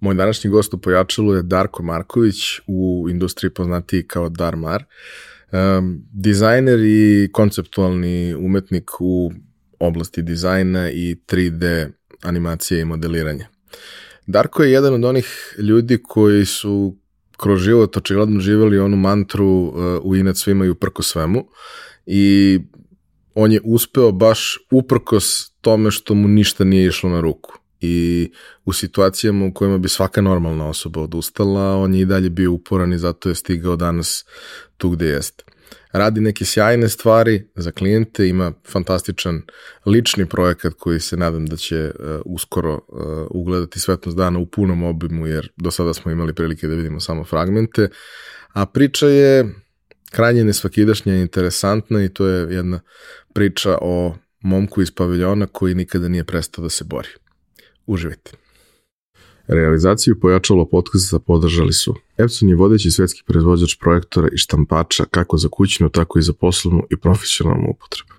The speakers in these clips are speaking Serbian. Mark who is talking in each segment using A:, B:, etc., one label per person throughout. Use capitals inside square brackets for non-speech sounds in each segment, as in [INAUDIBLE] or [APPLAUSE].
A: Moj današnji gost u Pojačalu je Darko Marković, u industriji poznatiji kao Darmar. Um, dizajner i konceptualni umetnik u oblasti dizajna i 3D animacije i modeliranja. Darko je jedan od onih ljudi koji su kroz život očigledno živeli onu mantru uh, u inat svima i uprko svemu i on je uspeo baš uprkos tome što mu ništa nije išlo na ruku i u situacijama u kojima bi svaka normalna osoba odustala, on je i dalje bio uporan i zato je stigao danas tu gde jeste. Radi neke sjajne stvari za klijente, ima fantastičan lični projekat koji se nadam da će uh, uskoro uh, ugledati svetnost dana u punom obimu, jer do sada smo imali prilike da vidimo samo fragmente, a priča je krajnje nesvakidašnja i interesantna i to je jedna priča o momku iz paviljona koji nikada nije prestao da se bori. Uživajte. Realizaciju pojačalo podcasta podržali su Epson je vodeći svetski proizvođač projektora i štampača kako za kućnu, tako i za poslovnu i profesionalnu upotrebu.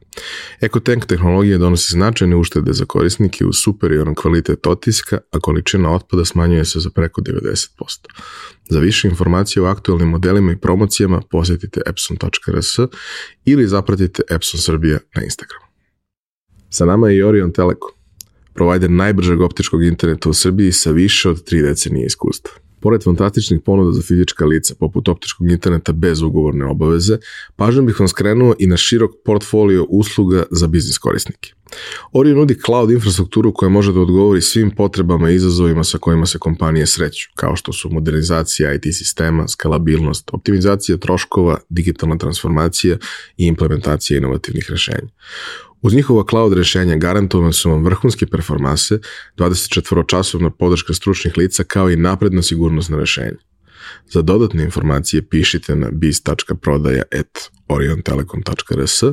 A: EcoTank tehnologija donosi značajne uštede za korisnike u superioran kvalitet otiska, a količina otpada smanjuje se za preko 90%. Za više informacije o aktualnim modelima i promocijama posetite epson.rs ili zapratite Epson Srbija na Instagramu. Sa nama je i Orion Telekom provider najbržeg optičkog interneta u Srbiji sa više od 3 decenije iskustva. Pored fantastičnih ponuda za fizička lica, poput optičkog interneta bez ugovorne obaveze, pažnjom bih vam skrenuo i na širok portfolio usluga za biznis korisnike. Orion nudi cloud infrastrukturu koja može da odgovori svim potrebama i izazovima sa kojima se kompanije sreću, kao što su modernizacija IT sistema, skalabilnost, optimizacija troškova, digitalna transformacija i implementacija inovativnih rešenja. Uz njihova cloud rešenja garantovane su vam vrhunske performanse, 24-časovna podrška stručnih lica kao i napredna sigurnosna rešenja. Za dodatne informacije pišite na biz.prodaja.oriontelekom.rs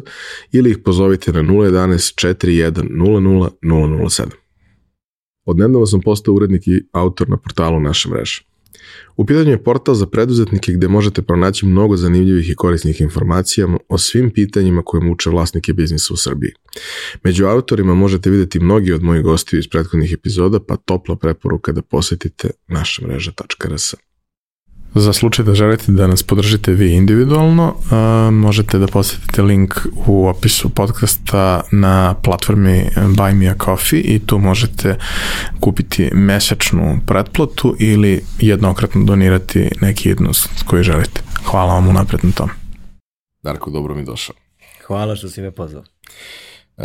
A: ili ih pozovite na 011 41 00 007. Odnedavno sam postao urednik i autor na portalu naše mreže. U pitanju je portal za preduzetnike gde možete pronaći mnogo zanimljivih i korisnih informacija o svim pitanjima koje muče vlasnike biznisa u Srbiji. Među autorima možete videti mnogi od mojih gostiju iz prethodnih epizoda, pa topla preporuka da posetite naša mreža.rs. Za slučaj da želite da nas podržite vi individualno, uh, možete da posetite link u opisu podcasta na platformi Buy Me a Coffee i tu možete kupiti mesečnu pretplatu ili jednokratno donirati neki jednost koji želite. Hvala vam unapred na tom. Darko, dobro mi došao.
B: Hvala što si me pozvao. Uh,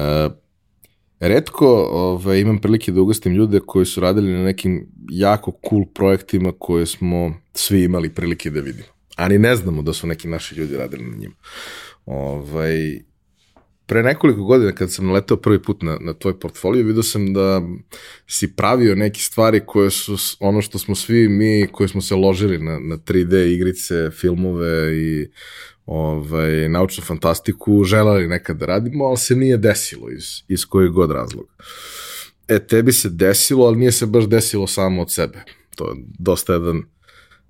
A: redko ovaj, imam prilike da ugostim ljude koji su radili na nekim jako cool projektima koje smo svi imali prilike da vidimo. Ali ne znamo da su neki naši ljudi radili na njima. Ovaj, pre nekoliko godina kad sam naletao prvi put na, na tvoj portfolio, vidio sam da si pravio neke stvari koje su ono što smo svi mi koji smo se ložili na, na 3D igrice, filmove i ovaj, naučnu fantastiku želeli nekad da radimo, ali se nije desilo iz, iz kojeg god razloga. E, tebi se desilo, ali nije se baš desilo samo od sebe. To je dosta jedan,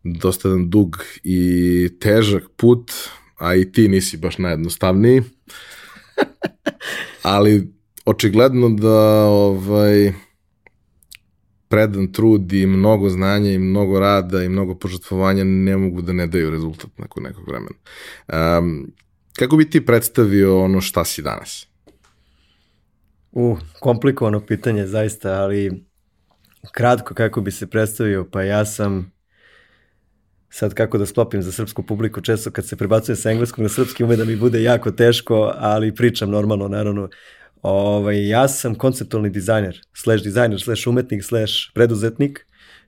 A: dosta jedan dug i težak put, a i ti nisi baš najjednostavniji. [LAUGHS] ali očigledno da ovaj, predan trud i mnogo znanja i mnogo rada i mnogo požrtvovanja ne mogu da ne daju rezultat nakon nekog vremena. Um, kako bi ti predstavio ono šta si danas?
B: U, komplikovano pitanje zaista, ali kratko kako bi se predstavio, pa ja sam sad kako da sklopim za srpsku publiku, često kad se prebacujem sa engleskog na srpski ume da mi bude jako teško, ali pričam normalno, naravno, Ovaj, ja sam konceptualni dizajner, slash dizajner, slash umetnik, slash preduzetnik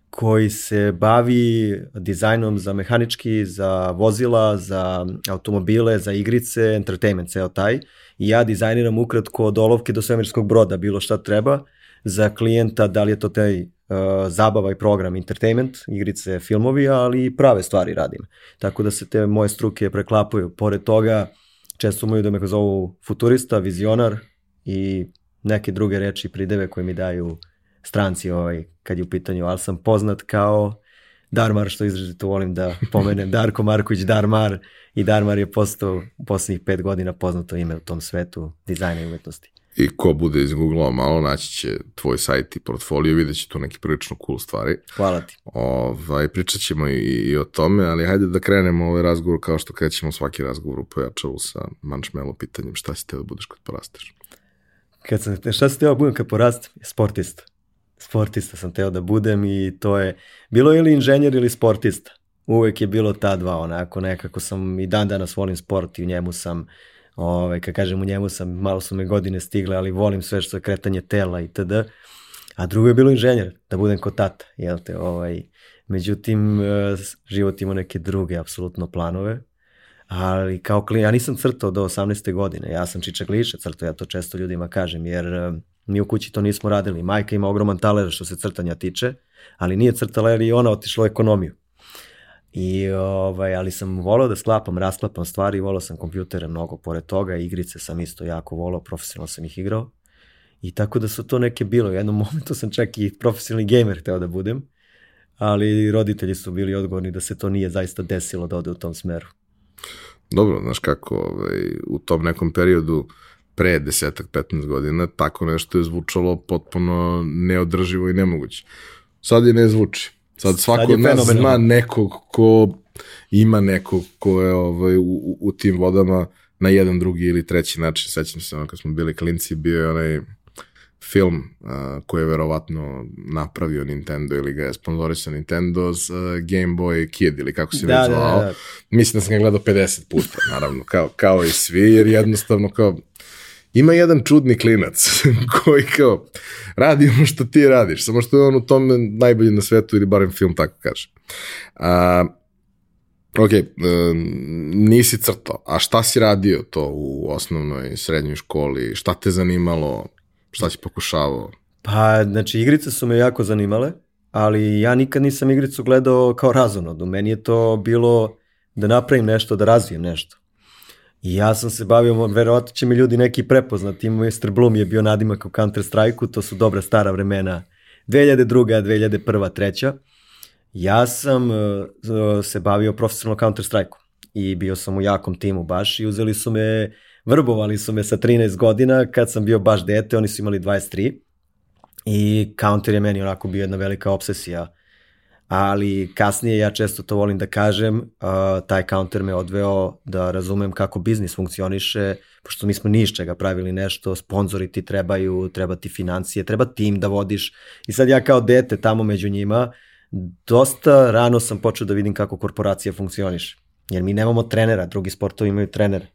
B: koji se bavi dizajnom za mehanički, za vozila, za automobile, za igrice, entertainment, ceo taj. I ja dizajniram ukratko od olovke do svemirskog broda, bilo šta treba, za klijenta, da li je to taj uh, zabava i program, entertainment, igrice, filmovi, ali i prave stvari radim. Tako da se te moje struke preklapaju. Pored toga, često moju da me zovu futurista, vizionar, i neke druge reči prideve koje mi daju stranci ovaj, kad je u pitanju, ali sam poznat kao Darmar, što izrazito volim da pomenem, [LAUGHS] Darko Marković Darmar i Darmar je postao u poslednjih pet godina poznato ime u tom svetu dizajna i umetnosti.
A: I ko bude izgooglao malo, naći će tvoj sajt i portfolio, vidjet će tu neki prilično cool stvari.
B: Hvala ti.
A: Ovaj, pričat ćemo i, i o tome, ali hajde da krenemo ovaj razgovor kao što krećemo svaki razgovor u pojačalu sa Mančmelo pitanjem šta si te da budeš kad porasteš.
B: Kad sam, šta si teo da budem kad porastem? Sportista. Sportista sam teo da budem i to je, bilo ili inženjer ili sportista. Uvek je bilo ta dva, onako nekako sam i dan danas volim sport i u njemu sam ovaj, kad kažem u njemu sam, malo su me godine stigle, ali volim sve što je kretanje tela i td. A drugo je bilo inženjer, da budem kod tata, jel te, ovaj, međutim, e, život ima neke druge, apsolutno, planove, ali kao klin, ja nisam crtao do 18. godine, ja sam čičak liše crtao, ja to često ljudima kažem, jer mi u kući to nismo radili. Majka ima ogroman taler što se crtanja tiče, ali nije crtala jer i ona otišla u ekonomiju. I, ovaj, ali sam volao da sklapam, rasklapam stvari, volao sam kompjutere mnogo pored toga, igrice sam isto jako volao, profesionalno sam ih igrao. I tako da su to neke bilo. U jednom [LAUGHS] momentu sam čak i profesionalni gamer hteo da budem, ali roditelji su bili odgovorni da se to nije zaista desilo da ode u tom smeru.
A: Dobro, znaš kako, ovaj, u tom nekom periodu pre desetak, 15 godina, tako nešto je zvučalo potpuno neodrživo i nemoguće. Sad je ne zvuči. Sad svako od nas zna nekog ko ima nekog ko je ovaj, u, u tim vodama na jedan, drugi ili treći način. Sećam se ono kad smo bili klinci, bio je onaj film uh, koji je verovatno napravio Nintendo ili ga je sponsorisao Nintendo s uh, Game Boy Kid ili kako se da, već zvao. Da, da, da. Mislim da sam ga gledao 50 puta, naravno, kao, kao i svi, jer jednostavno kao ima jedan čudni klinac [LAUGHS] koji kao radi ono što ti radiš, samo što je on u tome najbolji na svetu ili barem film tako kaže. A, ok, nisi crtao, a šta si radio to u osnovnoj srednjoj školi, šta te zanimalo, šta si pokušavao?
B: Pa, znači, igrice su me jako zanimale, ali ja nikad nisam igricu gledao kao razonodu. Meni je to bilo da napravim nešto, da razvijem nešto. I ja sam se bavio, verovatno će mi ljudi neki prepoznati, Mr. Bloom je bio nadimak u Counter Strike-u, to su dobra stara vremena, 2002. 2001. 3. Ja sam uh, se bavio profesionalno Counter Strike-u i bio sam u jakom timu baš i uzeli su me, vrbovali su me sa 13 godina kad sam bio baš dete, oni su imali 23 i Counter je meni onako bio jedna velika obsesija ali kasnije ja često to volim da kažem, uh, taj counter me odveo da razumem kako biznis funkcioniše, pošto mi smo ni iz čega pravili nešto, sponzori ti trebaju, treba ti financije, treba tim da vodiš i sad ja kao dete tamo među njima, dosta rano sam počeo da vidim kako korporacija funkcioniše, jer mi nemamo trenera, drugi sportovi imaju trenere.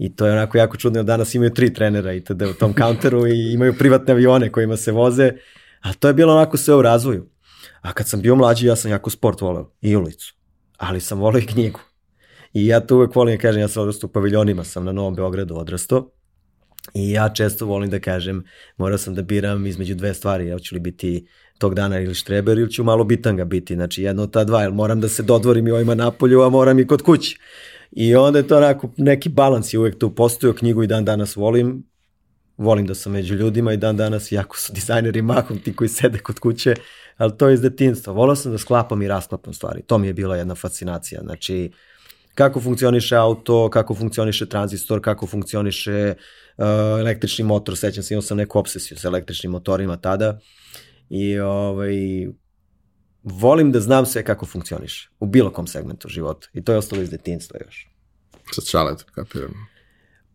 B: I to je onako jako čudno, danas imaju tri trenera i tada u tom counteru i imaju privatne avione kojima se voze, a to je bilo onako sve u razvoju. A kad sam bio mlađi, ja sam jako sport voleo i ulicu. Ali sam voleo i knjigu. I ja to uvek volim da kažem, ja sam odrastao u paviljonima, sam na Novom Beogradu odrastao. I ja često volim da kažem, morao sam da biram između dve stvari, ja ću li biti tog dana ili štreber ili ću malo bitanga biti, znači jedno od ta dva, jer moram da se dodvorim i ovima napolju, a moram i kod kući. I onda je to onako, neki balans je uvek tu postojao, knjigu i dan danas volim, volim da sam među ljudima i dan danas, jako su dizajneri mahom ti koji sede kod kuće, ali to je iz detinstva. Volao sam da sklapam i rasklapam stvari. To mi je bila jedna fascinacija. Znači, kako funkcioniše auto, kako funkcioniše tranzistor, kako funkcioniše uh, električni motor. Sećam se, imao sam neku obsesiju sa električnim motorima tada. I ovaj, volim da znam sve kako funkcioniše. U bilo kom segmentu života. I to je ostalo iz detinstva još.
A: Sa čaletom, kapiram.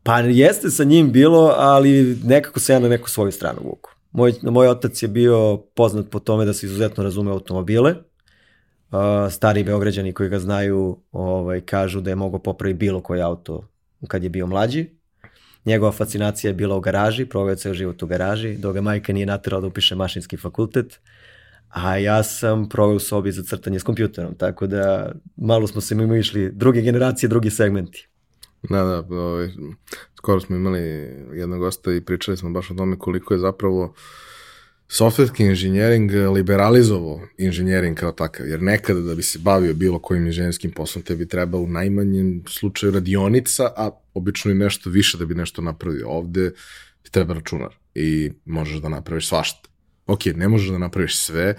B: Pa jeste sa njim bilo, ali nekako se ja na neku svoju stranu vuku. Moj, moj otac je bio poznat po tome da se izuzetno razume automobile. Uh, stari beograđani koji ga znaju ovaj, kažu da je mogao popraviti bilo koji auto kad je bio mlađi. Njegova fascinacija je bila u garaži, proveo ceo život u garaži, dok ga majka nije naterala da upiše mašinski fakultet, a ja sam proveo u sobi za crtanje s kompjuterom, tako da malo smo se mimo išli druge generacije, drugi segmenti.
A: Da, da, ovaj, skoro smo imali jednog gosta i pričali smo baš o tome koliko je zapravo softverski inženjering liberalizovao inženjering kao takav, jer nekada da bi se bavio bilo kojim inženjerskim poslom tebi treba u najmanjem slučaju radionica, a obično i nešto više da bi nešto napravio. Ovde ti treba računar i možeš da napraviš svašta. Ok, ne možeš da napraviš sve,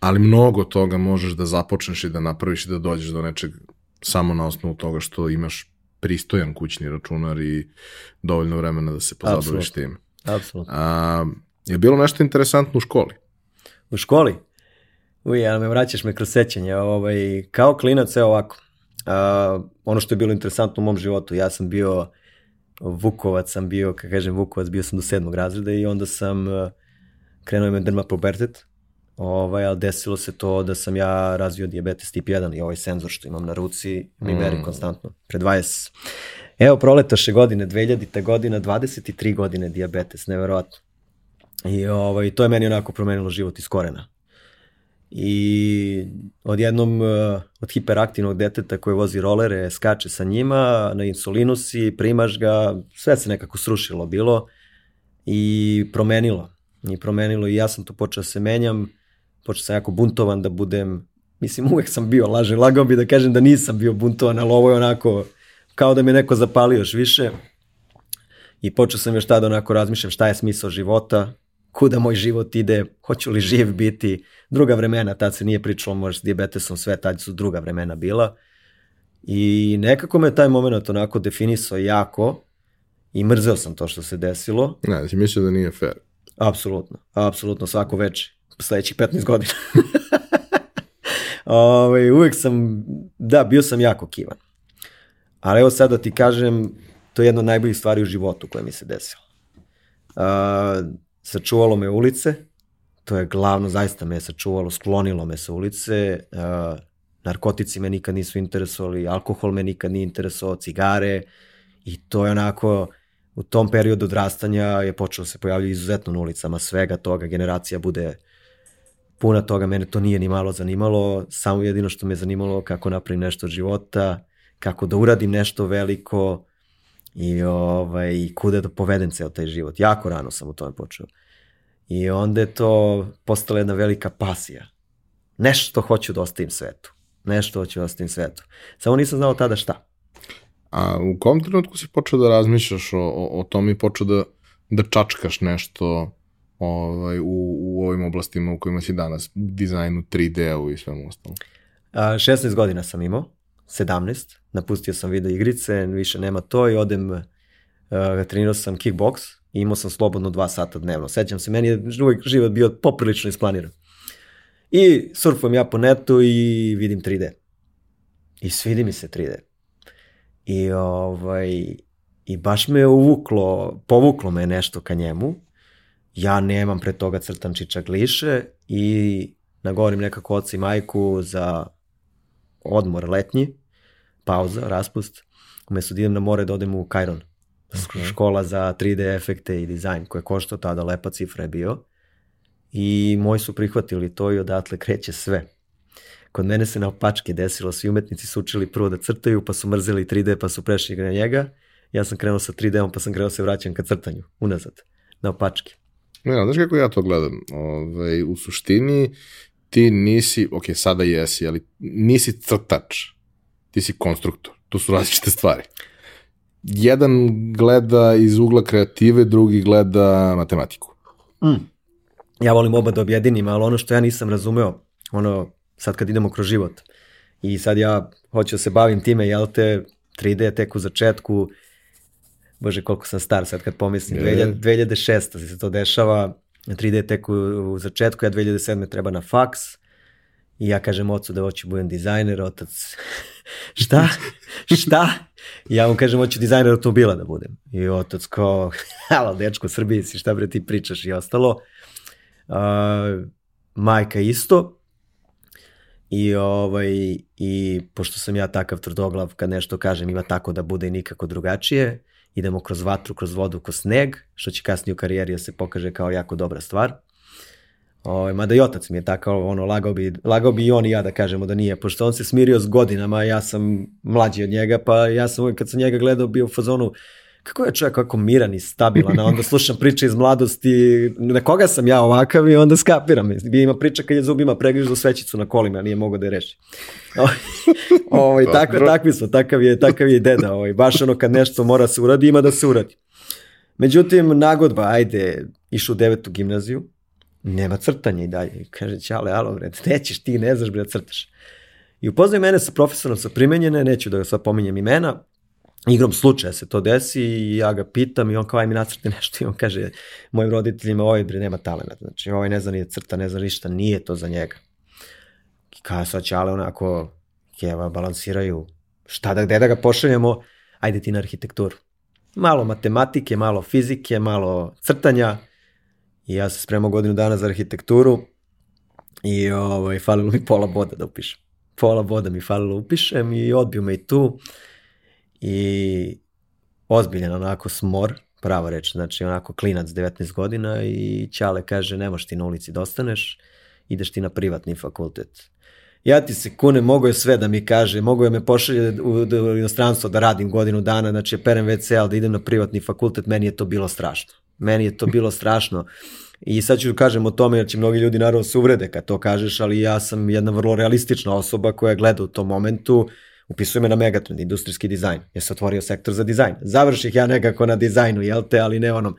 A: ali mnogo toga možeš da započneš i da napraviš i da dođeš do nečeg samo na osnovu toga što imaš pristojan kućni računar i dovoljno vremena da se pozabaviš tim.
B: apsolutno.
A: A, je bilo nešto interesantno u školi?
B: U školi? Uj, ja me vraćaš me kroz sećanje. Ovaj, kao klinac, evo ovako. A, ono što je bilo interesantno u mom životu, ja sam bio Vukovac, sam bio, kako kažem Vukovac, bio sam do sedmog razreda i onda sam uh, krenuo me derma pubertet, ovaj, ali desilo se to da sam ja razvio diabetes tip 1 i ovaj senzor što imam na ruci mi meri mm. konstantno, pre 20. Evo, proletaše godine, 2000. godina, 23 godine diabetes, neverovatno. I ovaj, to je meni onako promenilo život iz korena. I odjednom uh, od hiperaktivnog deteta koji vozi rolere, skače sa njima, na insulinu si, primaš ga, sve se nekako srušilo bilo i promenilo. I promenilo i ja sam tu počeo da se menjam, počeo sam jako buntovan da budem, mislim uvek sam bio lažen, lagao bi da kažem da nisam bio buntovan, ali ovo je onako kao da me neko zapalio još više. I počeo sam još tada onako razmišljam šta je smisao života, kuda moj život ide, hoću li živ biti, druga vremena, tad se nije pričalo možda s diabetesom, sve tad su druga vremena bila. I nekako me taj moment onako definisao jako i mrzeo sam to što se desilo.
A: Ne, ti mislio da nije fair.
B: Apsolutno, apsolutno svako veče, sledećih 15 godina. Ove, [LAUGHS] ovaj, uvek sam, da, bio sam jako kivan. Ali evo sad da ti kažem, to je jedna od najboljih stvari u životu koja mi se desila. Uh, sačuvalo me ulice, to je glavno, zaista me je sačuvalo, sklonilo me sa ulice, uh, narkotici me nikad nisu interesovali, alkohol me nikad nije interesovao, cigare i to je onako, u tom periodu odrastanja je počelo se pojavljati izuzetno na ulicama svega toga, generacija bude puna toga, mene to nije ni malo zanimalo, samo jedino što me zanimalo kako napravim nešto od života, kako da uradim nešto veliko i ovaj, kuda da povedem ceo taj život. Jako rano sam u tome počeo. I onda je to postala jedna velika pasija. Nešto hoću da ostavim svetu. Nešto hoću da ostavim svetu. Samo nisam znao tada šta.
A: A u kom trenutku si počeo da razmišljaš o, o, o tom i počeo da, da čačkaš nešto ovaj, u, u ovim oblastima u kojima si danas, dizajnu, 3D-u i svemu ostalom?
B: A, 16 godina sam imao, 17, napustio sam video igrice, više nema to i odem, uh, trenirao sam kickbox, i imao sam slobodno dva sata dnevno. Sećam se, meni je uvijek život bio poprilično isplaniran. I surfujem ja po netu i vidim 3D. I svidi mi se 3D. I, ovaj, i baš me uvuklo, povuklo me nešto ka njemu. Ja nemam pre toga crtan čičak liše i nagovorim nekako oca i majku za odmor letnji, pauza, raspust, umesto da idem na more da odem u Kajron okay. škola za 3D efekte i dizajn koja košta tada lepa cifra je bio i moji su prihvatili to i odatle kreće sve. Kod mene se na opačke desilo, svi umetnici su učili prvo da crtaju, pa su mrzeli 3D, pa su prešli na njega. Ja sam krenuo sa 3D-om, pa sam krenuo se vraćam ka crtanju, unazad, na opačke.
A: Ne, znaš kako ja to gledam? Ove, ovaj, u suštini ti nisi, ok, sada jesi, ali nisi crtač, ti si konstruktor. To su različite stvari jedan gleda iz ugla kreative, drugi gleda matematiku.
B: Mm. Ja volim oba da objedinim, ali ono što ja nisam razumeo, ono, sad kad idemo kroz život, i sad ja hoću da se bavim time, jel te, 3D tek u začetku, bože koliko sam star sad kad pomislim, 2006. se to dešava, 3D tek u, u začetku, ja 2007. treba na faks, i ja kažem ocu da hoću budem dizajner, otac, [LAUGHS] šta? šta? ja mu kažem, hoću dizajner automobila da budem. I otac kao, [LAUGHS] halo, dečko, Srbiji si, šta bre ti pričaš i ostalo. Uh, majka isto. I, ovaj, I pošto sam ja takav tvrdoglav, kad nešto kažem ima tako da bude i nikako drugačije, idemo kroz vatru, kroz vodu, kroz sneg, što će kasnije u karijeri da se pokaže kao jako dobra stvar. Ovaj, mada i otac mi je takav, ono, lagao bi, lagao bi i on i ja da kažemo da nije, pošto on se smirio s godinama, ja sam mlađi od njega, pa ja sam kad sam njega gledao bio u fazonu, kako je čovjek kako miran i stabilan, a onda slušam priče iz mladosti, na koga sam ja ovakav i onda skapiram. Ima priča kad je zubima pregrižu svećicu na kolima, nije mogo da je reši. [LAUGHS] ovaj, tako, takvi smo, takav je, takav je deda, ovaj, baš ono kad nešto mora se uradi, ima da se uradi. Međutim, nagodba, ajde, išu u devetu gimnaziju, nema crtanja i dalje. I kaže, čale, alo, bre, nećeš ti, ne znaš, bre, da crtaš. I upoznaju mene sa profesorom sa primenjene, neću da ga sad pominjem imena, igrom slučaja se to desi i ja ga pitam i on kao aj mi nacrti nešto i on kaže mojim roditeljima ovaj bre nema talenta, znači ovaj ne zna ni crta, ne zna ništa, nije to za njega. I kao sad će ale onako keva balansiraju šta da, gde da ga pošaljemo, ajde ti na arhitekturu. Malo matematike, malo fizike, malo crtanja i ja se spremao godinu dana za arhitekturu i ovaj, falilo mi pola boda da upišem. Pola boda mi falilo upišem i odbio me i tu i ozbiljan onako smor, prava reč, znači onako klinac 19 godina i Ćale kaže ne možeš ti na ulici da ostaneš, ideš ti na privatni fakultet. Ja ti se kune, mogo je sve da mi kaže, mogo je me pošalje u, u inostranstvo da radim godinu dana, znači perem WC, ali da idem na privatni fakultet, meni je to bilo strašno. Meni je to [LAUGHS] bilo strašno. I sad ću da kažem o tome jer će mnogi ljudi naravno se uvrede kad to kažeš, ali ja sam jedna vrlo realistična osoba koja gleda u tom momentu upisuje me na Megatrend, industrijski dizajn. Ja sam otvorio sektor za dizajn. Završih ja nekako na dizajnu, jel te, ali ne onom.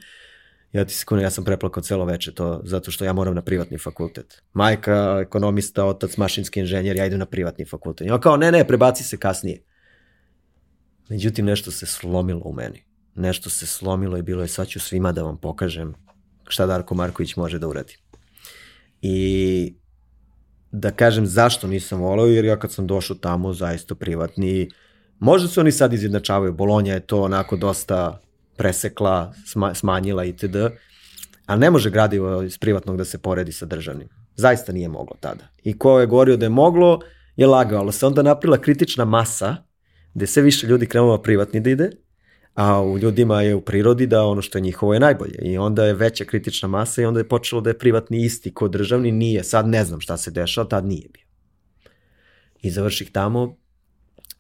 B: Ja ti se ja sam preplakao celo veče to, zato što ja moram na privatni fakultet. Majka, ekonomista, otac, mašinski inženjer, ja idem na privatni fakultet. Ja kao, ne, ne, prebaci se kasnije. Međutim, nešto se slomilo u meni. Nešto se slomilo i bilo je, sad ću svima da vam pokažem šta Darko Marković može da uradi. I da kažem zašto nisam volao, jer ja kad sam došao tamo, zaista privatni, možda se oni sad izjednačavaju, Bolonja je to onako dosta presekla, smanjila itd., ali ne može gradivo iz privatnog da se poredi sa državnim. Zaista nije moglo tada. I ko je govorio da je moglo, je lagao, ali se onda naprila kritična masa, gde sve više ljudi krenulo privatni da ide, a u ljudima je u prirodi da ono što je njihovo je najbolje. I onda je veća kritična masa i onda je počelo da je privatni isti kod državni, nije, sad ne znam šta se dešava, tad nije bio. I završih tamo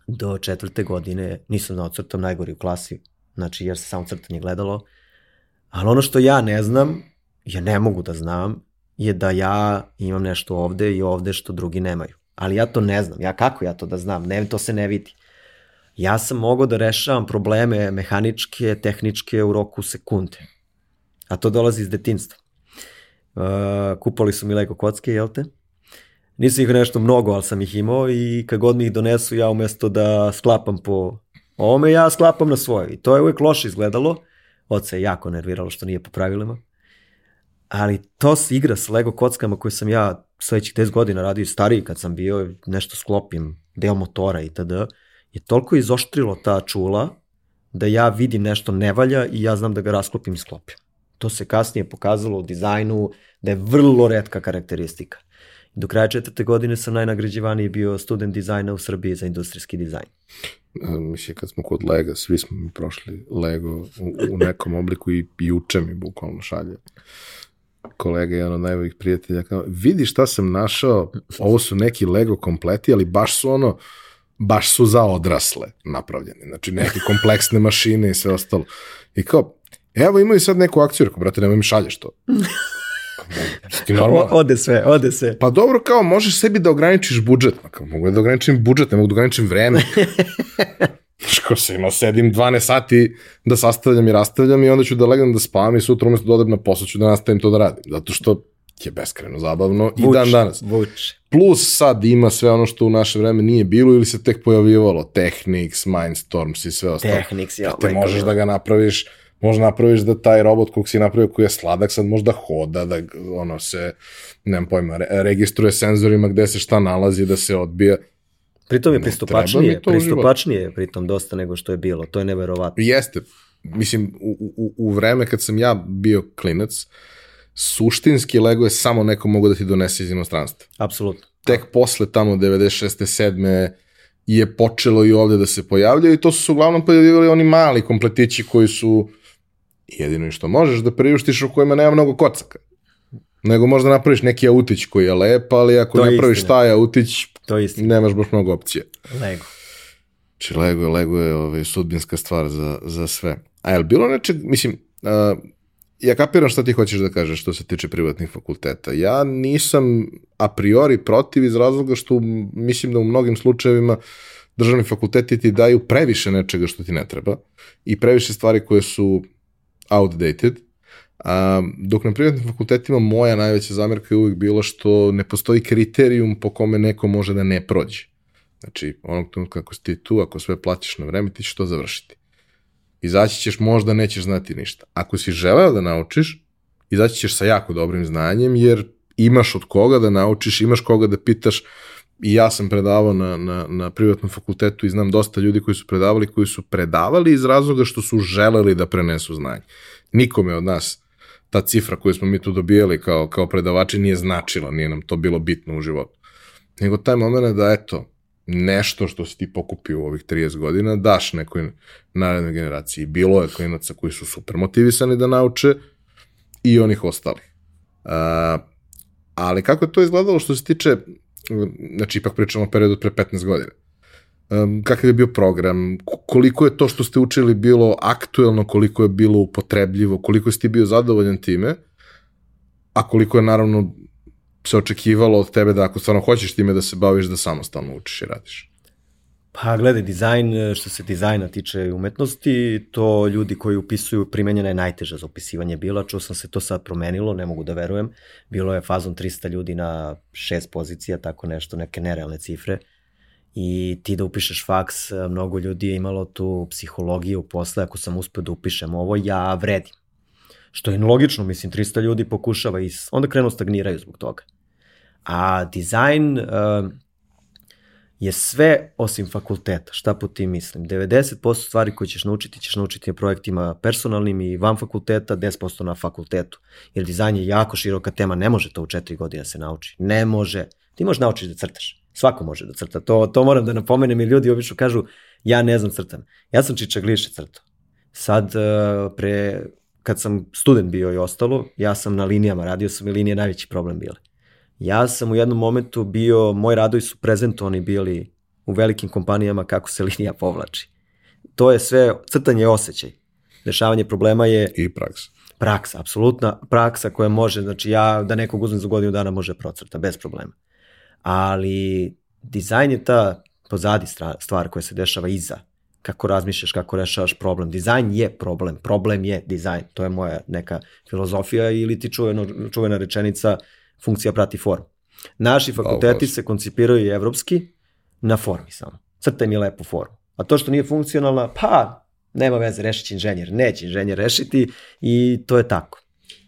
B: do četvrte godine, nisam znao crtam najgori u klasi, znači jer se samo crtanje gledalo, ali ono što ja ne znam, ja ne mogu da znam, je da ja imam nešto ovde i ovde što drugi nemaju. Ali ja to ne znam, ja kako ja to da znam, ne, to se ne vidi ja sam mogao da rešavam probleme mehaničke, tehničke u roku sekunde. A to dolazi iz detinstva. Uh, kupali su mi Lego kocke, jel te? Nisam ih nešto mnogo, ali sam ih imao i kad god mi ih donesu, ja umesto da sklapam po ovome, ja sklapam na svoje. I to je uvek loše izgledalo. Oca je jako nerviralo što nije po pravilima. Ali to se igra s Lego kockama koje sam ja sledećih 10 godina radio stariji kad sam bio, nešto sklopim, deo motora i tada je toliko izoštrilo ta čula da ja vidim nešto ne valja i ja znam da ga rasklopim i sklopim. To se kasnije pokazalo u dizajnu da je vrlo redka karakteristika. Do kraja četvrte godine sam najnagrađivaniji bio student dizajna u Srbiji za industrijski dizajn.
A: Mislim, kad smo kod Lega, svi smo mi prošli Lego u, u nekom obliku i juče mi bukvalno šalje kolega, jedan od najboljih prijatelja, kao, vidi šta sam našao, ovo su neki Lego kompleti, ali baš su ono, baš su za odrasle napravljene. Znači, neke [LAUGHS] kompleksne mašine i sve ostalo. I kao, evo imaju sad neku akciju, rekao, brate, nemoj mi šalješ to.
B: Ti normalno. Ode sve, ode sve.
A: Pa dobro, kao, možeš sebi da ograničiš budžet. Kao, mogu da ograničim budžet, ne mogu da ograničim vreme. [LAUGHS] Što se ima, sedim 12 sati da sastavljam i rastavljam i onda ću da legnem da spavam i sutra umesto da odem na posao ću da nastavim to da radim. Zato što je beskreno zabavno vuč, i dan danas.
B: Vuč.
A: Plus sad ima sve ono što u naše vreme nije bilo ili se tek pojavljivalo, Technics, Mindstorms i sve ostalo.
B: Technics, ja.
A: Te možeš da ga napraviš, možda napraviš da taj robot kog si napravio koji je sladak sad možda hoda, da ono se, nemam pojma, re, registruje senzorima gde se šta nalazi, da se odbija.
B: Pritom je pristupačnije, pristupačnije je pritom dosta nego što je bilo, to je neverovatno.
A: Jeste, mislim, u, u, u vreme kad sam ja bio klinac, uh, suštinski Lego je samo neko mogu da ti donese iz inostranstva.
B: Apsolutno.
A: Tek posle tamo 96. 7. je počelo i ovde da se pojavljaju i to su se uglavnom pojavljivali oni mali kompletići koji su jedino što možeš da priuštiš u kojima nema mnogo kocaka. Nego možda napraviš neki autić koji je lep, ali ako to napraviš istina. taj autić, to nemaš baš mnogo opcije.
B: Lego.
A: Či znači, Lego, Lego je ovaj, sudbinska stvar za, za sve. A je li bilo nečeg, mislim, uh, ja kapiram šta ti hoćeš da kažeš što se tiče privatnih fakulteta. Ja nisam a priori protiv iz razloga što mislim da u mnogim slučajevima državni fakulteti ti daju previše nečega što ti ne treba i previše stvari koje su outdated, a, dok na privatnim fakultetima moja najveća zamerka je uvijek bila što ne postoji kriterijum po kome neko može da ne prođe. Znači, onog trenutka ako si ti tu, ako sve platiš na vreme, ti ćeš to završiti. Izaći ćeš, možda nećeš znati ništa. Ako si želeo da naučiš, izaći ćeš sa jako dobrim znanjem, jer imaš od koga da naučiš, imaš koga da pitaš, i ja sam predavao na, na, na privatnom fakultetu i znam dosta ljudi koji su predavali, koji su predavali iz razloga što su želeli da prenesu znanje. Nikome od nas ta cifra koju smo mi tu dobijali kao, kao predavači nije značila, nije nam to bilo bitno u životu. Nego taj moment da, eto, nešto što si ti pokupio u ovih 30 godina, daš nekoj narednoj generaciji. Bilo je klinaca koji su super motivisani da nauče i onih ostali. Uh, ali kako je to izgledalo što se tiče znači ipak pričamo o periodu pre 15 godina. Um, kakav je bio program, koliko je to što ste učili bilo aktuelno, koliko je bilo upotrebljivo, koliko si ti bio zadovoljan time, a koliko je naravno se očekivalo od tebe da ako stvarno hoćeš time da se baviš, da samostalno učiš i radiš.
B: Pa gledaj, dizajn, što se dizajna tiče umetnosti, to ljudi koji upisuju primenjena je najteža za upisivanje bila, čuo sam se to sad promenilo, ne mogu da verujem, bilo je fazom 300 ljudi na šest pozicija, tako nešto, neke nerealne cifre, i ti da upišeš faks, mnogo ljudi je imalo tu psihologiju posle, ako sam uspio da upišem ovo, ja vredim. Što je logično, mislim, 300 ljudi pokušava i onda krenu stagniraju zbog toga. A dizajn, uh, je sve osim fakulteta. Šta po tim mislim? 90% stvari koje ćeš naučiti, ćeš naučiti na projektima personalnim i van fakulteta, 10% na fakultetu. Jer dizajn je jako široka tema, ne može to u četiri godine se nauči. Ne može. Ti možeš naučiti da crtaš. Svako može da crta. To, to moram da napomenem i ljudi obično kažu ja ne znam crtam. Ja sam čičagliše crtao. Sad, uh, pre, kad sam student bio i ostalo, ja sam na linijama, radio sam i linije najveći problem bile. Ja sam u jednom momentu bio, moji radovi su prezentovani bili u velikim kompanijama kako se linija povlači. To je sve, crtanje je osjećaj. Dešavanje problema je...
A: I praksa.
B: Praksa, apsolutna praksa koja može, znači ja da nekog uzmem za godinu dana može procrta, bez problema. Ali dizajn je ta pozadi stvar koja se dešava iza. Kako razmišljaš, kako rešavaš problem. Dizajn je problem, problem je dizajn. To je moja neka filozofija ili ti čuvena, čuvena rečenica uh, funkcija prati formu. Naši fakulteti se koncipiraju i evropski na formi samo. Crtaj mi lepu formu. A to što nije funkcionalna, pa nema veze, rešit će inženjer. Neće inženjer rešiti i to je tako.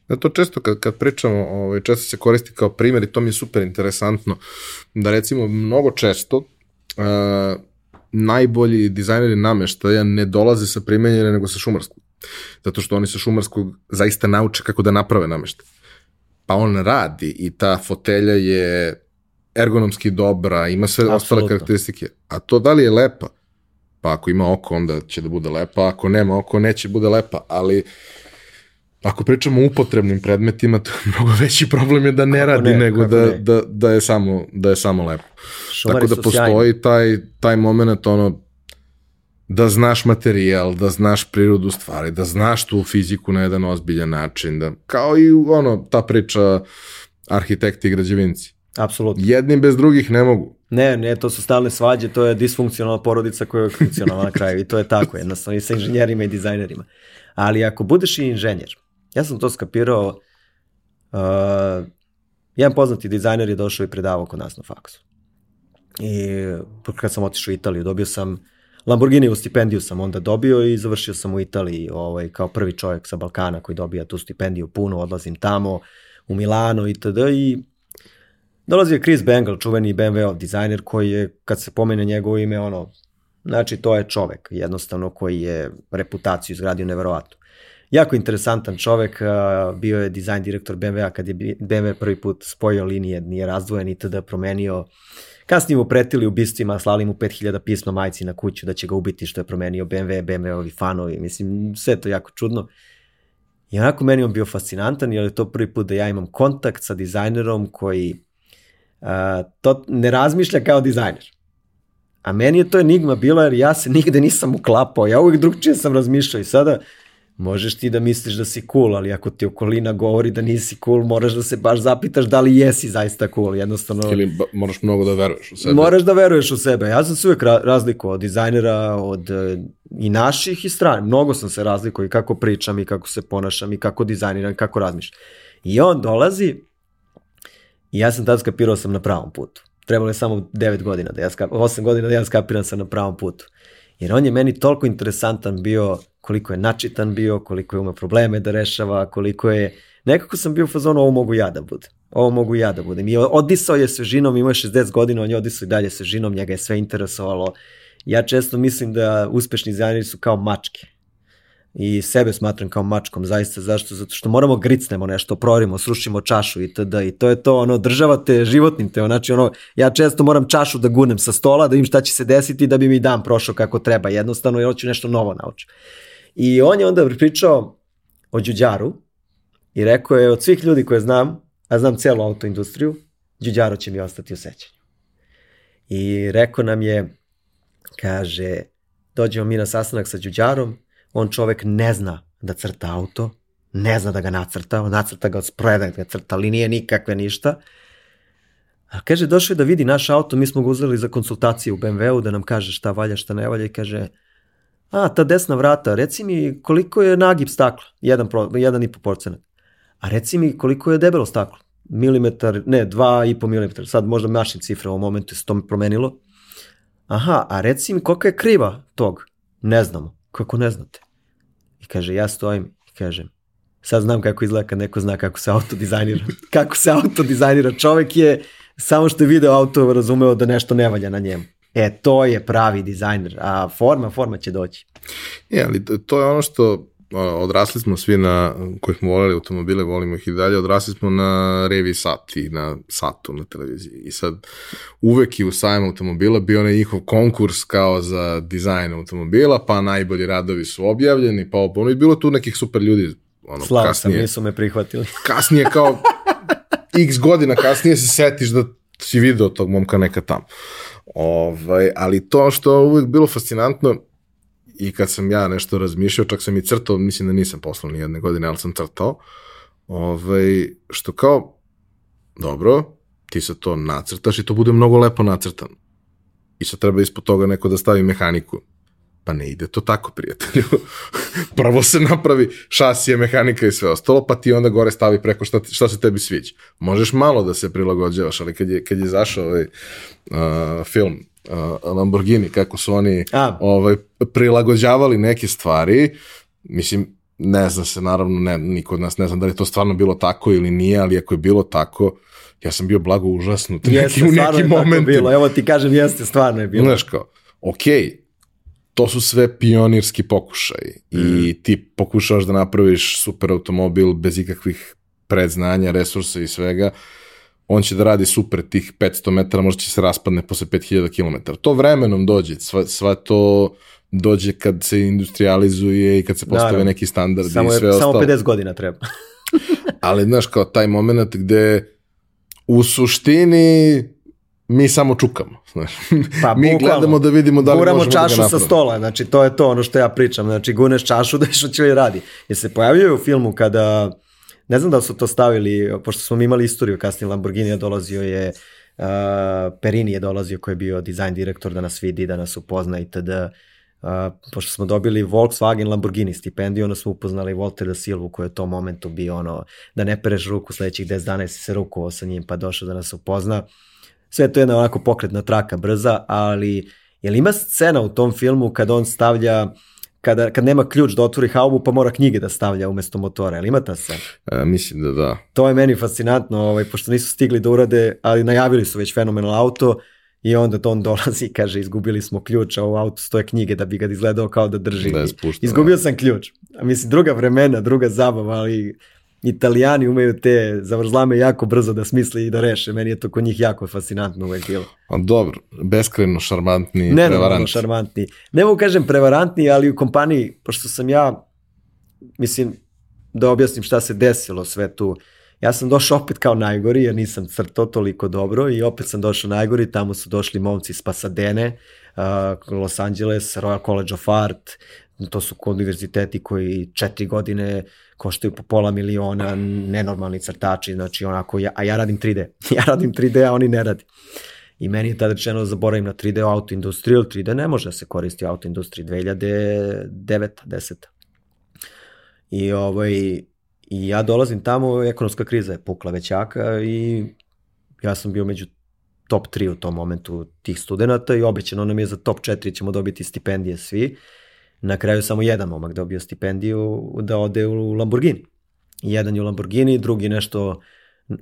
A: Ja to često kad, kad pričamo, ovaj, često se koristi kao primjer i to mi je super interesantno, da recimo mnogo često uh, najbolji dizajneri nameštaja ne dolaze sa primenjene nego sa šumarskog. Zato što oni sa šumarskog zaista nauče kako da naprave nameštaj pa on radi i ta fotelja je ergonomski dobra, ima sve Absolutno. ostale karakteristike. A to da li je lepa? Pa ako ima oko, onda će da bude lepa, ako nema oko, neće bude lepa, ali ako pričamo o upotrebnim predmetima, to je [LAUGHS] mnogo veći problem je da ne kako radi ne, nego da, ne. da, da, je samo, da je samo lepo. Šumari Tako da postoji sjajni. taj, taj moment, ono, da znaš materijal, da znaš prirodu stvari, da znaš tu fiziku na jedan ozbiljan način, da, kao i ono, ta priča arhitekti i građevinci.
B: Apsolutno.
A: Jednim bez drugih ne mogu.
B: Ne, ne, to su stalne svađe, to je disfunkcionalna porodica koja je funkcionalna na kraju i to je tako, jednostavno i sa inženjerima i dizajnerima. Ali ako budeš i inženjer, ja sam to skapirao, uh, jedan poznati dizajner je došao i predavao kod nas na faksu. I kad sam otišao u Italiju, dobio sam Lamborghini stipendiju sam onda dobio i završio sam u Italiji ovaj, kao prvi čovjek sa Balkana koji dobija tu stipendiju puno, odlazim tamo u Milano itd. I dolazio je Chris Bengal, čuveni BMW dizajner koji je, kad se pomene njegovo ime, ono, znači to je čovek jednostavno koji je reputaciju izgradio neverovatno. Jako interesantan čovek, bio je dizajn direktor BMW-a kad je BMW prvi put spojio linije, nije razdvojen itd. promenio uh, Kasnije mu pretili ubistvima, slali mu 5000 pisma majci na kuću da će ga ubiti što je promenio BMW, BMW-ovi fanovi, mislim, sve to jako čudno. I onako meni on bio fascinantan, jer je to prvi put da ja imam kontakt sa dizajnerom koji uh, to ne razmišlja kao dizajner. A meni je to enigma bila jer ja se nigde nisam uklapao, ja uvijek drugčije sam razmišljao i sada možeš ti da misliš da si cool, ali ako ti okolina govori da nisi cool, moraš da se baš zapitaš da li jesi zaista cool, jednostavno...
A: Ili moraš mnogo da veruješ u sebe.
B: Moraš da veruješ u sebe. Ja sam se uvek razlikovao od dizajnera, od i naših i strane. Mnogo sam se razlikovao i kako pričam i kako se ponašam i kako dizajniram i kako razmišljam. I on dolazi i ja sam tad skapirao sam na pravom putu. trebalo je samo 9 godina da ja skapiram, 8 godina da ja skapiram sam na pravom putu. Jer on je meni toliko interesantan bio koliko je načitan bio, koliko je ume probleme da rešava, koliko je... Nekako sam bio u fazonu, ovo mogu ja da budem. Ovo mogu ja da budem. I odisao je svežinom, imao je 60 godina, on je odisao i dalje svežinom, njega je sve interesovalo. Ja često mislim da uspešni dizajneri su kao mačke i sebe smatram kao mačkom, zaista, zašto? Zato što moramo gricnemo nešto, prorimo, srušimo čašu i td. I to je to, ono, država te životnim te, znači, ono, ja često moram čašu da gunem sa stola, da im šta će se desiti da bi mi dan prošao kako treba, jednostavno, jer hoću nešto novo naučiti. I on je onda pričao o Đuđaru i rekao je, od svih ljudi koje znam, a znam celu autoindustriju, Đuđaro će mi ostati u sećanju. I rekao nam je, kaže, dođemo mi na sastanak sa Đuđarom, on čovek ne zna da crta auto, ne zna da ga nacrta, on nacrta ga od spreda, ga crta linije, nikakve ništa. A kaže, došao je da vidi naš auto, mi smo ga uzeli za konsultacije u BMW-u, da nam kaže šta valja, šta ne valja i kaže, a, ta desna vrata, reci mi koliko je nagib stakla, jedan, pro, jedan i po procenat. A reci mi koliko je debelo staklo, milimetar, ne, dva i po milimetar, sad možda mašim cifre u ovom momentu se to promenilo. Aha, a reci mi kolika je kriva tog, ne znamo. Kako ne znate? I kaže, ja stojim i kažem, sad znam kako izgleda kad neko zna kako se auto dizajnira. [LAUGHS] kako se auto dizajnira. Čovek je, samo što je video auto, razumeo da nešto ne valja na njemu. E, to je pravi dizajner, a forma, forma će doći.
A: Je, ali to je ono što odrasli smo svi na, koji smo voleli automobile, volimo ih i dalje, odrasli smo na Revi Sat i na Satu na televiziji. I sad uvek i u sajmu automobila bio onaj njihov konkurs kao za dizajn automobila, pa najbolji radovi su objavljeni, pa ovo, i bilo tu nekih super ljudi.
B: Ono, Slav kasnije, sam, nisu me prihvatili. [LAUGHS]
A: kasnije kao x godina kasnije se setiš da si video tog momka neka tamo. Ovaj, ali to što je uvek bilo fascinantno, i kad sam ja nešto razmišljao, čak sam i crtao, mislim da nisam poslao ni jedne godine, ali sam crtao, ovaj, što kao, dobro, ti se to nacrtaš i to bude mnogo lepo nacrtan. I sad treba ispod toga neko da stavi mehaniku. Pa ne ide to tako, prijatelju. [LAUGHS] Prvo se napravi šasije, mehanika i sve ostalo, pa ti onda gore stavi preko šta, šta se tebi sviđa. Možeš malo da se prilagođavaš, ali kad je, kad je zašao ovaj uh, film uh, Lamborghini, kako su oni A. ovaj, prilagođavali neke stvari, mislim, ne zna se, naravno, ne, niko od nas ne zna da li je to stvarno bilo tako ili nije, ali ako je bilo tako, ja sam bio blago užasnut
B: jeste, neki, u nekim momentima. Bilo. Evo ti kažem, jeste, stvarno je bilo.
A: Znaš kao, okej, okay, to su sve pionirski pokušaj mm. i ti pokušavaš da napraviš super automobil bez ikakvih predznanja, resursa i svega, on će da radi super tih 500 metara, možda će se raspadne posle 5000 km. To vremenom dođe, sva, sva to dođe kad se industrializuje i kad se postave Naravno. neki standardi
B: samo
A: je, i sve
B: ostalo. Samo 50 godina treba. [LAUGHS]
A: Ali, znaš, kao taj moment gde u suštini mi samo čukamo. Znaš. Pa, mi bukvalno, gledamo da vidimo da li možemo da ga
B: sa stola, znači to je to ono što ja pričam. Znači guneš čašu [LAUGHS] da što će li radi. Jer se pojavljaju u filmu kada ne znam da su to stavili, pošto smo imali istoriju kasnije Lamborghini je dolazio je uh, Perini je dolazio koji je bio dizajn direktor da nas vidi, da nas upozna itd. Uh, pošto smo dobili Volkswagen Lamborghini stipendiju, onda smo upoznali Walter da Silvu koji je u tom momentu bio ono, da ne pereš ruku sledećih 10 dana si se rukovao sa njim pa došao da nas upozna. Sve to je jedna onako pokretna traka brza, ali je li ima scena u tom filmu kad on stavlja kada, kad nema ključ da otvori haubu, pa mora knjige da stavlja umesto motora. Ali ima ta scena?
A: E, mislim da da.
B: To je meni fascinantno, ovaj, pošto nisu stigli da urade, ali najavili su već fenomenal auto i onda to on dolazi i kaže izgubili smo ključ, a u autu stoje knjige da bi ga izgledao kao da drži. Da spušta, Izgubio da. sam ključ. Mislim, druga vremena, druga zabava, ali Italijani umeju te zavrzlame jako brzo da smisle i da reše. Meni je to kod njih jako fascinantno uvek bilo.
A: A dobro, beskreno šarmantni, ne, prevarantni. Ne,
B: šarmantni. Ne mogu kažem prevarantni, ali u kompaniji, pošto sam ja, mislim, da objasnim šta se desilo sve tu. Ja sam došao opet kao najgori, jer nisam crtao toliko dobro i opet sam došao najgori, tamo su došli momci iz Pasadene, uh, Los Angeles, Royal College of Art, to su univerziteti koji četiri godine koštaju po pola miliona, nenormalni crtači, znači onako, ja, a ja radim 3D. [LAUGHS] Ja radim 3D, a oni ne radi. I meni je tada rečeno zaboravim na 3D auto industriju, 3D ne može da se koristi u auto industriji 2009. 10. I, ovaj, I ja dolazim tamo, ekonomska kriza je pukla već jaka i ja sam bio među top 3 u tom momentu tih studenta i obećano nam je za top 4 ćemo dobiti stipendije svi. Na kraju samo jedan momak dobio stipendiju da ode u Lamborghini. Jedan je u Lamborghini, drugi nešto,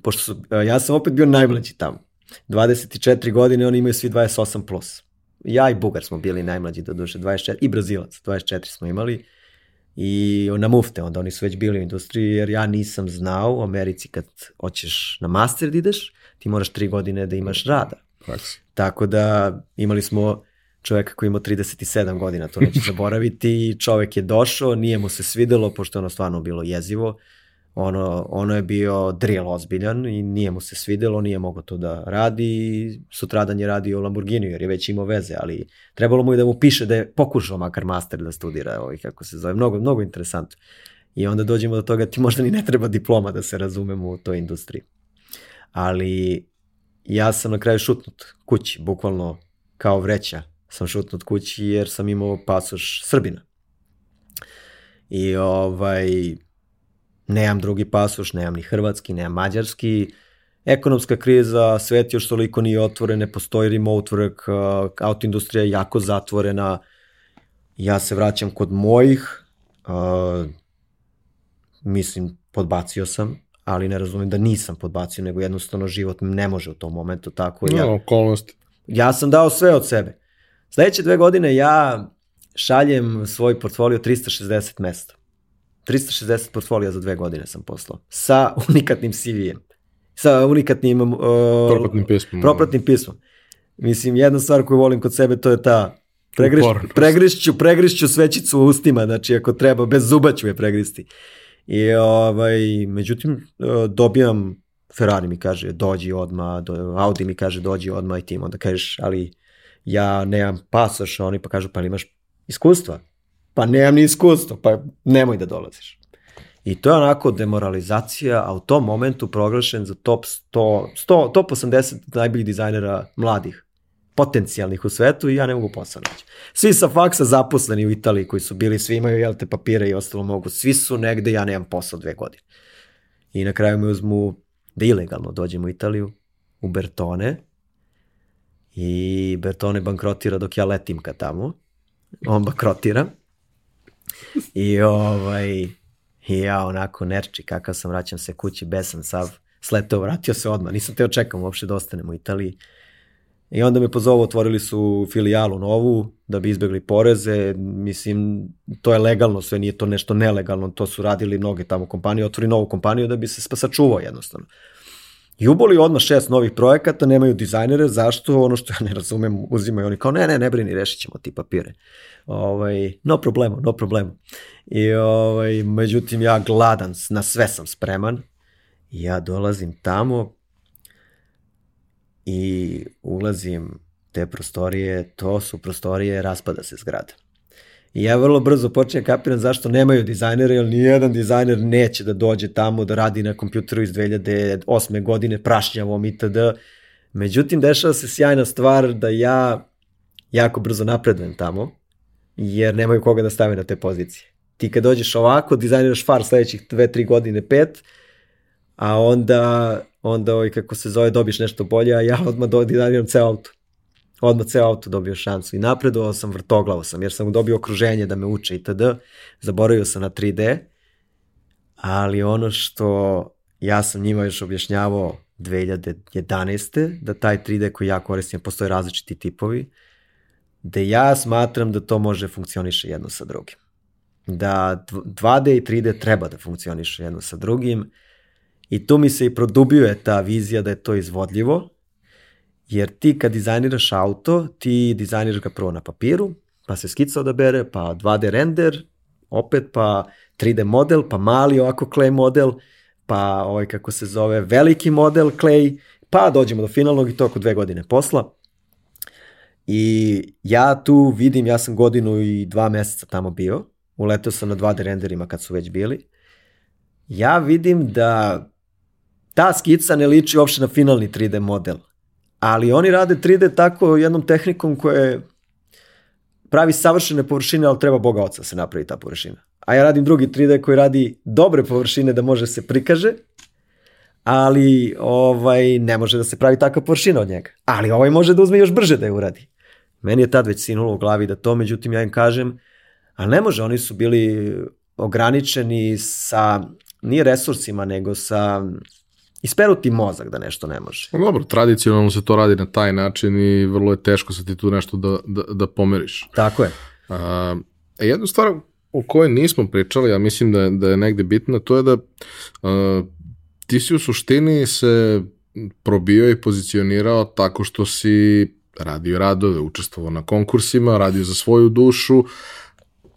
B: pošto su, ja sam opet bio najmlađi tamo. 24 godine, oni imaju svi 28 plus. Ja i Bugar smo bili najmlađi do duše, 24, i Brazilac, 24 smo imali i na mufte, onda oni su već bili u industriji, jer ja nisam znao u Americi kad hoćeš na master da ideš, ti moraš tri godine da imaš rada.
A: Faks.
B: Tako da imali smo čoveka koji ima 37 godina, to neću [LAUGHS] zaboraviti, čovek je došao, nije mu se svidelo, pošto je ono stvarno bilo jezivo, ono, ono je bio drill ozbiljan i nije mu se svidelo, nije mogao to da radi sutradan je radio u Lamborghini jer je već imao veze, ali trebalo mu i da mu piše da je pokušao makar master da studira, ovaj, kako se zove, mnogo, mnogo interesantno. I onda dođemo do toga, ti možda ni ne treba diploma da se razumemo u toj industriji. Ali ja sam na kraju šutnut kući, bukvalno kao vreća sam šutnut kući jer sam imao pasoš Srbina. I ovaj, nemam drugi pasoš, nemam ni hrvatski, nemam mađarski, ekonomska kriza, svet još toliko nije otvoren, ne postoji remote work, auto industrija je jako zatvorena, ja se vraćam kod mojih, uh, mislim, podbacio sam, ali ne razumem da nisam podbacio, nego jednostavno život ne može u tom momentu tako.
A: No,
B: ja,
A: okolnost.
B: ja sam dao sve od sebe. Sledeće dve godine ja šaljem svoj portfolio 360 mesta. 360 portfolija za dve godine sam poslao. Sa unikatnim CV-em. Sa unikatnim... Uh,
A: Propratnim pismom.
B: Propratnim pismom. Mislim, jedna stvar koju volim kod sebe, to je ta Pregriš, pregrišću, pregrišću svećicu u ustima, znači ako treba, bez zuba ću je pregristi. I ovaj, međutim, uh, dobijam, Ferrari mi kaže, dođi odma, do, Audi mi kaže, dođi odma i tim onda kažeš, ali ja nemam pasoš, oni pa kažu, pa ali imaš iskustva? Pa nemam ni iskustva, pa nemoj da dolaziš. I to je onako demoralizacija, a u tom momentu proglašen za top 100, 100 top 80 najboljih dizajnera mladih, potencijalnih u svetu i ja ne mogu posao naći. Svi sa faksa zaposleni u Italiji koji su bili, svi imaju jel te papire i ostalo mogu, svi su negde, ja nemam posao dve godine. I na kraju me uzmu da ilegalno dođem u Italiju, u Bertone, i Bertone bankrotira dok ja letim ka tamo. On bankrotira. I ovaj, i ja onako nerči kakav sam, vraćam se kući, besan sav, sleteo, vratio se odmah, nisam teo čekam uopšte da ostanem u Italiji. I onda me pozovu, otvorili su filijalu novu, da bi izbegli poreze, mislim, to je legalno, sve nije to nešto nelegalno, to su radili mnoge tamo kompanije, otvori novu kompaniju da bi se sačuvao jednostavno. I uboli odmah šest novih projekata, nemaju dizajnere, zašto? Ono što ja ne razumem, uzimaju oni kao, ne, ne, ne brini, rešit ćemo ti papire. Ovaj, no problemo, no problemo. I ovaj, međutim, ja gladan, na sve sam spreman. Ja dolazim tamo i ulazim te prostorije, to su prostorije, raspada se zgrada. I ja vrlo brzo počnem kapiram zašto nemaju dizajnera, jer nijedan dizajner neće da dođe tamo da radi na kompjuteru iz 2008. godine prašnjavom itd. Međutim, dešava se sjajna stvar da ja jako brzo napredujem tamo, jer nemaju koga da stave na te pozicije. Ti kad dođeš ovako, dizajniraš far sledećih 2-3 godine, 5, a onda, onda ovaj, kako se zove, dobiš nešto bolje, a ja odmah do, dizajniram ceo auto odmah ceo auto dobio šansu i napredovao sam, vrtoglavo sam, jer sam dobio okruženje da me uče itd. Zaboravio sam na 3D, ali ono što ja sam njima još objašnjavao 2011. da taj 3D koji ja koristim, postoje različiti tipovi, da ja smatram da to može funkcioniše jedno sa drugim. Da 2D i 3D treba da funkcioniše jedno sa drugim i tu mi se i produbljuje ta vizija da je to izvodljivo, Jer ti kad dizajniraš auto, ti dizajniraš ga prvo na papiru, pa se skica odabere, pa 2D render, opet pa 3D model, pa mali ovako clay model, pa ovaj kako se zove veliki model clay, pa dođemo do finalnog i to oko dve godine posla. I ja tu vidim, ja sam godinu i dva meseca tamo bio, uletao sam na 2D renderima kad su već bili. Ja vidim da ta skica ne liči uopšte na finalni 3D model ali oni rade 3D tako jednom tehnikom koja pravi savršene površine, ali treba Boga oca da se napravi ta površina. A ja radim drugi 3D koji radi dobre površine da može se prikaže, ali ovaj, ne može da se pravi takva površina od njega. Ali ovaj može da uzme još brže da je uradi. Meni je tad već sinulo u glavi da to, međutim ja im kažem, a ne može, oni su bili ograničeni sa, nije resursima, nego sa isperuti mozak da nešto ne može.
A: No, dobro, tradicionalno se to radi na taj način i vrlo je teško sa ti tu nešto da, da, da pomeriš.
B: Tako je.
A: A, e, jednu stvar o kojoj nismo pričali, ja mislim da, da je negde bitna, to je da a, ti si u suštini se probio i pozicionirao tako što si radio radove, učestvovao na konkursima, radio za svoju dušu,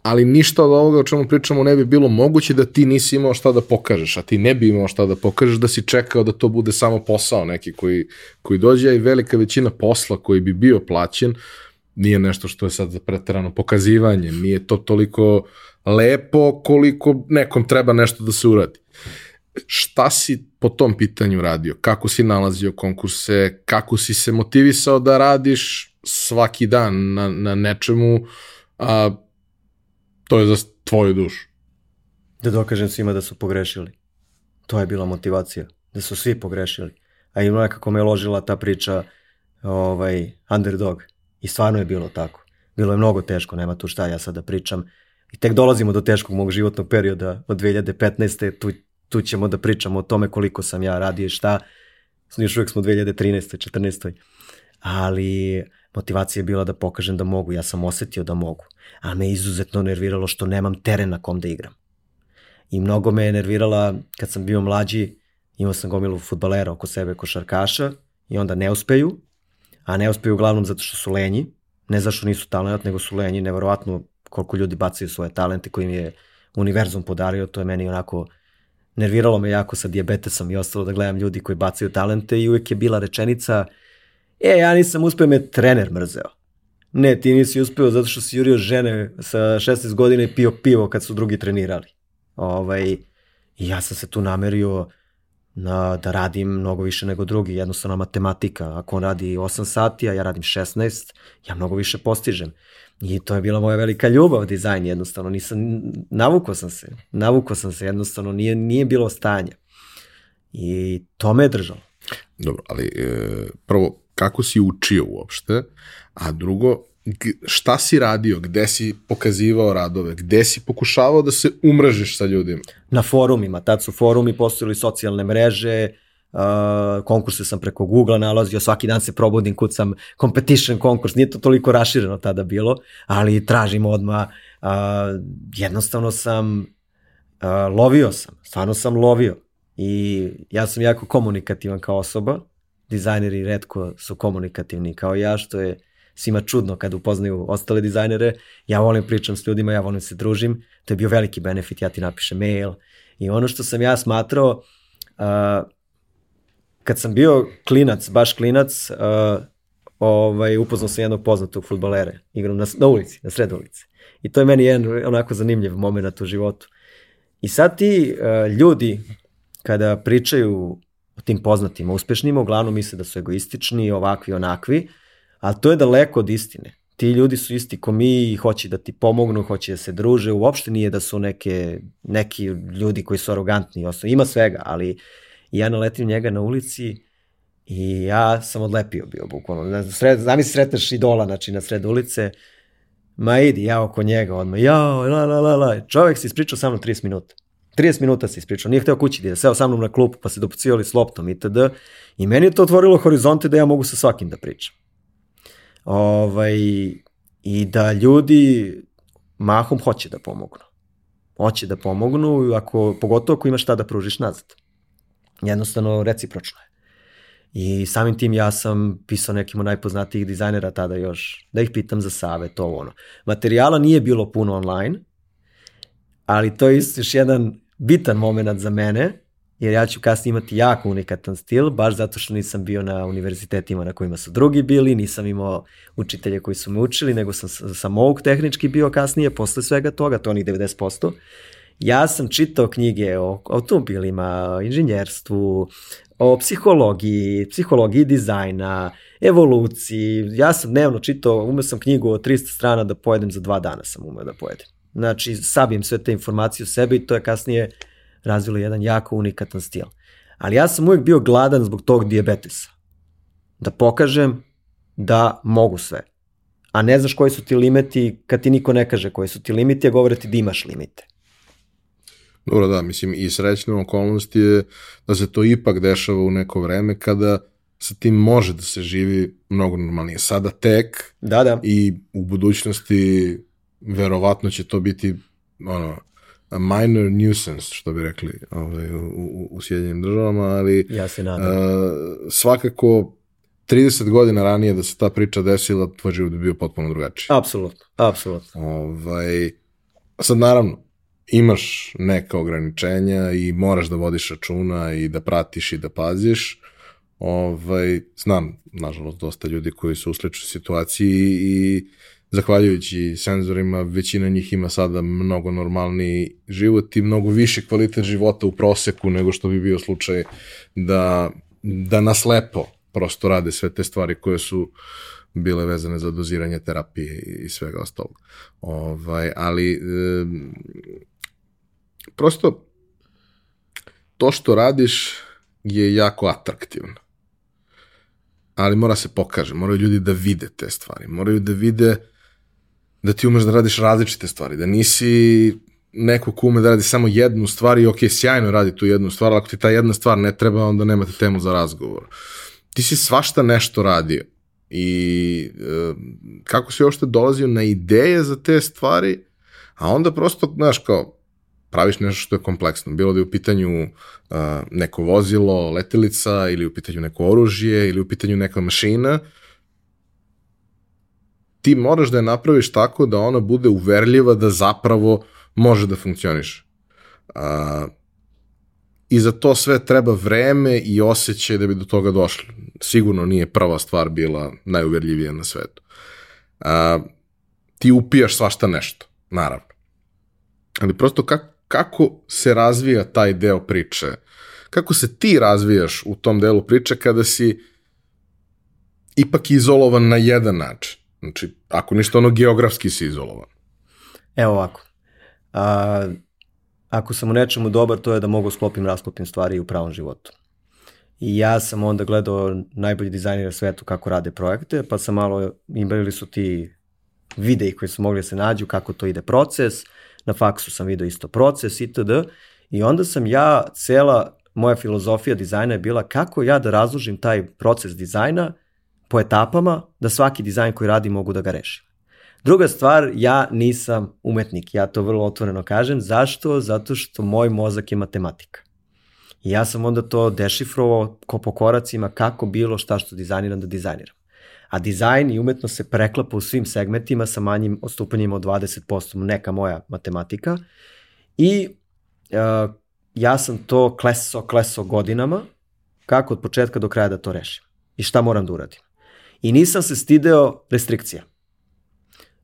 A: ali ništa od ovoga o čemu pričamo ne bi bilo moguće da ti nisi imao šta da pokažeš, a ti ne bi imao šta da pokažeš, da si čekao da to bude samo posao neki koji, koji dođe i velika većina posla koji bi bio plaćen nije nešto što je sad za preterano pokazivanje, nije to toliko lepo koliko nekom treba nešto da se uradi. Šta si po tom pitanju radio? Kako si nalazio konkurse? Kako si se motivisao da radiš svaki dan na, na nečemu a, to je za tvoju dušu.
B: Da dokažem svima da su pogrešili. To je bila motivacija. Da su svi pogrešili. A i nekako me ložila ta priča ovaj, underdog. I stvarno je bilo tako. Bilo je mnogo teško, nema tu šta ja sada pričam. I tek dolazimo do teškog mog životnog perioda od 2015. Tu, tu ćemo da pričamo o tome koliko sam ja radio i šta. Još uvijek smo 2013. 14. Ali motivacija je bila da pokažem da mogu, ja sam osetio da mogu, a me izuzetno nerviralo što nemam teren na kom da igram. I mnogo me je nervirala kad sam bio mlađi, imao sam gomilu futbalera oko sebe, košarkaša, i onda ne uspeju, a ne uspeju uglavnom zato što su lenji, ne zašto nisu talent, nego su lenji, neverovatno koliko ljudi bacaju svoje talente koji mi je univerzum podario, to je meni onako nerviralo me jako sa diabetesom i ostalo da gledam ljudi koji bacaju talente i uvek je bila rečenica uh, E, ja nisam uspeo, me trener mrzeo. Ne, ti nisi uspeo zato što si jurio žene sa 16 godina i pio pivo kad su drugi trenirali. Ovaj, ja sam se tu namerio na, da radim mnogo više nego drugi. Jednostavno matematika. Ako on radi 8 sati, a ja radim 16, ja mnogo više postižem. I to je bila moja velika ljubav, dizajn jednostavno. Nisam, navukao sam se. Navukao sam se jednostavno. Nije, nije bilo stanja. I to me je držalo.
A: Dobro, ali e, prvo, kako si učio uopšte, a drugo, šta si radio, gde si pokazivao radove, gde si pokušavao da se umrežiš sa ljudima?
B: Na forumima, tad su forumi, postojili socijalne mreže, Uh, konkurse sam preko Google nalazio, svaki dan se probudim, kucam competition konkurs, nije to toliko rašireno tada bilo, ali tražim odma uh, jednostavno sam uh, lovio sam, stvarno sam lovio i ja sam jako komunikativan kao osoba, dizajneri redko su komunikativni kao ja, što je svima čudno kad upoznaju ostale dizajnere. Ja volim pričam s ljudima, ja volim se družim, to je bio veliki benefit, ja ti napišem mail. I ono što sam ja smatrao, uh, kad sam bio klinac, baš klinac, uh, ovaj, upoznao sam jednog poznatog futbolera, igram na, na ulici, na sred ulici. I to je meni jedan onako zanimljiv moment u životu. I sad ti uh, ljudi, kada pričaju tim poznatim uspešnima, uglavnom misle da su egoistični, ovakvi, onakvi, ali to je daleko od istine. Ti ljudi su isti ko mi i hoće da ti pomognu, hoće da se druže, uopšte nije da su neke, neki ljudi koji su arogantni, osnov. ima svega, ali ja naletim njega na ulici i ja sam odlepio bio bukvalno. Sred, zamisli sretneš idola, znači na sred ulice, ma idi, ja oko njega odmah, ja, la, la, la, la. Čovek se ispričao sa mnom 30 minuta. 30 minuta se ispričao, nije hteo kući da je, seo sa mnom na klupu pa se dopucivali s loptom itd. I meni je to otvorilo horizonte da ja mogu sa svakim da pričam. Ovaj, I da ljudi mahom hoće da pomognu. Hoće da pomognu, ako, pogotovo ako imaš šta da pružiš nazad. Jednostavno, recipročno je. I samim tim ja sam pisao nekim od najpoznatijih dizajnera tada još, da ih pitam za savjet, to ono. Materijala nije bilo puno online, ali to je još jedan bitan moment za mene, jer ja ću kasnije imati jako unikatan stil, baš zato što nisam bio na univerzitetima na kojima su drugi bili, nisam imao učitelje koji su me učili, nego sam sam mouk tehnički bio kasnije, posle svega toga, to onih 90%. Ja sam čitao knjige o automobilima, inženjerstvu, o psihologiji, psihologiji dizajna, evoluciji. Ja sam dnevno čitao, umeo sam knjigu o 300 strana da pojedem za dva dana sam umeo da pojedem. Znači, sabijem sve te informacije u sebe i to je kasnije razvilo jedan jako unikatan stil. Ali ja sam uvijek bio gladan zbog tog diabetesa. Da pokažem da mogu sve. A ne znaš koji su ti limiti kad ti niko ne kaže koji su ti limiti, a govore ti da imaš limite.
A: Dobro, da, mislim, i srećna okolnost je da se to ipak dešava u neko vreme kada sa tim može da se živi mnogo normalnije. Sada tek
B: da, da.
A: i u budućnosti verovatno će to biti ono, a minor nuisance, što bi rekli ovaj, u, u, u Sjedinjenim državama, ali
B: ja se nadam.
A: Uh, svakako 30 godina ranije da se ta priča desila, tvoj život bi bio potpuno drugačiji.
B: Apsolutno, apsolutno.
A: Ovaj, sad naravno, imaš neka ograničenja i moraš da vodiš računa i da pratiš i da paziš. Ovaj, znam, nažalost, dosta ljudi koji su u sličnoj situaciji i zahvaljujući senzorima, većina njih ima sada mnogo normalniji život i mnogo više kvalitet života u proseku nego što bi bio slučaj da, da naslepo prosto rade sve te stvari koje su bile vezane za doziranje terapije i svega ostalog. Ovaj, ali e, prosto to što radiš je jako atraktivno. Ali mora se pokaže, moraju ljudi da vide te stvari, moraju da vide da ti umeš da radiš različite stvari, da nisi neko ko ume da radi samo jednu stvar i ok, sjajno radi tu jednu stvar, ali ako ti ta jedna stvar ne treba, onda nemate temu za razgovor. Ti si svašta nešto radio i e, kako si uopšte dolazio na ideje za te stvari, a onda prosto, znaš, kao, praviš nešto što je kompleksno. Bilo da je u pitanju uh, neko vozilo, letelica, ili u pitanju neko oružje, ili u pitanju neka mašina, ti moraš da je napraviš tako da ona bude uverljiva da zapravo može da funkcioniše. Uh, I za to sve treba vreme i osjećaj da bi do toga došli. Sigurno nije prva stvar bila najuverljivija na svetu. Uh, ti upijaš svašta nešto, naravno. Ali prosto kako, kako se razvija taj deo priče? Kako se ti razvijaš u tom delu priče kada si ipak izolovan na jedan način? Znači, ako ništa ono geografski si izolovan.
B: Evo ovako. A, ako sam u nečemu dobar, to je da mogu sklopim, rasklopim stvari u pravom životu. I ja sam onda gledao najbolji dizajnere svetu kako rade projekte, pa sam malo, imali su ti videi koji su mogli da se nađu, kako to ide proces, na faksu sam video isto proces itd. I onda sam ja, cela moja filozofija dizajna je bila kako ja da razložim taj proces dizajna po etapama, da svaki dizajn koji radim mogu da ga rešim. Druga stvar, ja nisam umetnik, ja to vrlo otvoreno kažem. Zašto? Zato što moj mozak je matematika. I ja sam onda to dešifrovao ko po koracima kako bilo šta što dizajniram da dizajniram. A dizajn i umetnost se preklapa u svim segmentima sa manjim odstupanjima od 20%, neka moja matematika. I uh, ja sam to kleso, kleso godinama, kako od početka do kraja da to rešim. I šta moram da uradim. I nisam se stideo restrikcija.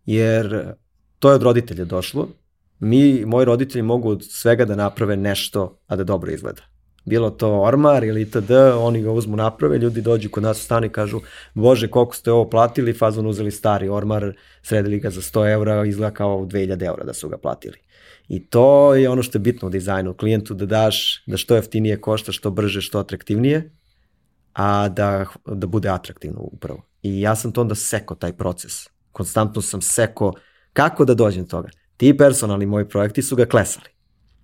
B: Jer to je od roditelja došlo. Mi, moji roditelji mogu od svega da naprave nešto, a da dobro izgleda. Bilo to ormar ili itd., oni ga uzmu naprave, ljudi dođu kod nas u stanu i kažu, bože, koliko ste ovo platili, fazon uzeli stari ormar, sredili ga za 100 eura, izgleda kao 2000 eura da su ga platili. I to je ono što je bitno u dizajnu, klijentu da daš, da što jeftinije košta, što brže, što atraktivnije, a da, da bude atraktivno upravo. I ja sam to onda seko taj proces. Konstantno sam seko kako da dođem do toga. Ti personalni moji projekti su ga klesali.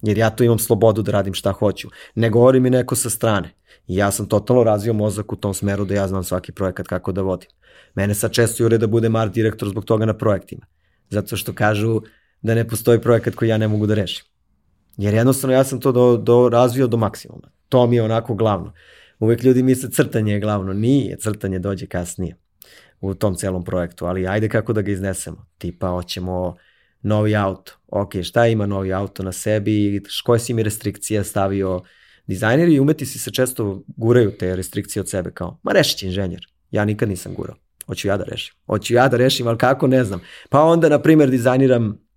B: Jer ja tu imam slobodu da radim šta hoću. Ne govori mi neko sa strane. I ja sam totalno razvio mozak u tom smeru da ja znam svaki projekat kako da vodim. Mene sad često jure da bude art direktor zbog toga na projektima. Zato što kažu da ne postoji projekat koji ja ne mogu da rešim. Jer jednostavno ja sam to do, do razvio do maksimuma. To mi je onako glavno. Uvek ljudi misle crtanje je glavno. Nije, crtanje dođe kasnije u tom celom projektu, ali ajde kako da ga iznesemo. Tipa, hoćemo novi auto. Ok, šta ima novi auto na sebi, koje si mi restrikcije stavio. Dizajneri i umetnici se često guraju te restrikcije od sebe kao, ma rešit će inženjer. Ja nikad nisam gurao. Hoću ja da rešim. Hoću ja da rešim, ali kako, ne znam. Pa onda, na primjer, dizajniram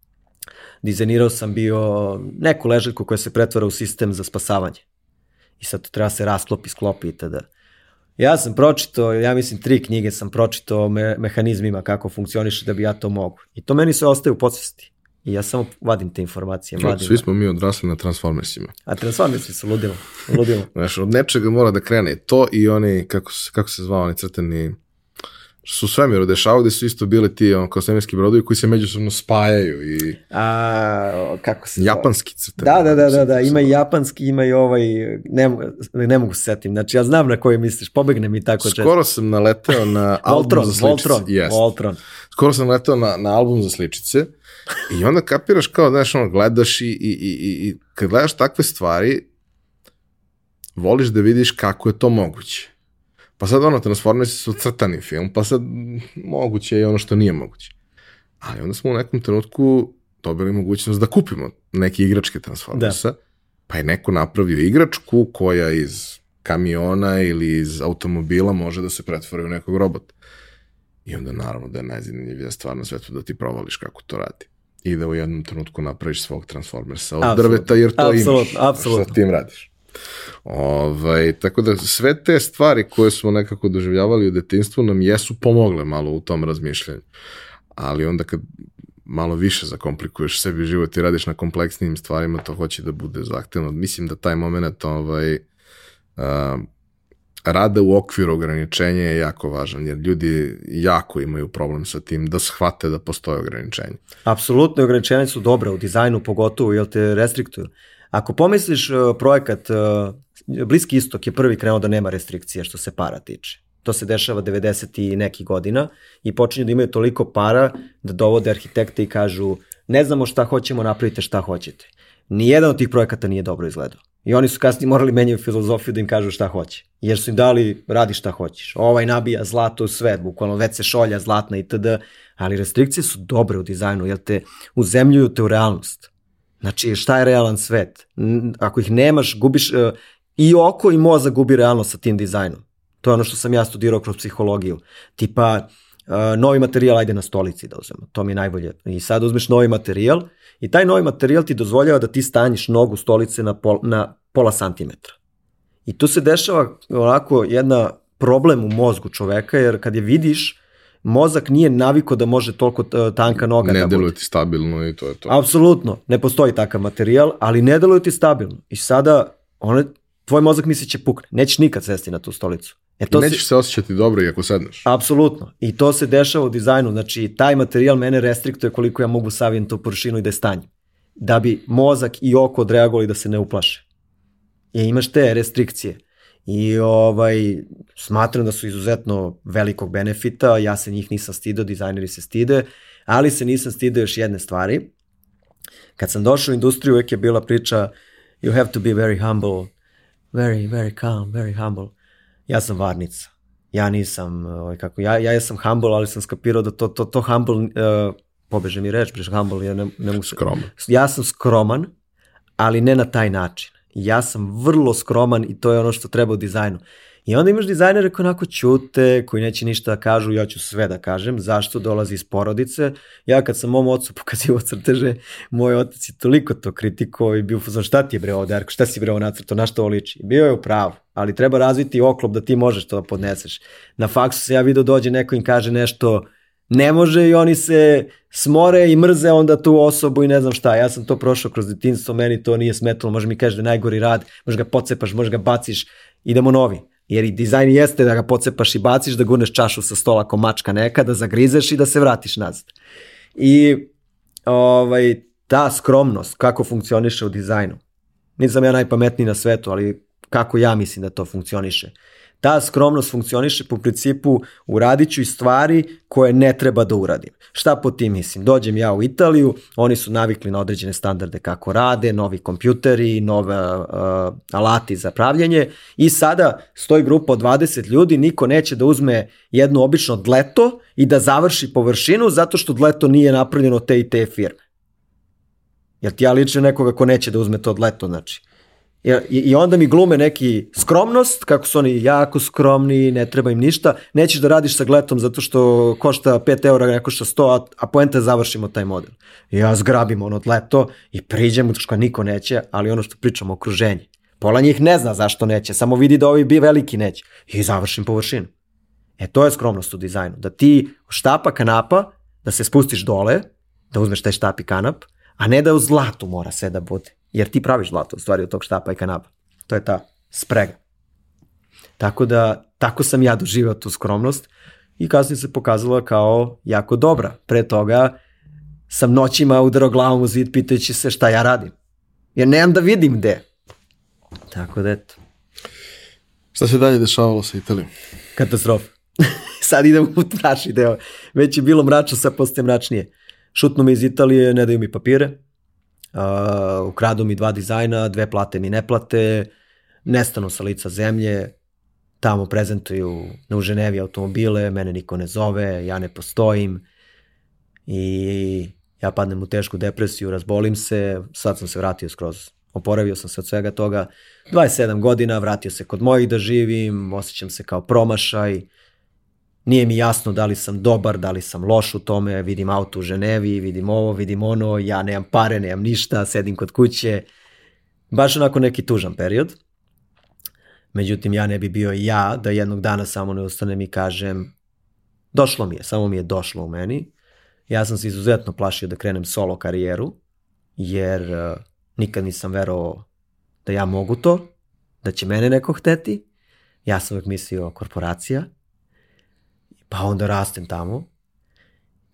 B: dizajnirao sam bio neku ležaljku koja se pretvara u sistem za spasavanje. I sad to treba se rasklopi, sklopi i tada. Ja sam pročito, ja mislim tri knjige sam pročito o me, mehanizmima kako funkcioniše da bi ja to mogu. I to meni sve ostaje u podsvesti. I ja samo vadim te informacije. Vadim.
A: svi smo mi odrasli na Transformersima.
B: A Transformersi su ludilo. ludilo.
A: Znaš, od nečega mora da krene. To i oni, kako se, kako se zvao, oni crteni su u svemiru dešavaju gde su isto bili ti on, kao svemirski brodovi koji se međusobno spajaju i
B: A, kako se...
A: japanski crteni.
B: Da, da, da, da, da, ima i
A: zove.
B: japanski, ima i ovaj, ne, ne mogu se setim, znači ja znam na koji misliš, pobegne mi tako često.
A: Skoro sam naleteo na [LAUGHS] album za sličice.
B: Voltron,
A: Jest.
B: Voltron.
A: Skoro sam naleteo na, na album za sličice i onda kapiraš kao, znaš, ono, gledaš i, i, i, i, i kad gledaš takve stvari, voliš da vidiš kako je to moguće. Pa sad ono, Transformersi su crtani film, pa sad moguće je ono što nije moguće. Ali onda smo u nekom trenutku dobili mogućnost da kupimo neke igračke Transformersa, pa je neko napravio igračku koja iz kamiona ili iz automobila može da se pretvori u nekog robota. I onda naravno da je najzanimljivija stvar na svetu da ti provališ kako to radi. I da u jednom trenutku napraviš svog Transformersa od
B: Apsolutno.
A: drveta jer to
B: Apsolutno,
A: imaš.
B: apsolutno.
A: Šta tim radiš? Ovaj, tako da sve te stvari koje smo nekako doživljavali u detinstvu nam jesu pomogle malo u tom razmišljanju. Ali onda kad malo više zakomplikuješ sebi život i radiš na kompleksnijim stvarima, to hoće da bude zahtevno. Mislim da taj moment ovaj, a, rada u okviru ograničenja je jako važan, jer ljudi jako imaju problem sa tim da shvate da postoje ograničenja.
B: Apsolutno, ograničenja su dobra u dizajnu, pogotovo, jer te restriktuju. Ako pomisliš uh, projekat, uh, Bliski istok je prvi krenuo da nema restrikcije što se para tiče. To se dešava 90 i neki godina i počinju da imaju toliko para da dovode arhitekte i kažu ne znamo šta hoćemo, napravite šta hoćete. Nijedan od tih projekata nije dobro izgledao. I oni su kasnije morali menjaju filozofiju da im kažu šta hoće. Jer su im dali, radi šta hoćeš. Ovaj nabija zlato u sve, bukvalno već se šolja zlatna itd. Ali restrikcije su dobre u dizajnu, jer te uzemljuju te u realnost. Znači, šta je realan svet? Ako ih nemaš, gubiš uh, i oko i mozak gubi realnost sa tim dizajnom. To je ono što sam ja studirao kroz psihologiju. Tipa, uh, novi materijal ajde na stolici da uzmemo. To mi je najbolje. I sad uzmeš novi materijal i taj novi materijal ti dozvoljava da ti stanjiš nogu stolice na, pol, na pola santimetra. I tu se dešava onako jedna problem u mozgu čoveka, jer kad je vidiš, mozak nije naviko da može toliko uh, tanka noga
A: ne
B: da bude.
A: deluje ti stabilno i to je to.
B: Apsolutno, ne postoji takav materijal, ali ne deluje ti stabilno. I sada, one, tvoj mozak misli će pukne. Nećeš nikad sesti na tu stolicu. E
A: I
B: to
A: nećeš
B: se,
A: se osjećati dobro i ako sedneš.
B: apsolutno. I to se dešava u dizajnu. Znači, taj materijal mene restriktuje koliko ja mogu savijem tu površinu i da je stanjem. Da bi mozak i oko odreagovali da se ne uplaše. I imaš te restrikcije. I ovaj, smatram da su izuzetno velikog benefita, ja se njih nisam stidio, dizajneri se stide, ali se nisam stidio još jedne stvari. Kad sam došao u industriju, uvek je bila priča you have to be very humble, very, very calm, very humble. Ja sam varnica. Ja nisam, ovaj, kako, ja, ja sam humble, ali sam skapirao da to, to, to humble, uh, pobeže mi reč, briš humble, ja ne, ne mogu.
A: Skroman.
B: Ja sam skroman, ali ne na taj način. Ja sam vrlo skroman i to je ono što treba u dizajnu. I onda imaš dizajnere koji onako ćute, koji neće ništa da kažu, ja ću sve da kažem, zašto dolazi iz porodice. Ja kad sam mom ocu [LAUGHS] pokazivo crteže, moj otac je toliko to kritiko i bio fuzon, šta ti je bre ovo, Darko, šta si bre ovo nacrto, na što ovo liči? Bio je u pravu, ali treba razviti oklop da ti možeš to da podneseš. Na faksu se ja vidio dođe neko im kaže nešto, ne može i oni se smore i mrze onda tu osobu i ne znam šta. Ja sam to prošao kroz detinstvo, meni to nije smetalo, može mi kažeš da je najgori rad, može ga pocepaš, može ga baciš, idemo novi. Jer i dizajn jeste da ga pocepaš i baciš, da gurneš čašu sa stola ko mačka neka, da zagrizeš i da se vratiš nazad. I ovaj, ta skromnost, kako funkcioniše u dizajnu. Nisam ja najpametniji na svetu, ali kako ja mislim da to funkcioniše. Ta skromnost funkcioniše po principu uradit ću i stvari koje ne treba da uradim. Šta po tim mislim? Dođem ja u Italiju, oni su navikli na određene standarde kako rade, novi kompjuteri, nove uh, alati za pravljanje i sada stoji grupa od 20 ljudi, niko neće da uzme jedno obično dleto i da završi površinu zato što dleto nije napravljeno te i te firme. Jel ti ja ličim nekoga ko neće da uzme to dleto, znači. I, I onda mi glume neki skromnost, kako su oni jako skromni, ne treba im ništa, nećeš da radiš sa gletom zato što košta 5 eura, ne košta 100, a, a poenta je završimo taj model. I ja zgrabim ono leto i priđem, što niko neće, ali ono što pričamo, okruženje. Pola njih ne zna zašto neće, samo vidi da ovi bi veliki neće. I završim površinu. E to je skromnost u dizajnu, da ti štapa kanapa, da se spustiš dole, da uzmeš taj štap i kanap, a ne da u zlatu mora sve da bude. Jer ti praviš zlato u stvari od tog štapa i kanapa. To je ta sprega. Tako da, tako sam ja doživao tu skromnost i kasnije se pokazala kao jako dobra. Pre toga sam noćima udarao glavom u zid pitajući se šta ja radim. Jer nemam da vidim gde. Tako da eto.
A: Šta se dalje dešavalo sa Italijom?
B: Katastrofa. [LAUGHS] sad idem u mračni deo. Već je bilo mračno, sad postaje mračnije. Šutnu me iz Italije, ne daju mi papire. Uh, ukradu mi dva dizajna, dve plate mi ne plate, nestanu sa lica zemlje, tamo prezentuju na u Ženevi automobile, mene niko ne zove, ja ne postojim i ja padnem u tešku depresiju, razbolim se, sad sam se vratio skroz, oporavio sam se od svega toga, 27 godina, vratio se kod mojih da živim, osjećam se kao promašaj, nije mi jasno da li sam dobar, da li sam loš u tome, vidim auto u Ženevi, vidim ovo, vidim ono, ja nemam pare, nemam ništa, sedim kod kuće, baš onako neki tužan period. Međutim, ja ne bi bio ja da jednog dana samo ne ustanem i kažem došlo mi je, samo mi je došlo u meni. Ja sam se izuzetno plašio da krenem solo karijeru, jer uh, nikad nisam verovao da ja mogu to, da će mene neko hteti. Ja sam uvek mislio korporacija, pa onda rastem tamo.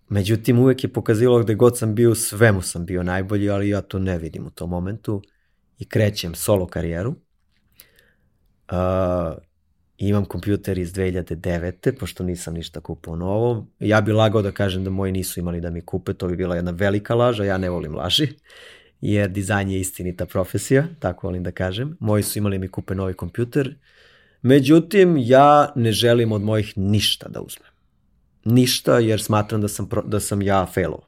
B: Međutim, uvek je pokazilo gde god sam bio, svemu sam bio najbolji, ali ja to ne vidim u tom momentu i krećem solo karijeru. Uh, imam kompjuter iz 2009. pošto nisam ništa kupao novo. Ja bi lagao da kažem da moji nisu imali da mi kupe, to bi bila jedna velika laža, ja ne volim laži, jer dizajn je istinita profesija, tako volim da kažem. Moji su imali da mi kupe novi kompjuter, međutim ja ne želim od mojih ništa da uzmem. Ništa jer smatram da sam, da sam ja failov.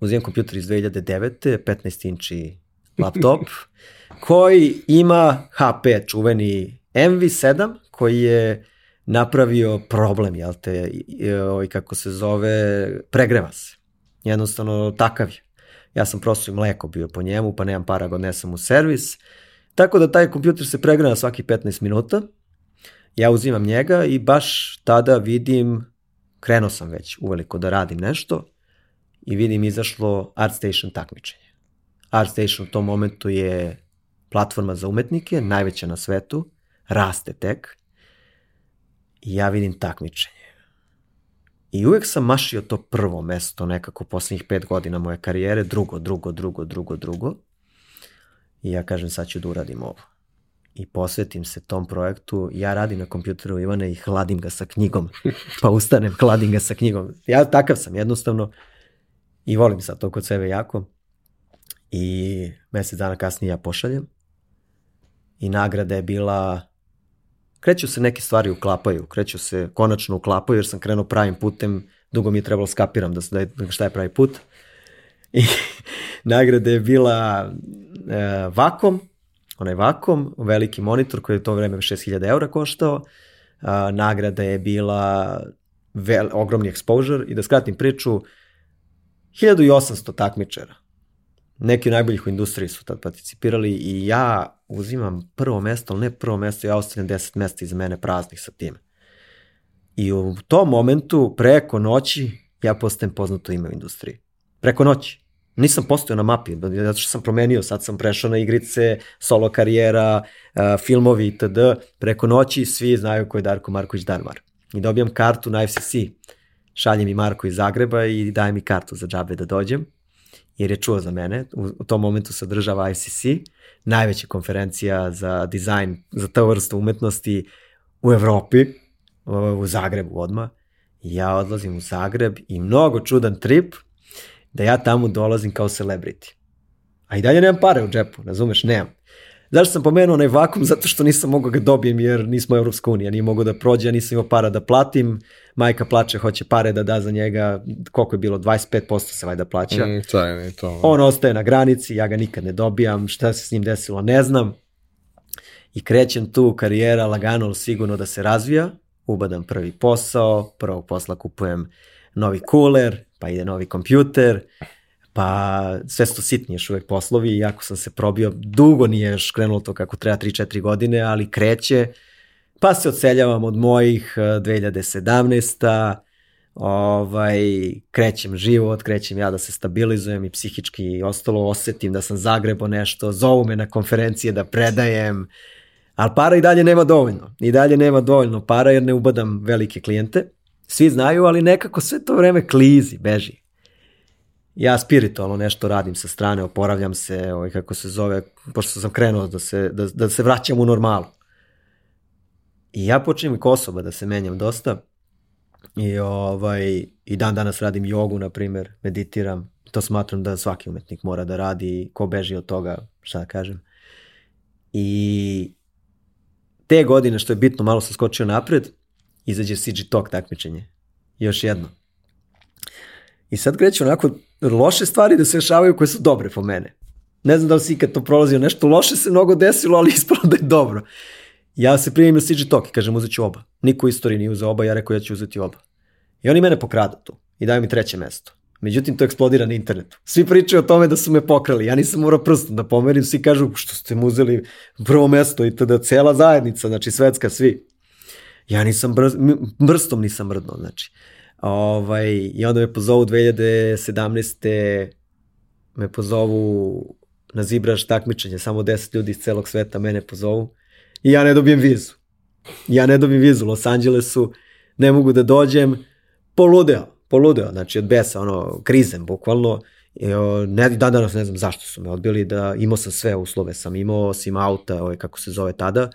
B: Uzimam kompjuter iz 2009. 15 inči [LAUGHS] laptop, koji ima HP, čuveni MV7, koji je napravio problem, jel te, ovaj, kako se zove, pregreva se. Jednostavno, takav je. Ja sam prosto i mleko bio po njemu, pa nemam para ga odnesem u servis. Tako da taj kompjuter se pregreva svaki 15 minuta. Ja uzimam njega i baš tada vidim, krenuo sam već uveliko da radim nešto i vidim izašlo ArtStation takmičenje. ArtStation u tom momentu je platforma za umetnike, najveća na svetu, raste tek i ja vidim takmičenje. I uvek sam mašio to prvo mesto nekako poslednjih pet godina moje karijere, drugo, drugo, drugo, drugo, drugo. I ja kažem sad ću da uradim ovo. I posvetim se tom projektu. Ja radim na kompjuteru Ivane i hladim ga sa knjigom. [LAUGHS] Pa ustanem, hladim ga sa knjigom. Ja takav sam jednostavno i volim sad to kod sebe jako. I mesec dana kasnije ja pošaljem i nagrada je bila kreću se neke stvari uklapaju, kreću se konačno uklapaju jer sam krenuo pravim putem, dugo mi je trebalo skapiram da, da, da šta je pravi put. I [LAUGHS] nagrada je bila e, vakom, onaj vakom, veliki monitor koji je to vreme 6000 eura koštao. A, nagrada je bila vel, ogromni exposure i da skratim priču, 1800 takmičara neki najboljih u industriji su tad participirali i ja uzimam prvo mesto, ali ne prvo mesto, ja ostavljam 10 mesta iza mene praznih sa tim. I u tom momentu, preko noći, ja postajem poznato ime u industriji. Preko noći. Nisam postojao na mapi, zato što sam promenio, sad sam prešao na igrice, solo karijera, filmovi itd. Preko noći svi znaju ko je Darko Marković Darmar. I dobijam kartu na FCC. Šalje mi Marko iz Zagreba i daje mi kartu za džabe da dođem jer je čuo za mene. U, tom momentu se održava ICC, najveća konferencija za dizajn, za ta vrstu umetnosti u Evropi, u Zagrebu odma. I ja odlazim u Zagreb i mnogo čudan trip da ja tamo dolazim kao celebrity. A i dalje nemam pare u džepu, razumeš, nemam. Zašto sam pomenuo onaj vakum? Zato što nisam mogao ga dobijem jer nismo Evropska unija, nije mogao da prođe, ja nisam imao para da platim, majka plače, hoće pare da da za njega, koliko je bilo, 25% se vajda plaća. Mm,
A: taj, to.
B: On ostaje na granici, ja ga nikad ne dobijam, šta se s njim desilo, ne znam. I krećem tu karijera lagano, sigurno da se razvija, ubadam prvi posao, prvog posla kupujem novi kuler, pa ide novi kompjuter, pa sve su to sitni još uvek poslovi, iako sam se probio, dugo nije još krenulo to kako treba 3-4 godine, ali kreće, pa se odseljavam od mojih 2017 eh, ovaj, krećem život, krećem ja da se stabilizujem i psihički i ostalo osetim da sam zagrebo nešto, zovu me na konferencije da predajem, ali para i dalje nema dovoljno. I dalje nema dovoljno para jer ne ubadam velike klijente. Svi znaju, ali nekako sve to vreme klizi, beži. Ja spiritualno nešto radim sa strane, oporavljam se, ovaj, kako se zove, pošto sam krenuo da se, da, da se vraćam u normalu. I ja počnem i osoba da se menjam dosta I, ovaj, I dan danas radim jogu, na primer, meditiram. To smatram da svaki umetnik mora da radi, ko beži od toga, šta da kažem. I te godine, što je bitno, malo sam skočio napred, izađe CG Talk takmičenje. Još jedno. I sad kreću onako loše stvari da se rešavaju koje su dobre po mene. Ne znam da li si ikad to prolazio, nešto loše se mnogo desilo, ali [LAUGHS] ispalo da je dobro. Ja se primim na CG Talk i kažem uzet ću oba. Niko u istoriji nije uzeo oba, ja rekao ja ću uzeti oba. I oni mene pokradu tu i daju mi treće mesto. Međutim, to eksplodira na internetu. Svi pričaju o tome da su me pokrali. Ja nisam morao prstom da pomerim. Svi kažu što ste mu uzeli prvo mesto i tada cela zajednica, znači svetska, svi. Ja nisam brz, brstom nisam mrdno, znači. Ovaj, I onda me pozovu 2017. me pozovu na zibraš takmičenje, samo 10 ljudi iz celog sveta mene pozovu i ja ne dobijem vizu. Ja ne dobijem vizu u Los Angelesu, ne mogu da dođem, poludeo, poludeo, znači od besa, ono, krizem, bukvalno, ne, dan danas ne znam zašto su me odbili, da imao sam sve uslove, sam imao, osim auta, ovaj, kako se zove tada,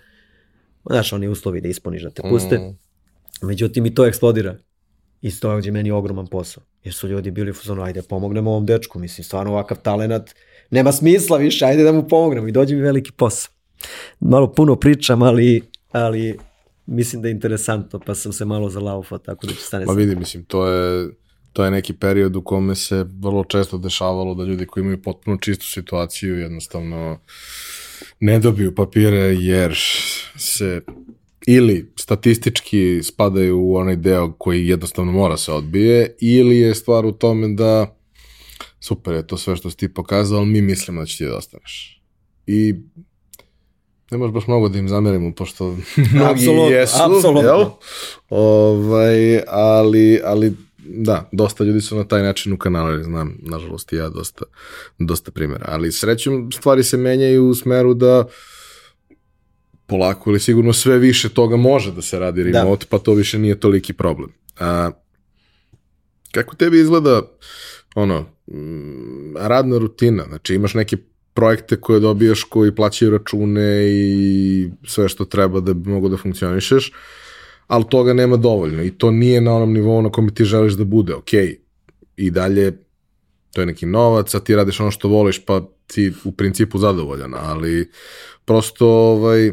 B: znaš, oni uslovi da ispuniš da te puste, mm. međutim i to eksplodira, i to je meni ogroman posao, jer su ljudi bili u fuzonu, ajde pomognemo ovom dečku, mislim, stvarno ovakav talenat, nema smisla više, ajde da mu pomognemo i dođe mi veliki posao. Malo puno pričam, ali, ali mislim da je interesantno, pa sam se malo zalaufao, tako da će stane.
A: Ma vidi, mislim, to je, to je neki period u kome se vrlo često dešavalo da ljudi koji imaju potpuno čistu situaciju jednostavno ne dobiju papire jer se ili statistički spadaju u onaj deo koji jednostavno mora se odbije ili je stvar u tome da super je to sve što si ti pokazao, ali mi mislimo da će ti da ostaneš. I ne možeš baš mnogo da im zamerimo, pošto [LAUGHS] mnogi jesu, apsolutno. jel? Ovaj, ali, ali da, dosta ljudi su na taj način u kanalu, znam, nažalost i ja dosta, dosta primjera. Ali srećom stvari se menjaju u smeru da polako ili sigurno sve više toga može da se radi da. remote, da. pa to više nije toliki problem. A, kako tebi izgleda ono, radna rutina? Znači imaš neki projekte koje dobijaš koji plaćaju račune i sve što treba da bi mogo da funkcionišeš, ali toga nema dovoljno i to nije na onom nivou na kome ti želiš da bude, ok, i dalje to je neki novac, a ti radiš ono što voliš, pa ti u principu zadovoljan, ali prosto ovaj,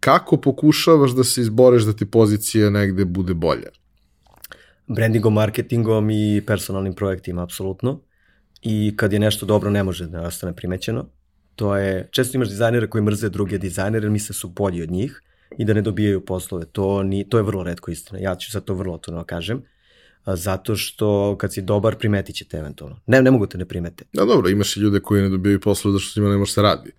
A: kako pokušavaš da se izboreš da ti pozicija negde bude bolja?
B: Brandingom, marketingom i personalnim projektima, apsolutno i kad je nešto dobro ne može da ostane primećeno. To je, često imaš dizajnere koji mrze druge dizajnere, misle su bolji od njih i da ne dobijaju poslove. To, ni, to je vrlo redko istina. Ja ću sad to vrlo otvoreno da kažem. Zato što kad si dobar primetit će te eventualno. Ne, ne mogu te ne primete.
A: Da, dobro, imaš i ljude koji ne dobijaju poslove zato što s njima ne može se radi.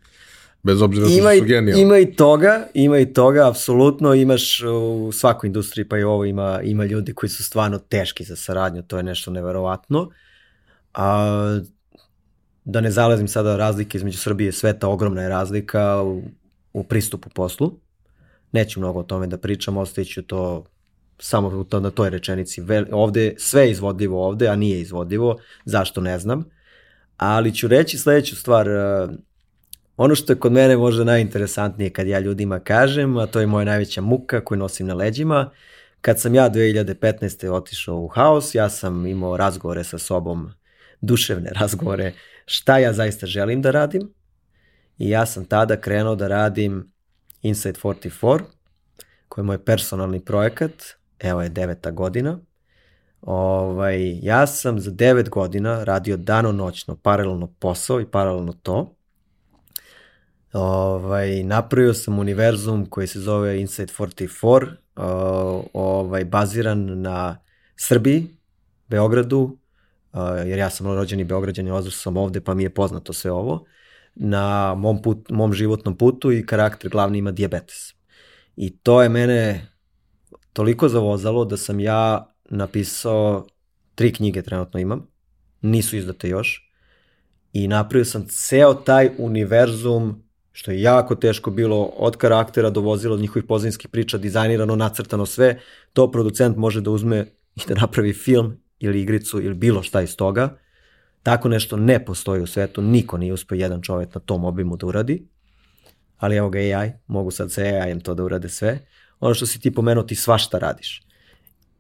A: Bez obzira ima što su genijalni.
B: Ima i toga, ima i toga, apsolutno. Imaš u svakoj industriji, pa i ovo ima, ima ljudi koji su stvarno teški za saradnju, to je nešto neverovatno. A, da ne zalazim sada razlike između Srbije i sveta, ogromna je razlika u, u pristupu poslu. Neću mnogo o tome da pričam, ostaviću to samo na toj rečenici. Ovde sve je izvodljivo ovde, a nije izvodljivo. Zašto ne znam. Ali ću reći sledeću stvar. Ono što je kod mene možda najinteresantnije kad ja ljudima kažem, a to je moja najveća muka koju nosim na leđima, kad sam ja 2015. otišao u haos, ja sam imao razgovore sa sobom duševne razgovore šta ja zaista želim da radim i ja sam tada krenuo da radim Inside 44 koji je moj personalni projekat, evo je deveta godina. Ovaj, ja sam za devet godina radio dano-noćno paralelno posao i paralelno to. Ovaj, napravio sam univerzum koji se zove Inside 44, ovaj, baziran na Srbiji, Beogradu, jer ja sam rođeni Beograđan i sam ovde, pa mi je poznato sve ovo, na mom, put, mom životnom putu i karakter glavni ima diabetes. I to je mene toliko zavozalo da sam ja napisao tri knjige trenutno imam, nisu izdate još, i napravio sam ceo taj univerzum, što je jako teško bilo, od karaktera do vozila, od njihovih pozadinskih priča, dizajnirano, nacrtano sve, to producent može da uzme i da napravi film ili igricu ili bilo šta iz toga. Tako nešto ne postoji u svetu, niko nije uspio jedan čovek na tom obimu da uradi, ali evo ga AI, mogu sad sa AI-em to da urade sve. Ono što si ti pomenuo, ti svašta radiš.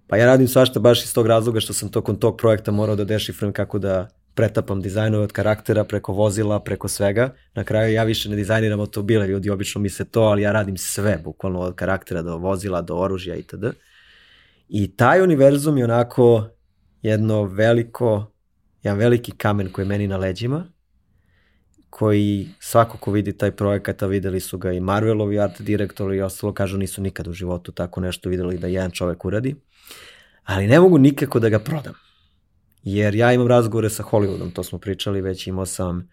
B: Pa ja radim svašta baš iz tog razloga što sam tokom tog projekta morao da dešifrujem kako da pretapam dizajnove od karaktera preko vozila, preko svega. Na kraju ja više ne dizajniram automobile, ljudi obično misle to, ali ja radim sve, bukvalno od karaktera do vozila, do oružja itd. I taj univerzum je onako jedno veliko, jedan veliki kamen koji je meni na leđima, koji svako ko vidi taj projekat, a videli su ga i Marvelovi art direktori i ostalo, kažu nisu nikad u životu tako nešto videli da jedan čovek uradi, ali ne mogu nikako da ga prodam. Jer ja imam razgovore sa Hollywoodom, to smo pričali već, imao sam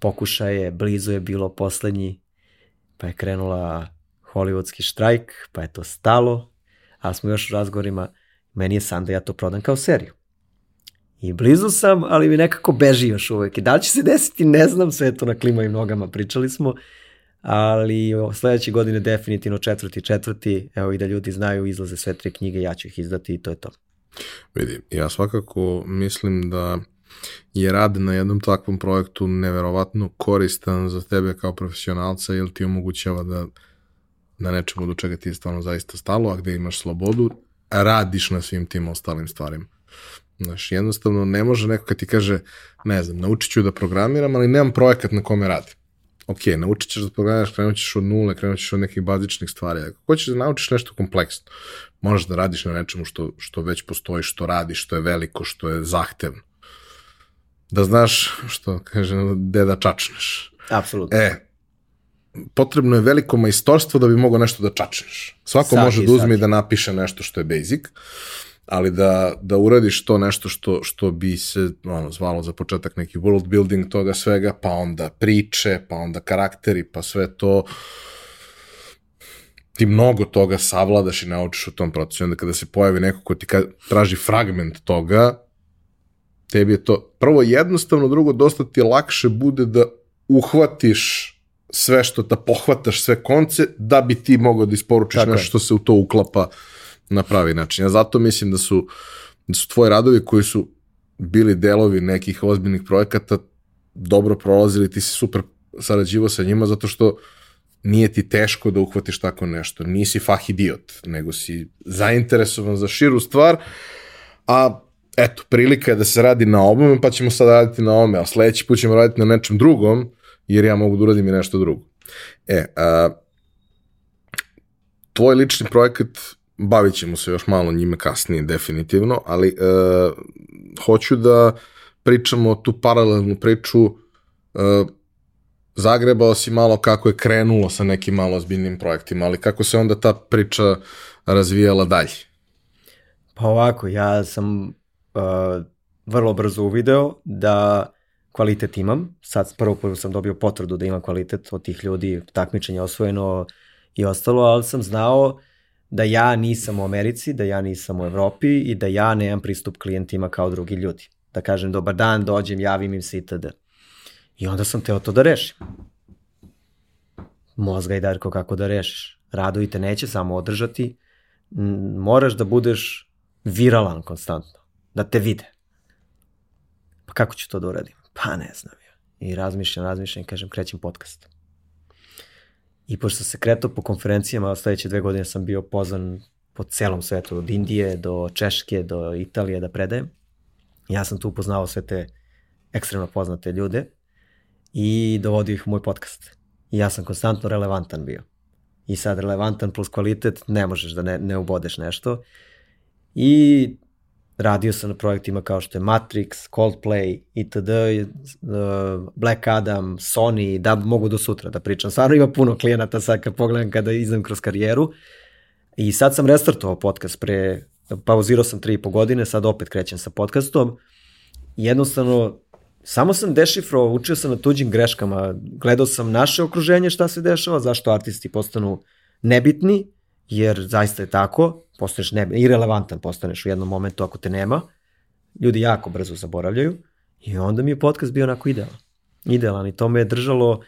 B: pokušaje, blizu je bilo poslednji, pa je krenula hollywoodski štrajk, pa je to stalo, a smo još u razgovorima, meni je san da ja to prodam kao seriju. I blizu sam, ali mi nekako beži još uvek. I da li će se desiti, ne znam, sve to na klimavim nogama pričali smo, ali sledeće godine definitivno četvrti, četvrti, evo i da ljudi znaju, izlaze sve tri knjige, ja ću ih izdati i to je to.
A: Vidi, ja svakako mislim da je rad na jednom takvom projektu neverovatno koristan za tebe kao profesionalca, jer ti omogućava da na nečemu do čega ti je stvarno zaista stalo, a gde imaš slobodu, radiš na svim tim ostalim stvarima. Znaš, jednostavno ne može neko kad ti kaže, ne znam, naučit ću da programiram, ali nemam projekat na kome radim. Ok, naučit ćeš da programiraš, krenut ćeš od nule, krenut ćeš od nekih bazičnih stvari. Ako hoćeš da naučiš nešto kompleksno, možeš da radiš na nečemu što, što već postoji, što radiš, što je veliko, što je zahtevno. Da znaš, što kaže, gde da čačneš.
B: Apsolutno.
A: E, potrebno je veliko majstorstvo da bi mogao nešto da čačneš. Svako saki, može da uzme saki. i da napiše nešto što je basic, ali da, da uradiš to nešto što, što bi se ono, zvalo za početak neki world building toga svega, pa onda priče, pa onda karakteri, pa sve to ti mnogo toga savladaš i naučiš u tom procesu. Onda kada se pojavi neko ko ti ka, traži fragment toga, tebi je to prvo jednostavno, drugo dosta ti lakše bude da uhvatiš sve što da pohvataš sve konce da bi ti mogao da isporučiš Tako nešto je. što se u to uklapa na pravi način. Ja zato mislim da su, da su tvoji radovi koji su bili delovi nekih ozbiljnih projekata dobro prolazili, ti si super sarađivo sa njima zato što nije ti teško da uhvatiš tako nešto. Nisi fah idiot, nego si zainteresovan za širu stvar, a eto, prilika je da se radi na ovome, pa ćemo sad raditi na ovome, a sledeći put ćemo raditi na nečem drugom, jer ja mogu da uradim i nešto drugo. E, a, tvoj lični projekat, bavit ćemo se još malo njime kasnije, definitivno, ali e, hoću da pričamo tu paralelnu priču e, zagrebao si malo kako je krenulo sa nekim malo ozbiljnim projektima, ali kako se onda ta priča razvijala dalje?
B: Pa ovako, ja sam uh, vrlo brzo uvideo da kvalitet imam. Sad prvo prvo sam dobio potvrdu da imam kvalitet od tih ljudi, takmičenje osvojeno i ostalo, ali sam znao da ja nisam u Americi, da ja nisam u Evropi i da ja nemam pristup klijentima kao drugi ljudi. Da kažem dobar dan, dođem, javim im se itd. I onda sam teo to da rešim. Mozga i Darko kako da rešiš. Radovi te neće samo održati, moraš da budeš viralan konstantno, da te vide. Pa kako ću to da uradim? Pa ne znam ja. I razmišljam, razmišljam i kažem krećem podcast. I pošto se kretao po konferencijama, sledeće dve godine sam bio pozvan po celom svetu, od Indije do Češke, do Italije da predajem. Ja sam tu upoznao sve te ekstremno poznate ljude i dovodio ih u moj podcast. I ja sam konstantno relevantan bio. I sad relevantan plus kvalitet, ne možeš da ne, ne ubodeš nešto. I radio sam na projektima kao što je Matrix, Coldplay, itd., uh, Black Adam, Sony, da mogu do sutra da pričam. Stvarno ima puno klijenata sad kad pogledam kada idem kroz karijeru. I sad sam restartovao podcast pre, pauzirao sam tri i po godine, sad opet krećem sa podcastom. Jednostavno, samo sam dešifrovao, učio sam na tuđim greškama, gledao sam naše okruženje šta se dešava, zašto artisti postanu nebitni jer zaista je tako, postaneš ne, irelevantan postaneš u jednom momentu ako te nema, ljudi jako brzo zaboravljaju i onda mi je podcast bio onako idealan. Idealan i to me je držalo,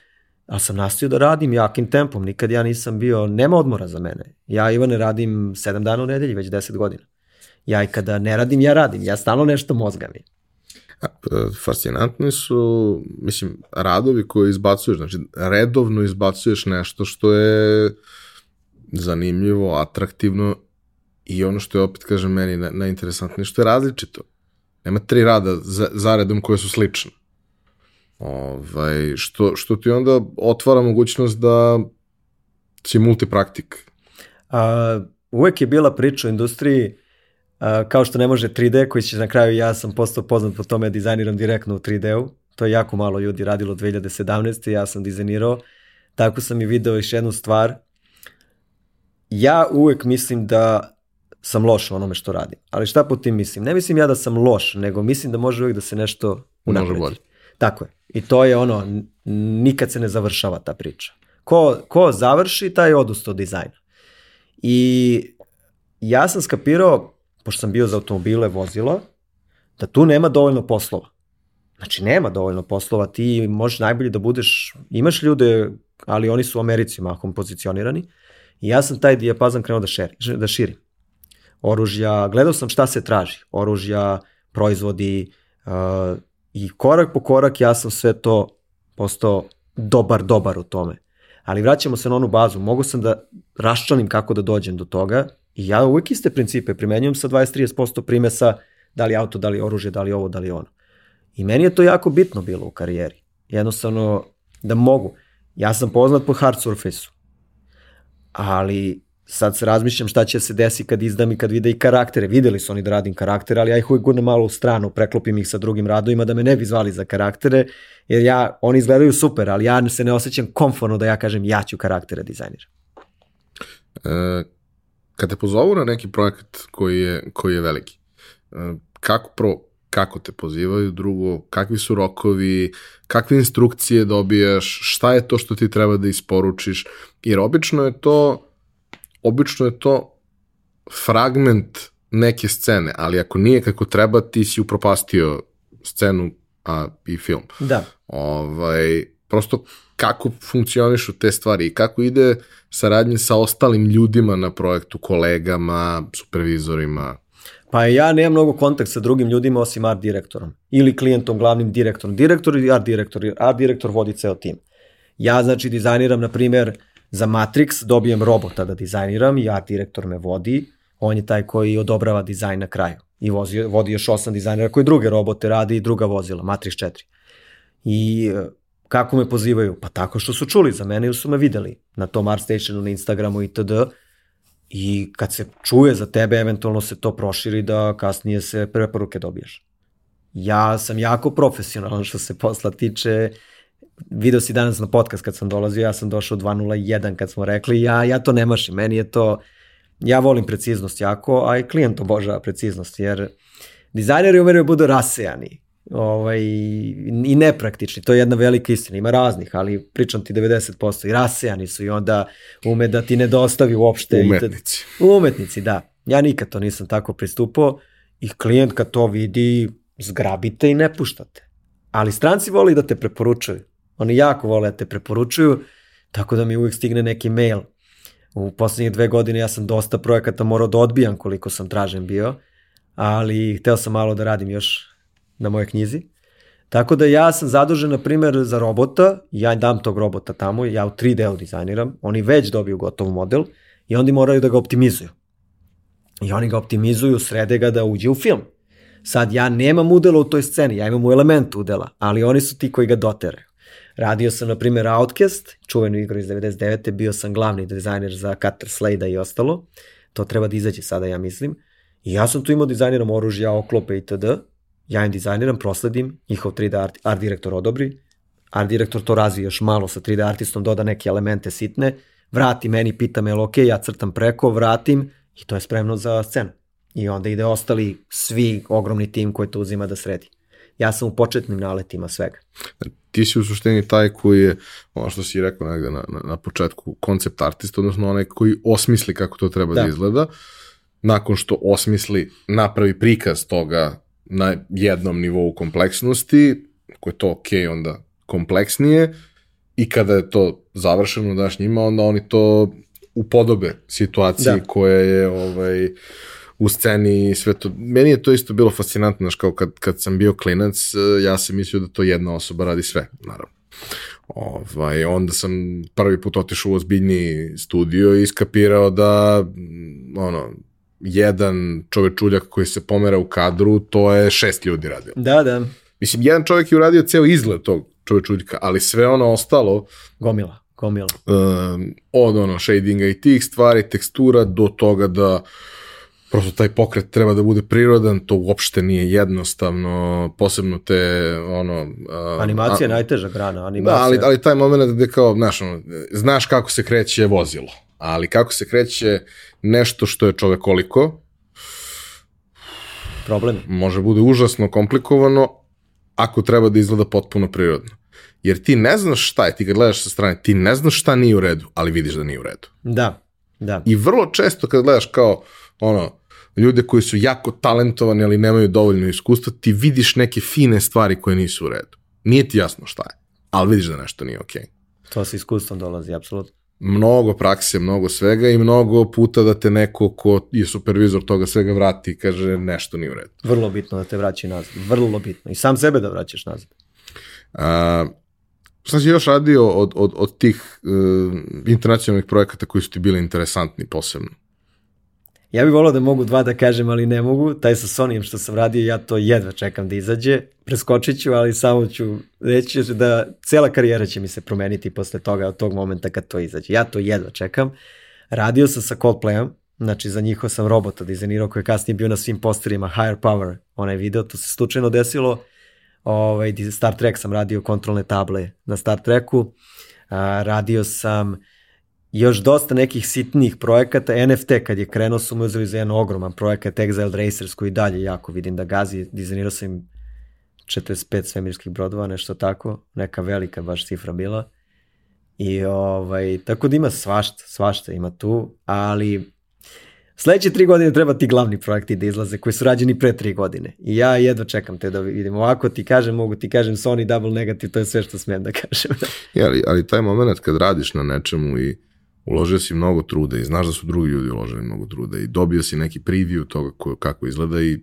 B: ali sam nastavio da radim jakim tempom, nikad ja nisam bio, nema odmora za mene. Ja Ivane radim 7 dana u nedelji, već 10 godina. Ja i kada ne radim, ja radim, ja stalno nešto mozga mi.
A: E, fascinantni su, mislim, radovi koje izbacuješ, znači redovno izbacuješ nešto što je zanimljivo, atraktivno i ono što je opet, kažem, meni najinteresantnije, što je različito. Nema tri rada za, zaredom koje su slične. Ovaj, što, što ti onda otvara mogućnost da si multipraktik.
B: A, uvek je bila priča u industriji a, kao što ne može 3D, koji će na kraju ja sam postao poznat po tome dizajniram direktno u 3D-u. To je jako malo ljudi radilo 2017. Ja sam dizajnirao. Tako sam i video još jednu stvar. Ja uvek mislim da sam loš u onome što radim. Ali šta po tim mislim? Ne mislim ja da sam loš, nego mislim da može uvijek da se nešto unapredi. Može bolje. Tako je. I to je ono, nikad se ne završava ta priča. Ko, ko završi, taj odust od dizajna. I ja sam skapirao, pošto sam bio za automobile vozila, da tu nema dovoljno poslova. Znači, nema dovoljno poslova, ti možeš najbolje da budeš, imaš ljude, ali oni su u Americi mahom pozicionirani, i ja sam taj dijapazan krenuo da, šeri, da širim oružja, gledao sam šta se traži, oružja, proizvodi uh, i korak po korak ja sam sve to postao dobar, dobar u tome. Ali vraćamo se na onu bazu, mogu sam da raščanim kako da dođem do toga i ja uvek iste principe primenjujem sa 20-30% primesa, da li auto, da li oružje, da li ovo, da li ono. I meni je to jako bitno bilo u karijeri. Jednostavno da mogu. Ja sam poznat po hard surface-u, ali sad se razmišljam šta će se desi kad izdam i kad vide i karaktere. Videli su oni da radim karaktere, ali ja ih uvijek gurnem malo u stranu, preklopim ih sa drugim radovima da me ne bi zvali za karaktere, jer ja, oni izgledaju super, ali ja se ne osjećam komforno da ja kažem ja ću karaktere dizajnira.
A: E, kad te pozovu na neki projekat koji je, koji je veliki, e, kako pro, kako te pozivaju, drugo, kakvi su rokovi, kakve instrukcije dobijaš, šta je to što ti treba da isporučiš, jer obično je to obično je to fragment neke scene, ali ako nije kako treba, ti si upropastio scenu a, i film.
B: Da.
A: Ovaj, prosto kako funkcionišu te stvari i kako ide saradnje sa ostalim ljudima na projektu, kolegama, supervizorima.
B: Pa ja nemam mnogo kontakt sa drugim ljudima osim art direktorom ili klijentom, glavnim direktorom. Direktor i art direktor. Art direktor vodi ceo tim. Ja znači dizajniram, na primer, Za Matrix dobijem robota da dizajniram i art direktor me vodi, on je taj koji odobrava dizajn na kraju. I vozi, vodi još osam dizajnera koji druge robote radi i druga vozila, Matrix 4. I e, kako me pozivaju? Pa tako što su čuli za mene ili su me videli na tom Art Stationu, na Instagramu itd. I kad se čuje za tebe, eventualno se to proširi da kasnije se preporuke dobiješ. Ja sam jako profesionalan što se posla tiče video si danas na podcast kad sam dolazio, ja sam došao 2.01 kad smo rekli, ja, ja to ne mašim, meni je to, ja volim preciznost jako, a i klijent obožava preciznost, jer dizajneri umeruju budu rasejani ovaj, i nepraktični, to je jedna velika istina, ima raznih, ali pričam ti 90%, i rasejani su i onda ume da ti ne dostavi uopšte.
A: Umetnici.
B: I umetnici, da. Ja nikad to nisam tako pristupao i klijent kad to vidi, zgrabite i ne puštate. Ali stranci voli da te preporučuju. Oni jako vole da te preporučuju, tako da mi uvijek stigne neki mail. U poslednje dve godine ja sam dosta projekata morao da odbijam koliko sam tražen bio, ali hteo sam malo da radim još na moje knjizi. Tako da ja sam zadužen, na primjer, za robota, ja dam tog robota tamo, ja u 3D-u dizajniram, oni već dobiju gotov model i oni moraju da ga optimizuju. I oni ga optimizuju, srede ga da uđe u film. Sad ja nemam udela u toj sceni, ja imam u elementu udela, ali oni su ti koji ga doteraju. Radio sam, na primjer, Outcast, čuvenu igru iz 99. Bio sam glavni dizajner za Cutter Slade i ostalo. To treba da izađe sada, ja mislim. I ja sam tu imao dizajnerom oružja, oklope itd. Ja im dizajniram, prosledim, njihov 3D art, art direktor odobri, art direktor to razvije još malo sa 3D artistom, doda neke elemente sitne, vrati meni, pita me, ok, ja crtam preko, vratim. I to je spremno za scenu. I onda ide ostali svi ogromni tim koji to uzima da sredi. Ja sam u početnim naletima svega.
A: Ti si u suštini taj koji je, ono što si rekao negde na, na, na početku, koncept artist, odnosno onaj koji osmisli kako to treba da, da. izgleda, nakon što osmisli, napravi prikaz toga na jednom nivou kompleksnosti, ako je to ok, onda kompleksnije, i kada je to završeno daš njima, onda oni to upodobe situaciji da. koja je ovaj, u sceni i sve to. Meni je to isto bilo fascinantno, znaš, kao kad, kad sam bio klinac, eh, ja sam mislio da to jedna osoba radi sve, naravno. Ovaj, onda sam prvi put otišao u ozbiljni studio i skapirao da ono, jedan čovečuljak koji se pomera u kadru, to je šest ljudi radio.
B: Da, da.
A: Mislim, jedan čovjek je uradio ceo izgled tog čovečuljka, ali sve ono ostalo...
B: Gomila, gomila.
A: Um, od ono shadinga i tih stvari, tekstura, do toga da prosto taj pokret treba da bude prirodan, to uopšte nije jednostavno, posebno te, ono...
B: Uh, Animacija je najteža grana, animacija.
A: Da, ali, ali taj moment gde kao, znaš, ono, znaš kako se kreće vozilo, ali kako se kreće nešto što je čovekoliko,
B: problem.
A: Može bude užasno komplikovano ako treba da izgleda potpuno prirodno. Jer ti ne znaš šta je, ti kad gledaš sa strane, ti ne znaš šta nije u redu, ali vidiš da nije u redu.
B: Da, da.
A: I vrlo često kad gledaš kao, ono, ljude koji su jako talentovani, ali nemaju dovoljno iskustva, ti vidiš neke fine stvari koje nisu u redu. Nije ti jasno šta je, ali vidiš da nešto nije okej. Okay.
B: To sa iskustvom dolazi, apsolutno.
A: Mnogo prakse, mnogo svega i mnogo puta da te neko ko je supervizor toga svega vrati i kaže nešto nije u redu.
B: Vrlo bitno da te vraći nazad, vrlo bitno. I sam sebe da vraćaš nazad.
A: A, šta si još radio od, od, od tih uh, internacionalnih projekata koji su ti bili interesantni posebno?
B: Ja bih volao da mogu dva da kažem, ali ne mogu. Taj sa Sonijem što sam radio, ja to jedva čekam da izađe. Preskočit ću, ali samo ću reći da cela karijera će mi se promeniti posle toga, od tog momenta kad to izađe. Ja to jedva čekam. Radio sam sa Coldplayom, znači za njihov sam robota dizajnirao koji je kasnije bio na svim posterima Higher Power, onaj video, to se slučajno desilo. Ovaj, Star Trek sam radio kontrolne table na Star Treku. A, radio sam još dosta nekih sitnih projekata. NFT kad je krenuo su mu uzeli za jedan ogroman projekat Exile Racers koji dalje jako vidim da gazi. Dizajnirao sam im 45 svemirskih brodova, nešto tako. Neka velika baš cifra bila. I ovaj, tako da ima svašta, svašta ima tu, ali sledeće tri godine treba ti glavni projekti da izlaze koji su rađeni pre tri godine. I ja jedva čekam te da vidim. Ovako ti kažem, mogu ti kažem Sony double negative, to je sve što smijem da kažem. [LAUGHS]
A: ja, ali, ali taj moment kad radiš na nečemu i uložio si mnogo truda i znaš da su drugi ljudi uložili mnogo truda i dobio si neki preview toga ko, kako izgleda i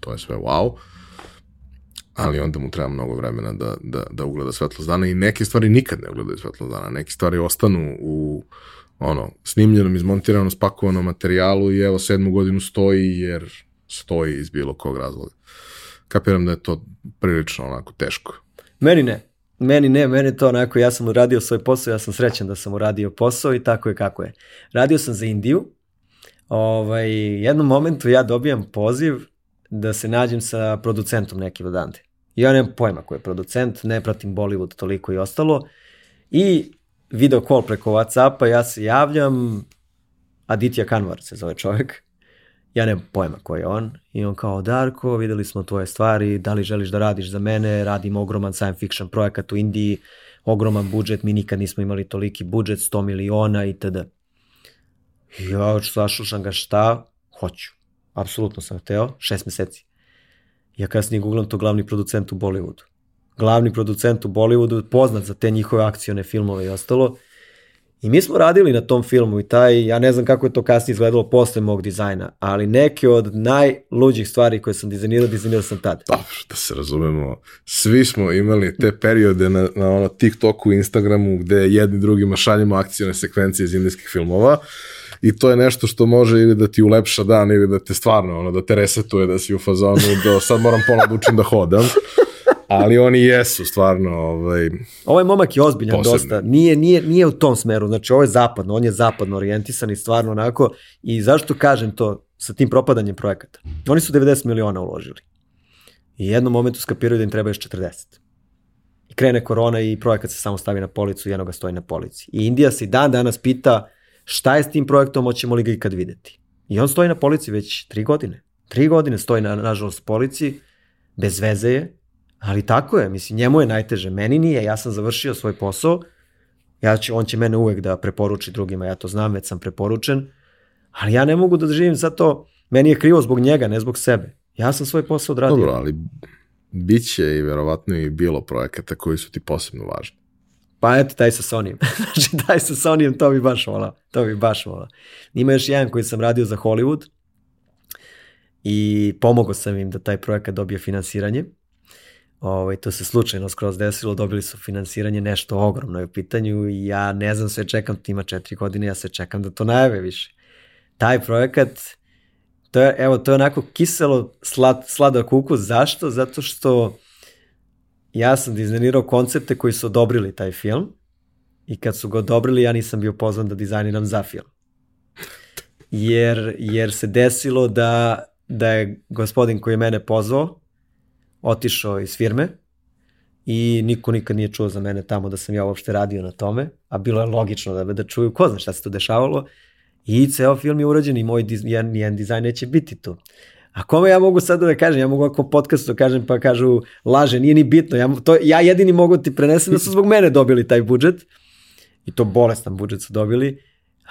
A: to je sve wow, ali onda mu treba mnogo vremena da, da, da ugleda svetlost dana i neke stvari nikad ne ugledaju svetlost dana, neke stvari ostanu u ono, snimljenom, izmontiranom, spakovanom materijalu i evo sedmu godinu stoji jer stoji iz bilo kog razloga. Kapiram da je to prilično onako teško.
B: Meni ne. Meni ne, meni to onako, ja sam uradio svoj posao, ja sam srećan da sam uradio posao i tako je kako je. Radio sam za Indiju, ovaj, jednom momentu ja dobijam poziv da se nađem sa producentom nekim odande. Ja nemam pojma ko je producent, ne pratim Bollywood toliko i ostalo. I video call preko Whatsappa, ja se javljam, Aditya Kanvar se zove čovjek, ja nemam pojma ko je on. I on kao, Darko, videli smo tvoje stvari, da li želiš da radiš za mene, radim ogroman science fiction projekat u Indiji, ogroman budžet, mi nikad nismo imali toliki budžet, 100 miliona itd. I ja sašušam ga šta, hoću. Apsolutno sam hteo, šest meseci. Ja kasnije googlam to glavni producent u Bollywoodu. Glavni producent u Bollywoodu, poznat za te njihove akcione filmove i ostalo. I mi smo radili na tom filmu i taj, ja ne znam kako je to kasnije izgledalo posle mog dizajna, ali neke od najluđih stvari koje sam dizajnirao, dizajnirao sam tad.
A: Pa, da se razumemo, svi smo imali te periode na, na ono TikToku, Instagramu, gde jedni drugima šaljemo akcijone sekvencije iz indijskih filmova i to je nešto što može ili da ti ulepša dan ili da te stvarno, ono, da te resetuje, da si u fazonu, da sad moram ponovno da učim da hodam ali oni jesu stvarno ovaj
B: Ovaj momak je ozbiljan posebno. dosta. Nije nije nije u tom smeru. Znači ovo je zapadno, on je zapadno orijentisan i stvarno onako i zašto kažem to sa tim propadanjem projekata. Oni su 90 miliona uložili. I jednom momentu skapiraju da im treba još 40. I krene korona i projekat se samo stavi na policu i jedno ga stoji na polici. I Indija se i dan danas pita šta je s tim projektom, hoćemo li ga ikad videti. I on stoji na polici već tri godine. Tri godine stoji na, nažalost, polici bez veze je, ali tako je, mislim, njemu je najteže, meni nije, ja sam završio svoj posao, ja će, on će mene uvek da preporuči drugima, ja to znam, već sam preporučen, ali ja ne mogu da živim zato, meni je krivo zbog njega, ne zbog sebe. Ja sam svoj posao odradio.
A: Dobro, ali bit će i verovatno i bilo projekata koji su ti posebno važni.
B: Pa eto, taj sa Sonyjem. [LAUGHS] znači, taj sa Sonyjem, to bi baš volao. To bi baš volao. Ima još jedan koji sam radio za Hollywood i pomogao sam im da taj projekat dobije finansiranje. Ovaj, to se slučajno skroz desilo, dobili su finansiranje, nešto ogromno je u pitanju i ja ne znam, sve čekam, ima četiri godine, ja sve čekam da to najave više. Taj projekat, to je, evo, to je onako kiselo slad, sladak ukus. Zašto? Zato što ja sam dizajnirao koncepte koji su odobrili taj film i kad su ga odobrili ja nisam bio pozvan da dizajniram za film. Jer, jer se desilo da, da je gospodin koji je mene pozvao otišao iz firme i niko nikad nije čuo za mene tamo da sam ja uopšte radio na tome, a bilo je logično da, da čuju ko zna šta se to dešavalo i ceo film je urađen i moj diz, jedan, jedan dizajn neće biti tu. A kome ja mogu sad da kažem? Ja mogu ako podcastu da kažem pa kažu laže, nije ni bitno. Ja, to, ja jedini mogu ti prenesem da su zbog mene dobili taj budžet. I to bolestan budžet su dobili.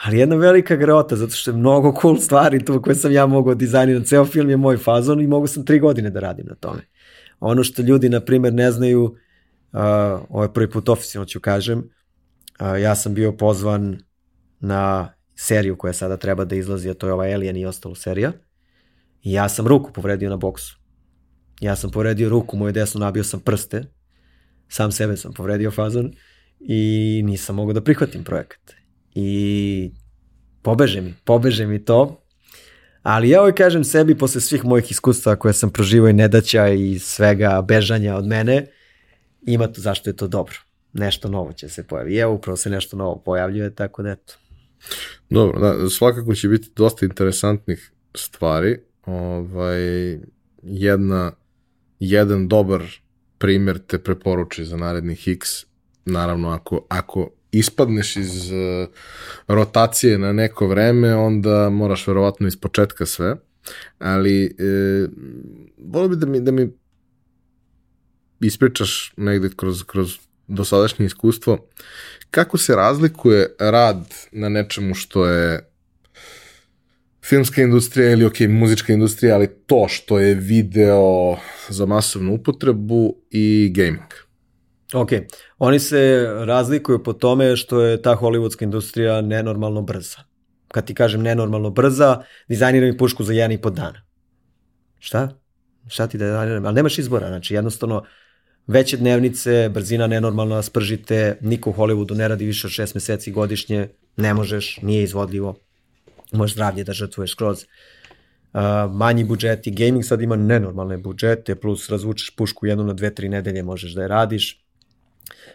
B: Ali jedna velika greota, zato što je mnogo cool stvari tu koje sam ja mogao dizajnirati. Ceo film je moj fazon i mogu sam tri godine da radim na tome. Ono što ljudi, na primer, ne znaju, uh, ovo je prvi put oficijalno ću kažem, uh, ja sam bio pozvan na seriju koja sada treba da izlazi, a to je ova Alien i ostalo serija. I ja sam ruku povredio na boksu. Ja sam povredio ruku, moju desnu nabio sam prste, sam sebe sam povredio fazon i nisam mogao da prihvatim projekat. I pobeže mi, pobeže mi to, ali ja ovaj kažem sebi posle svih mojih iskustva koje sam proživao i nedaća i svega bežanja od mene, ima to zašto je to dobro. Nešto novo će se pojaviti. Evo upravo se nešto novo pojavljuje, tako da eto.
A: Dobro, da, svakako će biti dosta interesantnih stvari ovaj, jedna, jedan dobar primer te preporuči za narednih X, naravno ako, ako ispadneš iz uh, rotacije na neko vreme, onda moraš verovatno iz početka sve, ali e, volio bi da mi, da mi ispričaš negde kroz, kroz dosadašnje iskustvo, kako se razlikuje rad na nečemu što je filmska industrija ili ok, muzička industrija, ali to što je video za masovnu upotrebu i gaming.
B: Ok, oni se razlikuju po tome što je ta hollywoodska industrija nenormalno brza. Kad ti kažem nenormalno brza, dizajniram i pušku za jedan i po dana. Šta? Šta ti da dizajniram? Ali nemaš izbora, znači jednostavno veće dnevnice, brzina nenormalna, spržite, niko u Hollywoodu ne radi više od šest meseci godišnje, ne možeš, nije izvodljivo možeš zdravlje da žrtvuješ skroz. Uh, manji budžeti, gaming sad ima nenormalne budžete, plus razvučeš pušku jednu na dve, tri nedelje možeš da je radiš.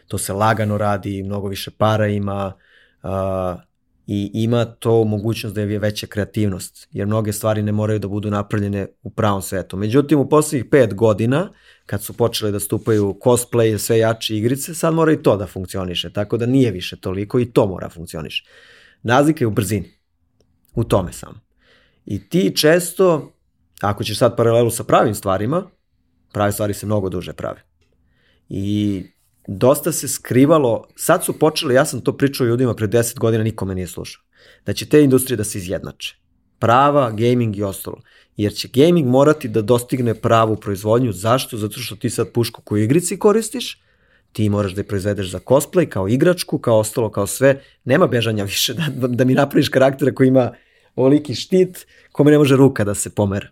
B: To se lagano radi, mnogo više para ima uh, i ima to mogućnost da je veća kreativnost, jer mnoge stvari ne moraju da budu napravljene u pravom svetu. Međutim, u poslednjih pet godina, kad su počeli da stupaju cosplay, sve jače igrice, sad mora i to da funkcioniše, tako da nije više toliko i to mora funkcioniše. Nazlika je u brzini u tome sam. I ti često, ako ćeš sad paralelu sa pravim stvarima, prave stvari se mnogo duže prave. I dosta se skrivalo, sad su počeli, ja sam to pričao ljudima pre 10 godina, nikome nije slušao, da će te industrije da se izjednače. Prava, gaming i ostalo. Jer će gaming morati da dostigne pravu proizvodnju. Zašto? Zato što ti sad pušku koju igrici koristiš, ti moraš da je proizvedeš za cosplay, kao igračku, kao ostalo, kao sve. Nema bežanja više da, da mi napraviš karaktera koji ima ovoliki štit kome ne može ruka da se pomera.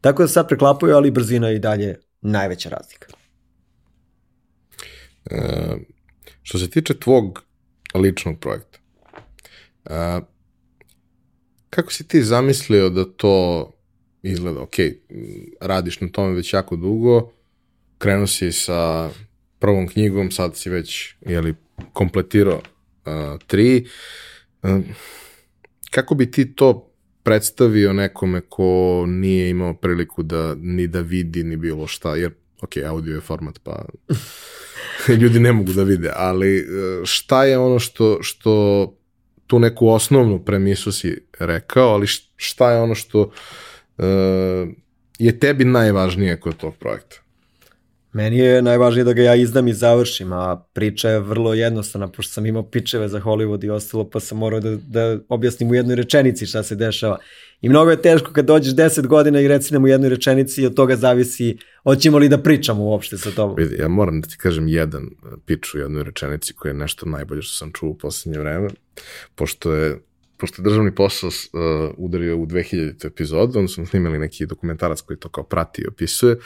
B: Tako da sad preklapaju, ali brzina je i dalje najveća razlika.
A: E, što se tiče tvog ličnog projekta, e, kako si ti zamislio da to izgleda? Ok, radiš na tome već jako dugo, krenuo si sa prvom knjigom, sad si već jeli, kompletirao uh, tri. Uh, kako bi ti to predstavio nekome ko nije imao priliku da ni da vidi ni bilo šta, jer ok, audio je format pa [LAUGHS] [LAUGHS] ljudi ne mogu da vide, ali šta je ono što, što tu neku osnovnu premisu si rekao, ali šta je ono što uh, je tebi najvažnije kod tog projekta?
B: Meni je najvažnije da ga ja izdam i završim, a priča je vrlo jednostavna, pošto sam imao pičeve za Hollywood i ostalo, pa sam morao da, da objasnim u jednoj rečenici šta se dešava. I mnogo je teško kad dođeš 10 godina i reci nam u jednoj rečenici i od toga zavisi hoćemo li da pričamo uopšte sa tobom.
A: Vidi, ja moram da ti kažem jedan pič u jednoj rečenici koja je nešto najbolje što sam čuo u poslednje vreme, pošto je pošto je državni posao uh, udario u 2000. epizodu, onda smo snimali neki dokumentarac koji to kao prati i opisuje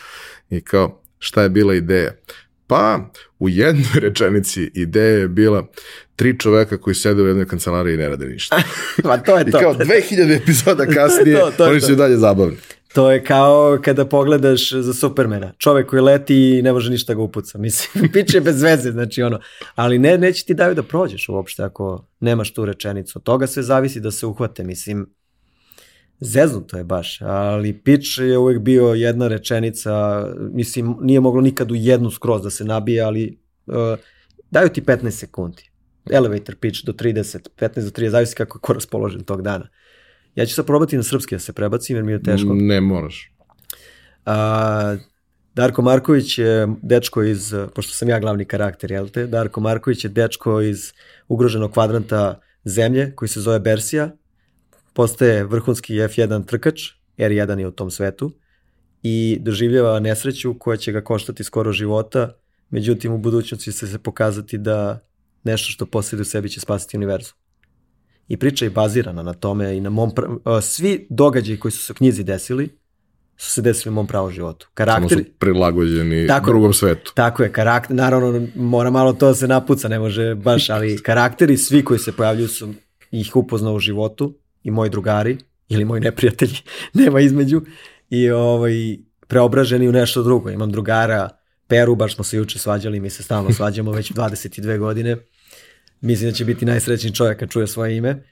A: i kao šta je bila ideja? Pa, u jednoj [LAUGHS] rečenici ideja je bila tri čoveka koji sede u jednoj kancelariji i ne rade ništa. [LAUGHS]
B: pa to je to.
A: I kao 2000 epizoda [LAUGHS] kasnije, to, to oni su i dalje zabavni.
B: To je kao kada pogledaš za Supermana. Čovek koji leti i ne može ništa ga upuca. Mislim, piče bez veze, znači ono. Ali ne, neće ti daju da prođeš uopšte ako nemaš tu rečenicu. Od toga sve zavisi da se uhvate. Mislim, Zeznuto je baš, ali pitch je uvek bio jedna rečenica, mislim, nije moglo nikad u jednu skroz da se nabije, ali uh, daju ti 15 sekundi. Elevator pitch do 30, 15 do 30, zavisi kako je ko raspoložen tog dana. Ja ću sad probati na srpski da se prebacim, jer mi je teško.
A: Ne moraš.
B: A, Darko Marković je dečko iz, pošto sam ja glavni karakter, jel te? Darko Marković je dečko iz ugroženog kvadranta zemlje koji se zove Bersija postaje vrhunski F1 trkač, R1 je u tom svetu, i doživljava nesreću koja će ga koštati skoro života, međutim u budućnosti će se pokazati da nešto što posjeduje u sebi će spasiti univerzum. I priča je bazirana na tome i na mom pra... svi događaji koji su se u knjizi desili su se desili u mom pravom životu.
A: Karakter... Samo su prilagođeni tako, drugom svetu.
B: Tako je, karakter, naravno mora malo to da se napuca, ne može baš, ali karakteri svi koji se pojavljuju su ih upoznao u životu i moji drugari ili moji neprijatelji, [LAUGHS] nema između, i ovaj, preobraženi u nešto drugo. Imam drugara Peru, baš smo se juče svađali, mi se stalno svađamo već [LAUGHS] 22 godine. Mislim da će biti najsrećniji čovjek kad čuje svoje ime.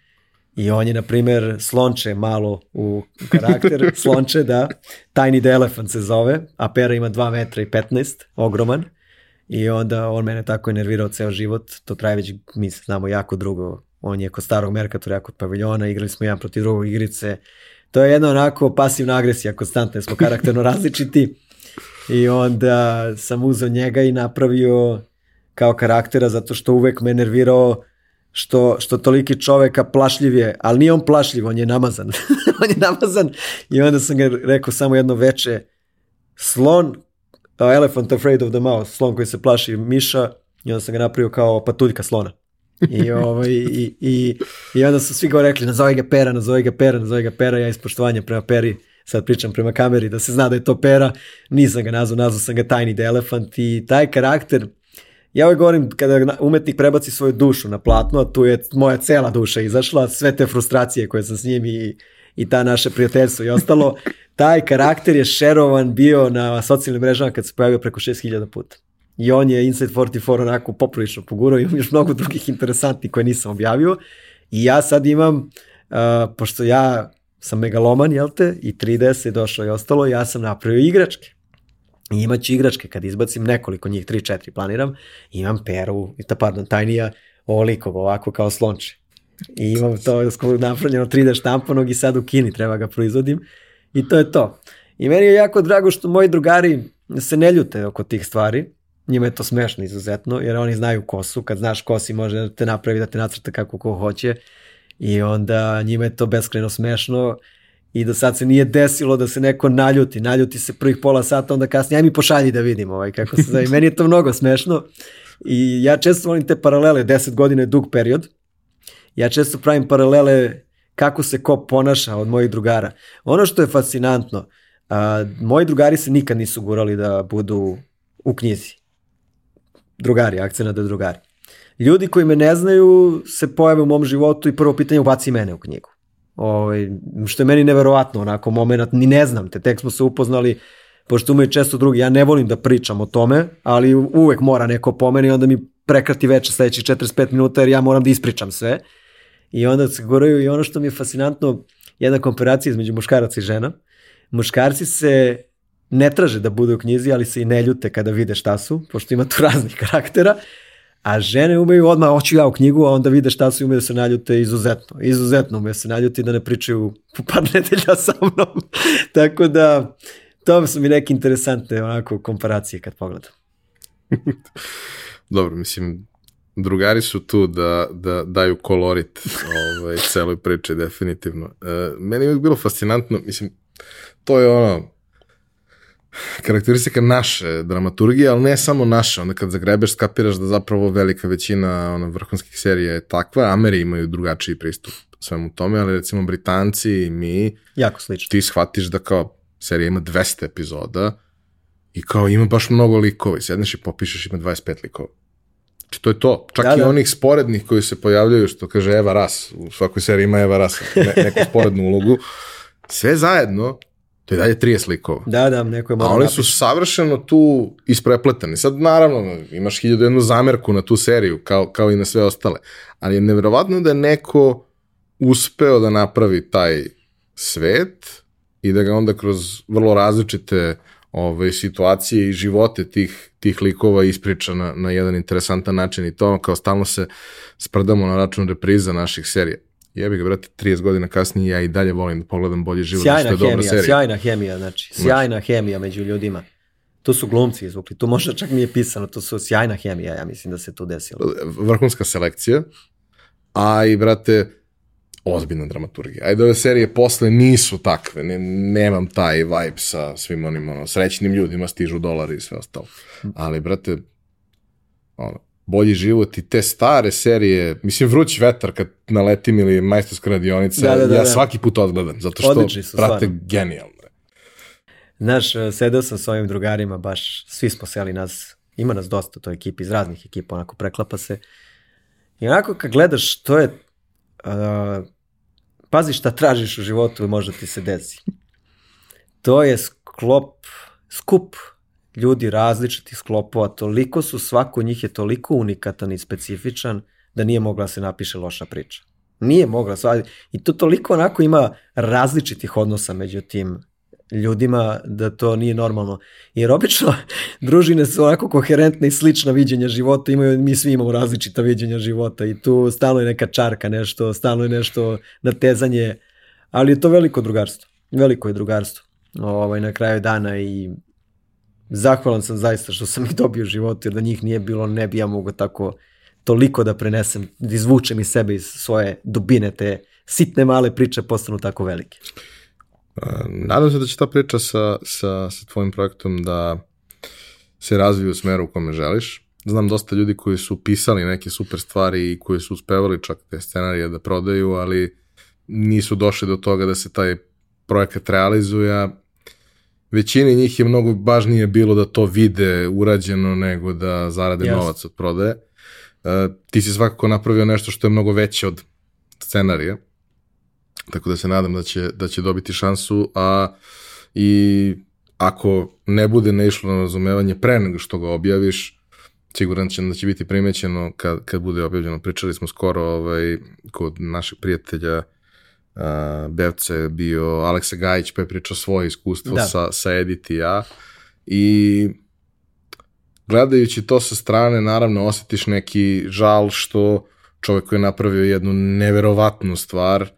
B: I on je, na primer, slonče malo u karakter, [LAUGHS] slonče, da, Tiny the Elephant se zove, a Pera ima 2 metra i 15, ogroman. I onda on mene tako je nervirao ceo život, to traje već, mi se znamo jako drugo, on je kod starog Merkatora, kod paviljona, igrali smo jedan protiv drugog igrice. To je jedna onako pasivna agresija konstantna, smo karakterno [LAUGHS] različiti. I onda sam uzao njega i napravio kao karaktera zato što uvek me nervirao što, što toliki čoveka plašljiv je, ali nije on plašljiv, on je namazan. [LAUGHS] on je namazan i onda sam ga rekao samo jedno veče, slon, uh, elephant afraid of the mouse, slon koji se plaši miša i onda sam ga napravio kao patuljka slona. I, ovaj, i, i, I onda su svi go rekli, nazove ga Pera, nazove ga Pera, nazove ga Pera, ja iz poštovanja prema Peri, sad pričam prema kameri da se zna da je to Pera, nisam ga nazvao, nazvao sam ga Tiny the Elephant i taj karakter, ja ovaj govorim kada umetnik prebaci svoju dušu na platno, a tu je moja cela duša izašla, sve te frustracije koje sam s njim i, i ta naše prijateljstvo i ostalo, [LAUGHS] taj karakter je šerovan bio na socijalnim mrežama kad se pojavio preko 6000 puta i on je Inside 44 onako poprilično pogurao, imam još mnogo drugih interesantnih koje nisam objavio i ja sad imam, uh, pošto ja sam megaloman, jel te, i 3DS je došlo i ostalo, ja sam napravio igračke. I imaću igračke, kad izbacim nekoliko njih, 3-4 planiram, imam peru, ta, pardon, tajnija ovolikog, ovako kao slonče. I imam to napravljeno 3D štampanog i sad u Kini treba ga proizvodim. I to je to. I meni je jako drago što moji drugari se ne ljute oko tih stvari, njima je to smešno izuzetno, jer oni znaju kosu, kad znaš kosi može da te napravi da te nacrta kako ko hoće. I onda njima je to beskreno smešno. I do sad se nije desilo da se neko naljuti, naljuti se prvih pola sata, onda kasnije, aj mi pošalji da vidim ovaj, kako se zove. Meni je to mnogo smešno. I ja često volim te paralele, 10 godina je dug period, ja često pravim paralele kako se ko ponaša od mojih drugara. Ono što je fascinantno, a, moji drugari se nikad nisu gurali da budu u knjizi drugari, akcena da drugari. Ljudi koji me ne znaju se pojave u mom životu i prvo pitanje ubaci mene u knjigu. Ovaj, što je meni neverovatno, onako moment, ni ne znam te, tek smo se upoznali, pošto imaju često drugi, ja ne volim da pričam o tome, ali uvek mora neko pomeni, onda mi prekrati veče sledećih 45 minuta jer ja moram da ispričam sve. I onda se govoraju i ono što mi je fascinantno, jedna komparacija između muškaraca i žena. Muškarci se ne traže da bude u knjizi, ali se i ne ljute kada vide šta su, pošto ima tu [LAUGHS] raznih karaktera, a žene umeju odmah, hoću ja u knjigu, a onda vide šta su i umeju da se naljute izuzetno. Izuzetno umeju da se naljuti da ne pričaju po par [LAUGHS] nedelja sa mnom. [LAUGHS] Tako da, to su mi neke interesantne onako komparacije kad pogledam.
A: Dobro, mislim, drugari su tu da, da daju kolorit ovaj, celoj priči, definitivno. E, meni je uvijek bilo fascinantno, mislim, to je ono, karakteristika naše dramaturgije, ali ne samo naše, onda kad zagrebeš skapiraš da zapravo velika većina ona, vrhunskih serija je takva, Ameri imaju drugačiji pristup svemu tome, ali recimo Britanci i mi,
B: jako slično.
A: ti shvatiš da kao serija ima 200 epizoda i kao ima baš mnogo likova i sedneš i popišeš ima 25 likova. Znači to je to. Čak da, i da. onih sporednih koji se pojavljaju, što kaže Eva Ras, u svakoj seriji ima Eva Ras, ne, neku sporednu ulogu, sve zajedno to je dalje 30 likova.
B: Da, da, neko je
A: A oni su savršeno tu isprepletani. Sad, naravno, imaš hiljadu jednu zamerku na tu seriju, kao, kao i na sve ostale. Ali je nevjerovatno da je neko uspeo da napravi taj svet i da ga onda kroz vrlo različite ove, situacije i živote tih, tih likova ispriča na, na jedan interesantan način i to kao stalno se sprdamo na račun repriza naših serija jebi ga, brate, 30 godina kasnije ja i dalje volim da pogledam bolji život.
B: Sjajna što je hemija, dobra serija. sjajna hemija, znači, sjajna znači. hemija među ljudima. To su glumci izvukli, to možda čak mi je pisano, to su sjajna hemija, ja mislim da se tu desilo.
A: Vrhunska selekcija, a i, brate, ozbiljna dramaturgija. Ajde, ove serije posle nisu takve, ne, nemam taj vibe sa svim onim ono, srećnim ljudima, stižu dolari i sve ostalo. Ali, brate, ono, bolji život i te stare serije, mislim vruć vetar kad naletim ili majstorska radionica, da, da, da, ja da. svaki put odgledam, zato što su, prate stvarno. genijalno.
B: Znaš, e, sedeo sam s ovim drugarima, baš svi smo seli nas, ima nas dosta to ekipi, iz raznih ekipa, onako preklapa se. I onako kad gledaš, to je, uh, pazi šta tražiš u životu i možda ti se desi. To je sklop, skup ljudi različitih sklopova, toliko su, svako njih je toliko unikatan i specifičan da nije mogla da se napiše loša priča. Nije mogla, i to toliko onako ima različitih odnosa među tim ljudima da to nije normalno. Jer obično [LAUGHS] družine su onako koherentne i slična viđenja života, imaju, mi svi imamo različita viđenja života i tu stalno je neka čarka nešto, stalno je nešto natezanje, ali je to veliko drugarstvo. Veliko je drugarstvo ovaj, na kraju dana i zahvalan sam zaista što sam ih dobio u životu, jer da njih nije bilo, ne bi ja mogao tako toliko da prenesem, da izvučem iz sebe iz svoje dubine, te sitne male priče postanu tako velike.
A: Nadam se da će ta priča sa, sa, sa tvojim projektom da se razvije u smeru u kome želiš. Znam dosta ljudi koji su pisali neke super stvari i koji su uspevali čak te scenarije da prodaju, ali nisu došli do toga da se taj projekat realizuje, većini njih je mnogo važnije bilo da to vide urađeno nego da zarade yes. novac od prodaje. Uh, ti si svakako napravio nešto što je mnogo veće od scenarija, tako da se nadam da će, da će dobiti šansu, a i ako ne bude naišlo na razumevanje pre nego što ga objaviš, siguran će da će biti primećeno kad, kad bude objavljeno. Pričali smo skoro ovaj, kod našeg prijatelja uh, Bevce je bio Aleksa Gajić pa je pričao svoje iskustvo da. sa, sa Edith i ja i gledajući to sa strane naravno osjetiš neki žal što čovek koji je napravio jednu neverovatnu stvar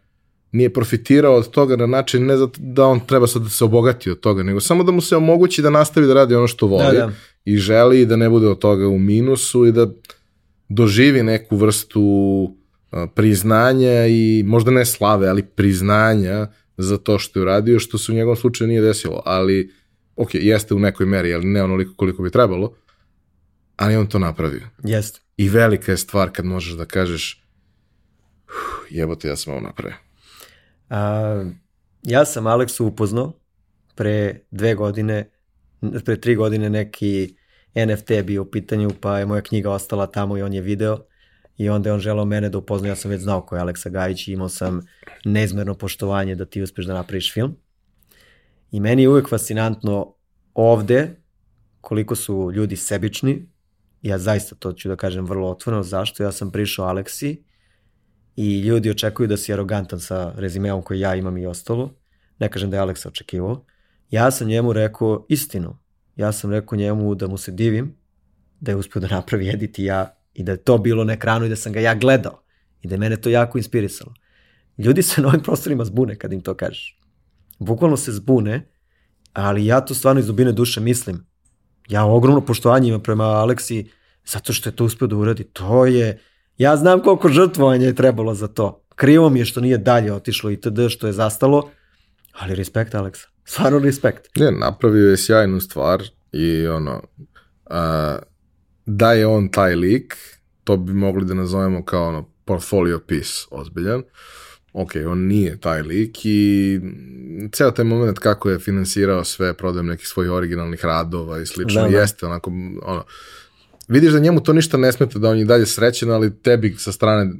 A: nije profitirao od toga na način ne zato da on treba sad da se obogati od toga, nego samo da mu se omogući da nastavi da radi ono što voli da, da. i želi da ne bude od toga u minusu i da doživi neku vrstu priznanja i možda ne slave, ali priznanja za to što je uradio, što se u njegovom slučaju nije desilo, ali ok, jeste u nekoj meri, ali ne onoliko koliko bi trebalo, ali on to napravio.
B: Jeste.
A: I velika je stvar kad možeš da kažeš jebote, ja sam ovo napravio.
B: A, ja sam Aleksu upoznao pre dve godine, pre tri godine neki NFT bio u pitanju, pa je moja knjiga ostala tamo i on je video i onda je on želao mene da upozna, ja sam već znao ko je Aleksa Gajić i imao sam neizmerno poštovanje da ti uspeš da napraviš film. I meni je uvek fascinantno ovde koliko su ljudi sebični, ja zaista to ću da kažem vrlo otvoreno, zašto. Ja sam prišao Aleksi i ljudi očekuju da si arogantan sa rezimeom koji ja imam i ostalo, ne kažem da je Aleksa očekivao, ja sam njemu rekao istinu, ja sam rekao njemu da mu se divim, da je uspio da napravi edit i ja i da je to bilo na ekranu i da sam ga ja gledao i da je mene to jako inspirisalo. Ljudi se na ovim prostorima zbune kad im to kažeš. Bukvalno se zbune ali ja to stvarno iz dubine duše mislim. Ja ogromno poštovanje imam prema Aleksi zato što je to uspio da uradi. To je, ja znam koliko žrtvovanja je trebalo za to. Krivo mi je što nije dalje otišlo itd. što je zastalo, ali respekt Aleksa. Stvarno respekt.
A: Ne, napravio je sjajnu stvar i ono, a, da je on taj lik, to bi mogli da nazovemo kao ono portfolio piece ozbiljan. Ok, on nije taj lik i ceo taj moment kako je finansirao sve prodajem nekih svojih originalnih radova i slično,
B: Da, da.
A: jeste onako, ono, vidiš da njemu to ništa ne smeta, da on je dalje srećen, ali tebi sa strane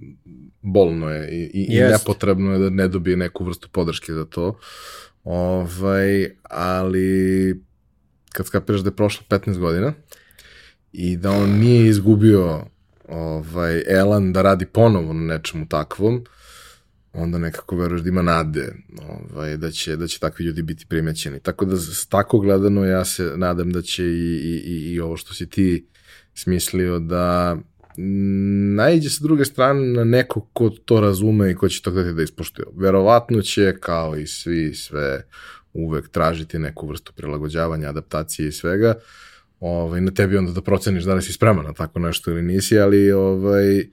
A: bolno je i, i, i nepotrebno je da ne dobije neku vrstu podrške za to. Ovaj, ali kad skapiraš da je prošlo 15 godina i da on nije izgubio ovaj, elan da radi ponovo na nečemu takvom, onda nekako veruješ da ima nade ovaj, da, će, da će takvi ljudi biti primećeni. Tako da s tako gledano ja se nadam da će i, i, i, ovo što si ti smislio da naiđe sa druge strane na neko ko to razume i ko će to gledati da ispoštuje. Verovatno će, kao i svi, sve uvek tražiti neku vrstu prilagođavanja, adaptacije i svega. Ovaj, na tebi onda da proceniš da li si spreman na tako nešto ili nisi, ali ovaj, uh,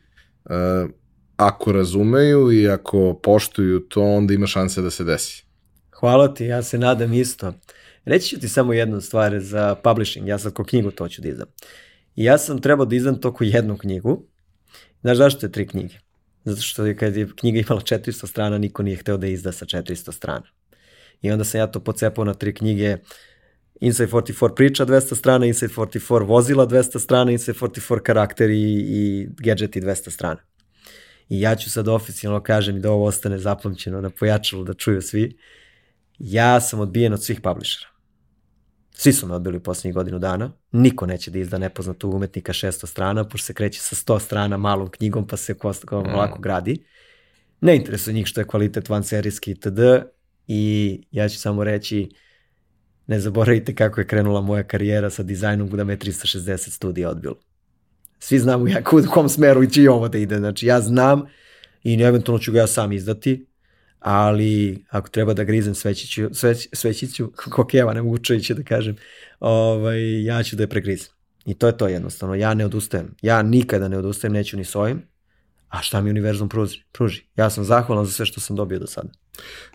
A: ako razumeju i ako poštuju to, onda ima šanse da se desi.
B: Hvala ti, ja se nadam isto. Reći ću ti samo jednu stvar za publishing, ja sad ko knjigu to ću da izdam. I ja sam trebao da izdam to ko jednu knjigu. Znaš zašto je tri knjige? Zato što je kad je knjiga imala 400 strana, niko nije hteo da izda sa 400 strana. I onda sam ja to pocepao na tri knjige Inside 44 priča 200 strana, Inside 44 vozila 200 strana, Inside 44 karakteri i gadgeti 200 strana. I ja ću sad oficijalno kažem i da ovo ostane zapamćeno na pojačalu da čuju svi. Ja sam odbijen od svih publishera. Svi su me odbili u poslednjih godinu dana. Niko neće da izda nepoznatog umetnika 600 strana, pošto se kreće sa 100 strana malom knjigom, pa se kost, kao lako gradi. Ne interesuje njih što je kvalitet van serijski itd. I ja ću samo reći, ne zaboravite kako je krenula moja karijera sa dizajnom da me je 360 studija odbilo. Svi znamo ja u kom smeru i će ovo da ide. Znači ja znam i eventualno ću ga ja sam izdati, ali ako treba da grizem svećiću, sveć, svećiću [LAUGHS] kokeva, ne mogu čujući da kažem, ovaj, ja ću da je pregrizem. I to je to jednostavno. Ja ne odustajem. Ja nikada ne odustajem, neću ni s ovim. A šta mi univerzum pruži? pruži? Ja sam zahvalan za sve što sam dobio do sada.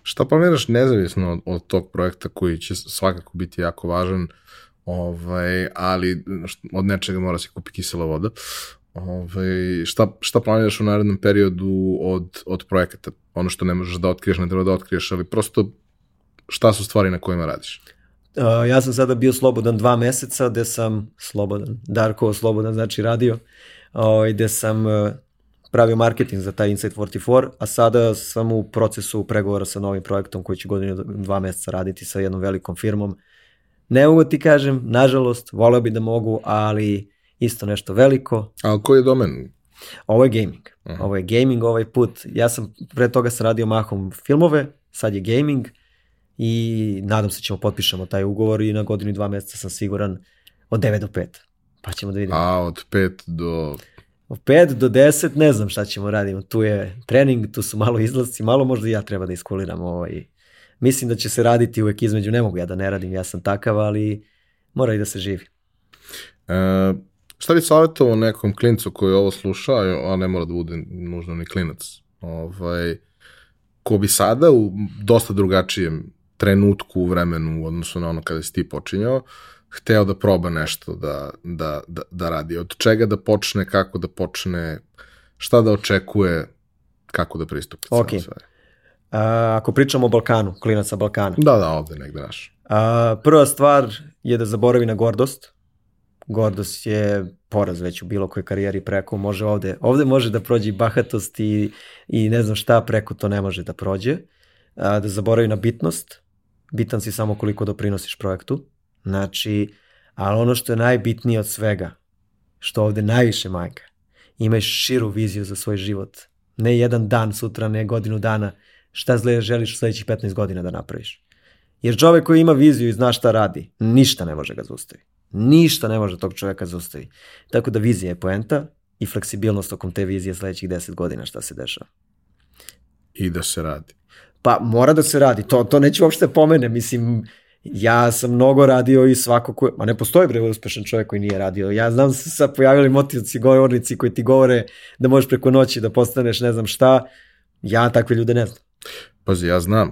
A: Šta planiraš nezavisno od, od tog projekta koji će svakako biti jako važan, ovaj, ali od nečega mora se kupi kisela voda. Ovaj, šta, šta planiraš u narednom periodu od, od projekata? Ono što ne možeš da otkriješ, ne treba da otkriješ, ali prosto šta su stvari na kojima radiš?
B: Uh, ja sam sada bio slobodan dva meseca, gde sam slobodan, Darko slobodan znači radio, uh, gde sam uh, pravio marketing za taj Insight 44, a sada sam u procesu pregovora sa novim projektom koji će godinu dva meseca raditi sa jednom velikom firmom. Ne mogu ti kažem, nažalost, voleo bi da mogu, ali isto nešto veliko.
A: A koji je domen?
B: Ovo je gaming.
A: Aha.
B: Ovo je gaming ovaj put. Ja sam, pre toga sam radio mahom filmove, sad je gaming i nadam se ćemo potpišemo taj ugovor i na godinu i dva meseca sam siguran od 9 do 5. Pa ćemo da vidimo.
A: A od 5 do...
B: Od 5 do 10 ne znam šta ćemo radimo. Tu je trening, tu su malo izlasci, malo možda i ja treba da iskuliram ovaj. Mislim da će se raditi uvek između, ne mogu ja da ne radim, ja sam takav, ali mora i da se živi.
A: E, šta bi savjetovao nekom klincu koji ovo sluša, a ne mora da bude nužno ni klinac, ovaj, ko bi sada u dosta drugačijem trenutku u vremenu u odnosu na ono kada si ti počinjao, hteo da proba nešto da, da, da, da radi. Od čega da počne, kako da počne, šta da očekuje, kako da pristupi.
B: Ok.
A: stvari.
B: A, ako pričamo o Balkanu, klinaca Balkana,
A: Da, da, ovde negde naš.
B: A, prva stvar je da zaboravi na gordost. Gordost je poraz već u bilo kojoj karijeri preko, može ovde, ovde može da prođe i bahatost i, i ne znam šta, preko to ne može da prođe. A, da zaboravi na bitnost, bitan si samo koliko doprinosiš projektu. Znači, ali ono što je najbitnije od svega, što ovde najviše majka, imaj širu viziju za svoj život. Ne jedan dan sutra, ne godinu dana, šta zle želiš u sledećih 15 godina da napraviš. Jer čovek koji ima viziju i zna šta radi, ništa ne može ga zaustaviti. Ništa ne može tog čoveka zaustaviti. Tako da vizija je poenta i fleksibilnost tokom te vizije sledećih 10 godina šta se dešava.
A: I da se radi.
B: Pa mora da se radi, to, to neću uopšte pomene, mislim, Ja sam mnogo radio i svako ko, ma ne postoji bre uspešan čovjek koji nije radio. Ja znam se sad pojavili motivci govornici koji ti govore da možeš preko noći da postaneš ne znam šta. Ja takve ljude ne znam.
A: Pazi, ja znam.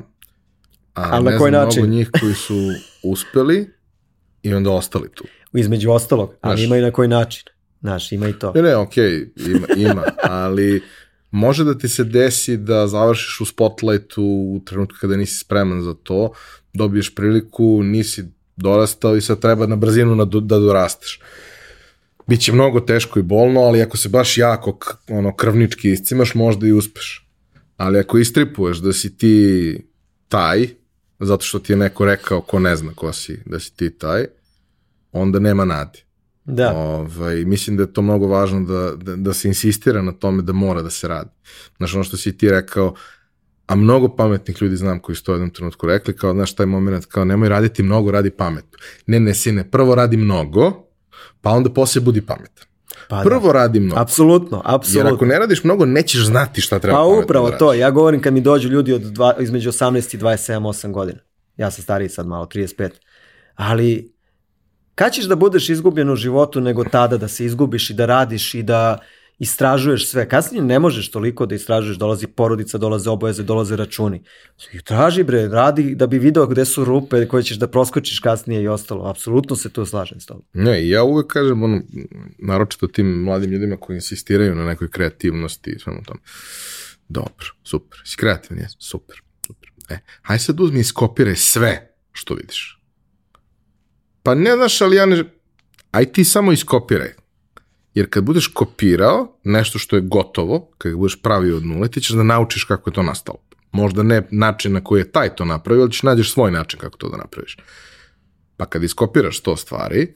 A: A
B: Ali na
A: ne
B: koji
A: znam
B: način?
A: mnogo njih koji su uspeli i onda ostali tu.
B: Između ostalog, ali
A: Znaš.
B: ima i na koji način. Znaš, ima i to.
A: Ne, ne, okej, ima, ima, ali može da ti se desi da završiš u spotlightu u trenutku kada nisi spreman za to, dobiješ priliku, nisi dorastao i sad treba na brzinu na, da dorasteš. Biće mnogo teško i bolno, ali ako se baš jako ono, krvnički iscimaš, možda i uspeš. Ali ako istripuješ da si ti taj, zato što ti je neko rekao ko ne zna ko si, da si ti taj, onda nema nade.
B: Da,
A: Ovaj, mislim da je to mnogo važno da, da, da se insistira na tome da mora da se radi. Znaš, ono što si ti rekao, a mnogo pametnih ljudi znam koji su to u jednom trenutku rekli, kao, znaš, taj moment, kao, nemoj raditi mnogo, radi pametno. Ne, ne, sine, prvo radi mnogo, pa onda posle budi pametan.
B: pa
A: Prvo
B: da.
A: radi mnogo.
B: Apsolutno,
A: Jer
B: apsolutno.
A: ako ne radiš mnogo, nećeš znati šta treba
B: Pa upravo
A: da
B: to, ja govorim kad mi dođu ljudi od dva, između 18 i 27, 8 godina. Ja sam stariji sad malo, 35. Ali, kad ćeš da budeš izgubljen u životu nego tada da se izgubiš i da radiš i da istražuješ sve. Kasnije ne možeš toliko da istražuješ, dolazi porodica, dolaze obaveze, dolaze računi. I traži bre, radi da bi video gde su rupe koje ćeš da proskočiš kasnije i ostalo. Apsolutno se tu slažem s tobom.
A: Ne, ja uvek kažem, ono, naročito tim mladim ljudima koji insistiraju na nekoj kreativnosti i svemu tom. Dobro, super. Si kreativan, jes? Super, super. E, haj sad uzmi i skopiraj sve što vidiš. Pa ne znaš, ali ja ne... Aj ti samo iskopiraj. Jer kad budeš kopirao nešto što je gotovo, kad budeš pravio od nule, ti ćeš da naučiš kako je to nastalo. Možda ne način na koji je taj to napravio, ali ćeš nađeš svoj način kako to da napraviš. Pa kad iskopiraš sto stvari,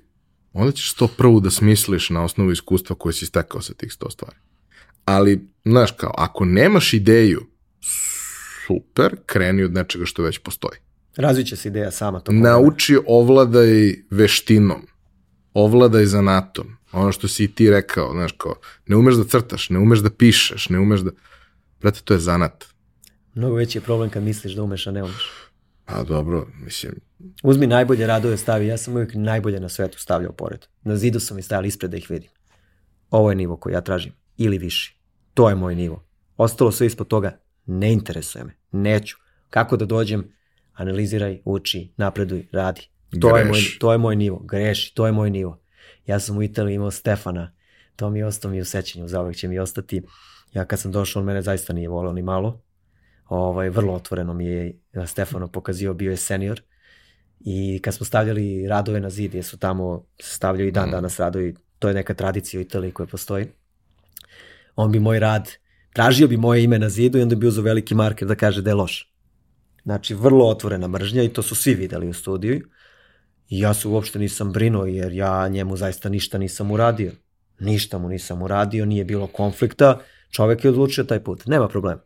A: onda ćeš to prvo da smisliš na osnovu iskustva koje si stekao sa tih sto stvari. Ali, znaš kao, ako nemaš ideju, super, kreni od nečega što već postoji.
B: Razviće se ideja sama. To
A: Nauči, ovladaj veštinom, ovladaj zanatom. Ono što si i ti rekao, znaš kao, ne umeš da crtaš, ne umeš da pišeš, ne umeš da... Brate, to je zanat.
B: Mnogo veći je problem kad misliš da umeš, a ne umeš.
A: A dobro, mislim,
B: Uzmi najbolje radove stavi, ja sam uvijek najbolje na svetu stavljao pored. Na zidu sam i stavili ispred da ih vidim. Ovo je nivo koji ja tražim, ili viši. To je moj nivo. Ostalo sve ispod toga ne interesuje me, neću. Kako da dođem, analiziraj, uči, napreduj, radi. To je, moj,
A: Greš.
B: to je moj nivo, greši, to je moj nivo. Ja sam u Italiji imao Stefana, to mi je ostao mi u sećanju, zauvek će mi ostati. Ja kad sam došao, on mene zaista nije volao ni malo. Ovaj, vrlo otvoreno mi je Stefano pokazio, bio je senior. I kad smo stavljali radove na zid, jer su tamo stavljaju i dan danas radovi, to je neka tradicija u Italiji koja postoji. On bi moj rad, tražio bi moje ime na zidu i onda bi uzeo veliki marker da kaže da je loš. Znači, vrlo otvorena mržnja i to su svi videli u studiju. I ja se uopšte nisam brinuo jer ja njemu zaista ništa nisam uradio. Ništa mu nisam uradio, nije bilo konflikta, čovek je odlučio taj put, nema problema.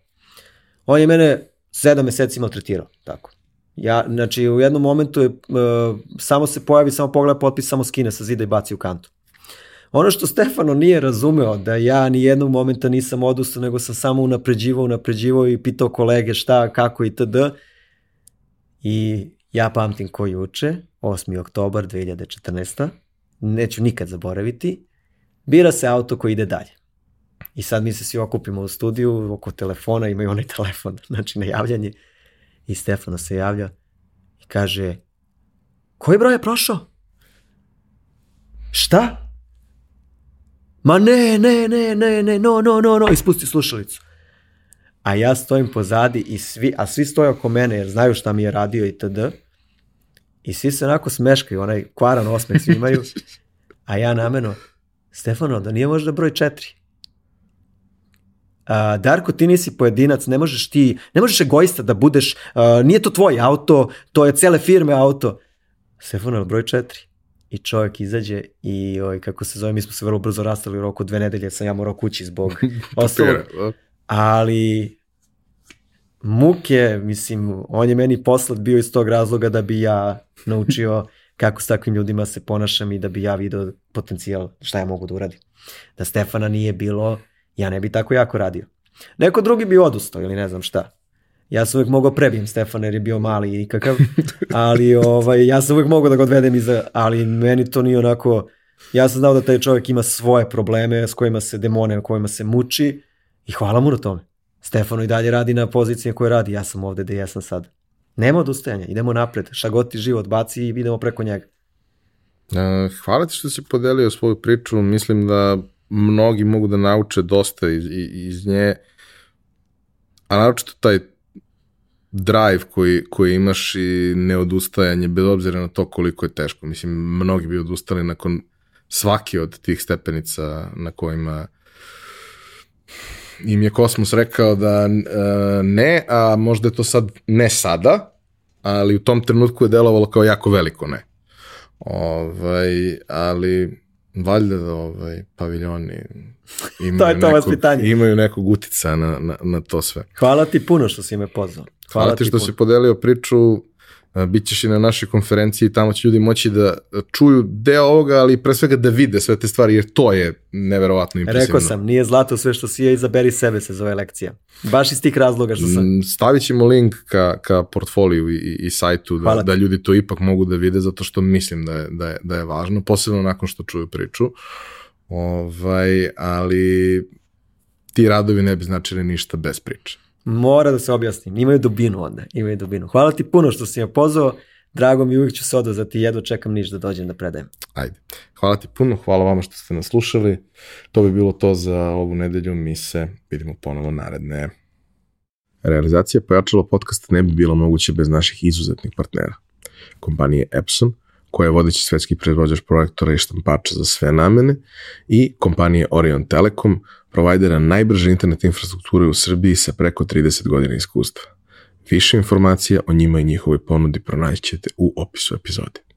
B: On je mene sedam meseci maltretirao, tako. Ja, znači, u jednom momentu je, uh, samo se pojavi, samo pogleda potpis, samo skine sa zida i baci u kantu. Ono što Stefano nije razumeo, da ja ni jednog momenta nisam odustao, nego sam samo unapređivao, unapređivao i pitao kolege šta, kako i td. I ja pamtim ko juče, 8. oktobar 2014. Neću nikad zaboraviti. Bira se auto koji ide dalje. I sad mi se svi okupimo u studiju, oko telefona, imaju onaj [LAUGHS] telefon, znači na javljanje. I Stefano se javlja i kaže, koji broj je prošao? Šta? Ma ne, ne, ne, ne, ne, no, no, no, no, ispusti slušalicu. A ja stojim pozadi i svi, a svi stoje oko mene jer znaju šta mi je radio i td. I svi se onako smeškaju, onaj kvaran osmeh svi imaju. A ja nameno, Stefano, da nije možda broj četiri. A, Darko, ti nisi pojedinac, ne možeš ti, ne možeš egoista da budeš, a, nije to tvoj auto, to je cele firme auto. Stefano, broj četiri. I čovjek izađe i, oj, kako se zove, mi smo se vrlo brzo rastali u roku dve nedelje, sam ja morao kući zbog [LAUGHS] ostalog. Ali muke, mislim, on je meni poslat bio iz tog razloga da bi ja naučio kako s takvim ljudima se ponašam i da bi ja video potencijal šta ja mogu da uradim. Da Stefana nije bilo, ja ne bi tako jako radio. Neko drugi bi odustao ili ne znam šta. Ja sam uvijek mogao prebijem Stefana jer je bio mali i kakav, ali [LAUGHS] ovaj, ja sam uvijek mogao da ga odvedem iza, ali meni to nije onako, ja sam znao da taj čovjek ima svoje probleme s kojima se demone, kojima se muči i hvala mu na tome. Stefano i dalje radi na poziciji koje radi, ja sam ovde gde ja sam sad. Nema odustajanja, idemo napred, šta god ti život baci i idemo preko njega.
A: E, hvala ti što si podelio svoju priču, mislim da mnogi mogu da nauče dosta iz, iz nje, a naročito taj drive koji, koji imaš i neodustajanje, bez obzira na to koliko je teško. Mislim, mnogi bi odustali nakon svaki od tih stepenica na kojima im je Kosmos rekao da uh, ne, a možda je to sad ne sada, ali u tom trenutku je delovalo kao jako veliko ne. Ovaj, ali valjda da ovaj, paviljoni imaju,
B: to je to
A: nekog, imaju nekog utica na, na, na to sve.
B: Hvala ti puno što si me pozvao.
A: Hvala, Hvala ti što puno. si podelio priču Bićeš i na našoj konferenciji i tamo će ljudi moći da čuju deo ovoga, ali pre svega da vide sve te stvari, jer to je neverovatno impresivno.
B: Rekao sam, nije zlato sve što si je, izaberi sebe se zove lekcija. Baš iz tih razloga što sam... Mm,
A: stavit ćemo link ka, ka portfoliju i, i sajtu da, da ljudi to ipak mogu da vide, zato što mislim da je, da je, da je važno, posebno nakon što čuju priču. Ovaj, ali ti radovi ne bi značili ništa bez priče.
B: Mora da se objasnim. Imaju dubinu onda. Imaju dubinu. Hvala ti puno što si me pozvao. Drago mi uvijek ću se odazvati. Jedno čekam niš da dođem da predajem.
A: Ajde. Hvala ti puno. Hvala vama što ste nas slušali. To bi bilo to za ovu nedelju. Mi se vidimo ponovo naredne. Realizacija pojačalo podcasta ne bi bila moguće bez naših izuzetnih partnera. Kompanije Epson, koja je vodeći svetski proizvođač projektora i štampača za sve namene, i kompanije Orion Telekom, provajdera najbrže internet infrastrukture u Srbiji sa preko 30 godina iskustva. Više informacija o njima i njihovoj ponudi pronaćete u opisu epizode.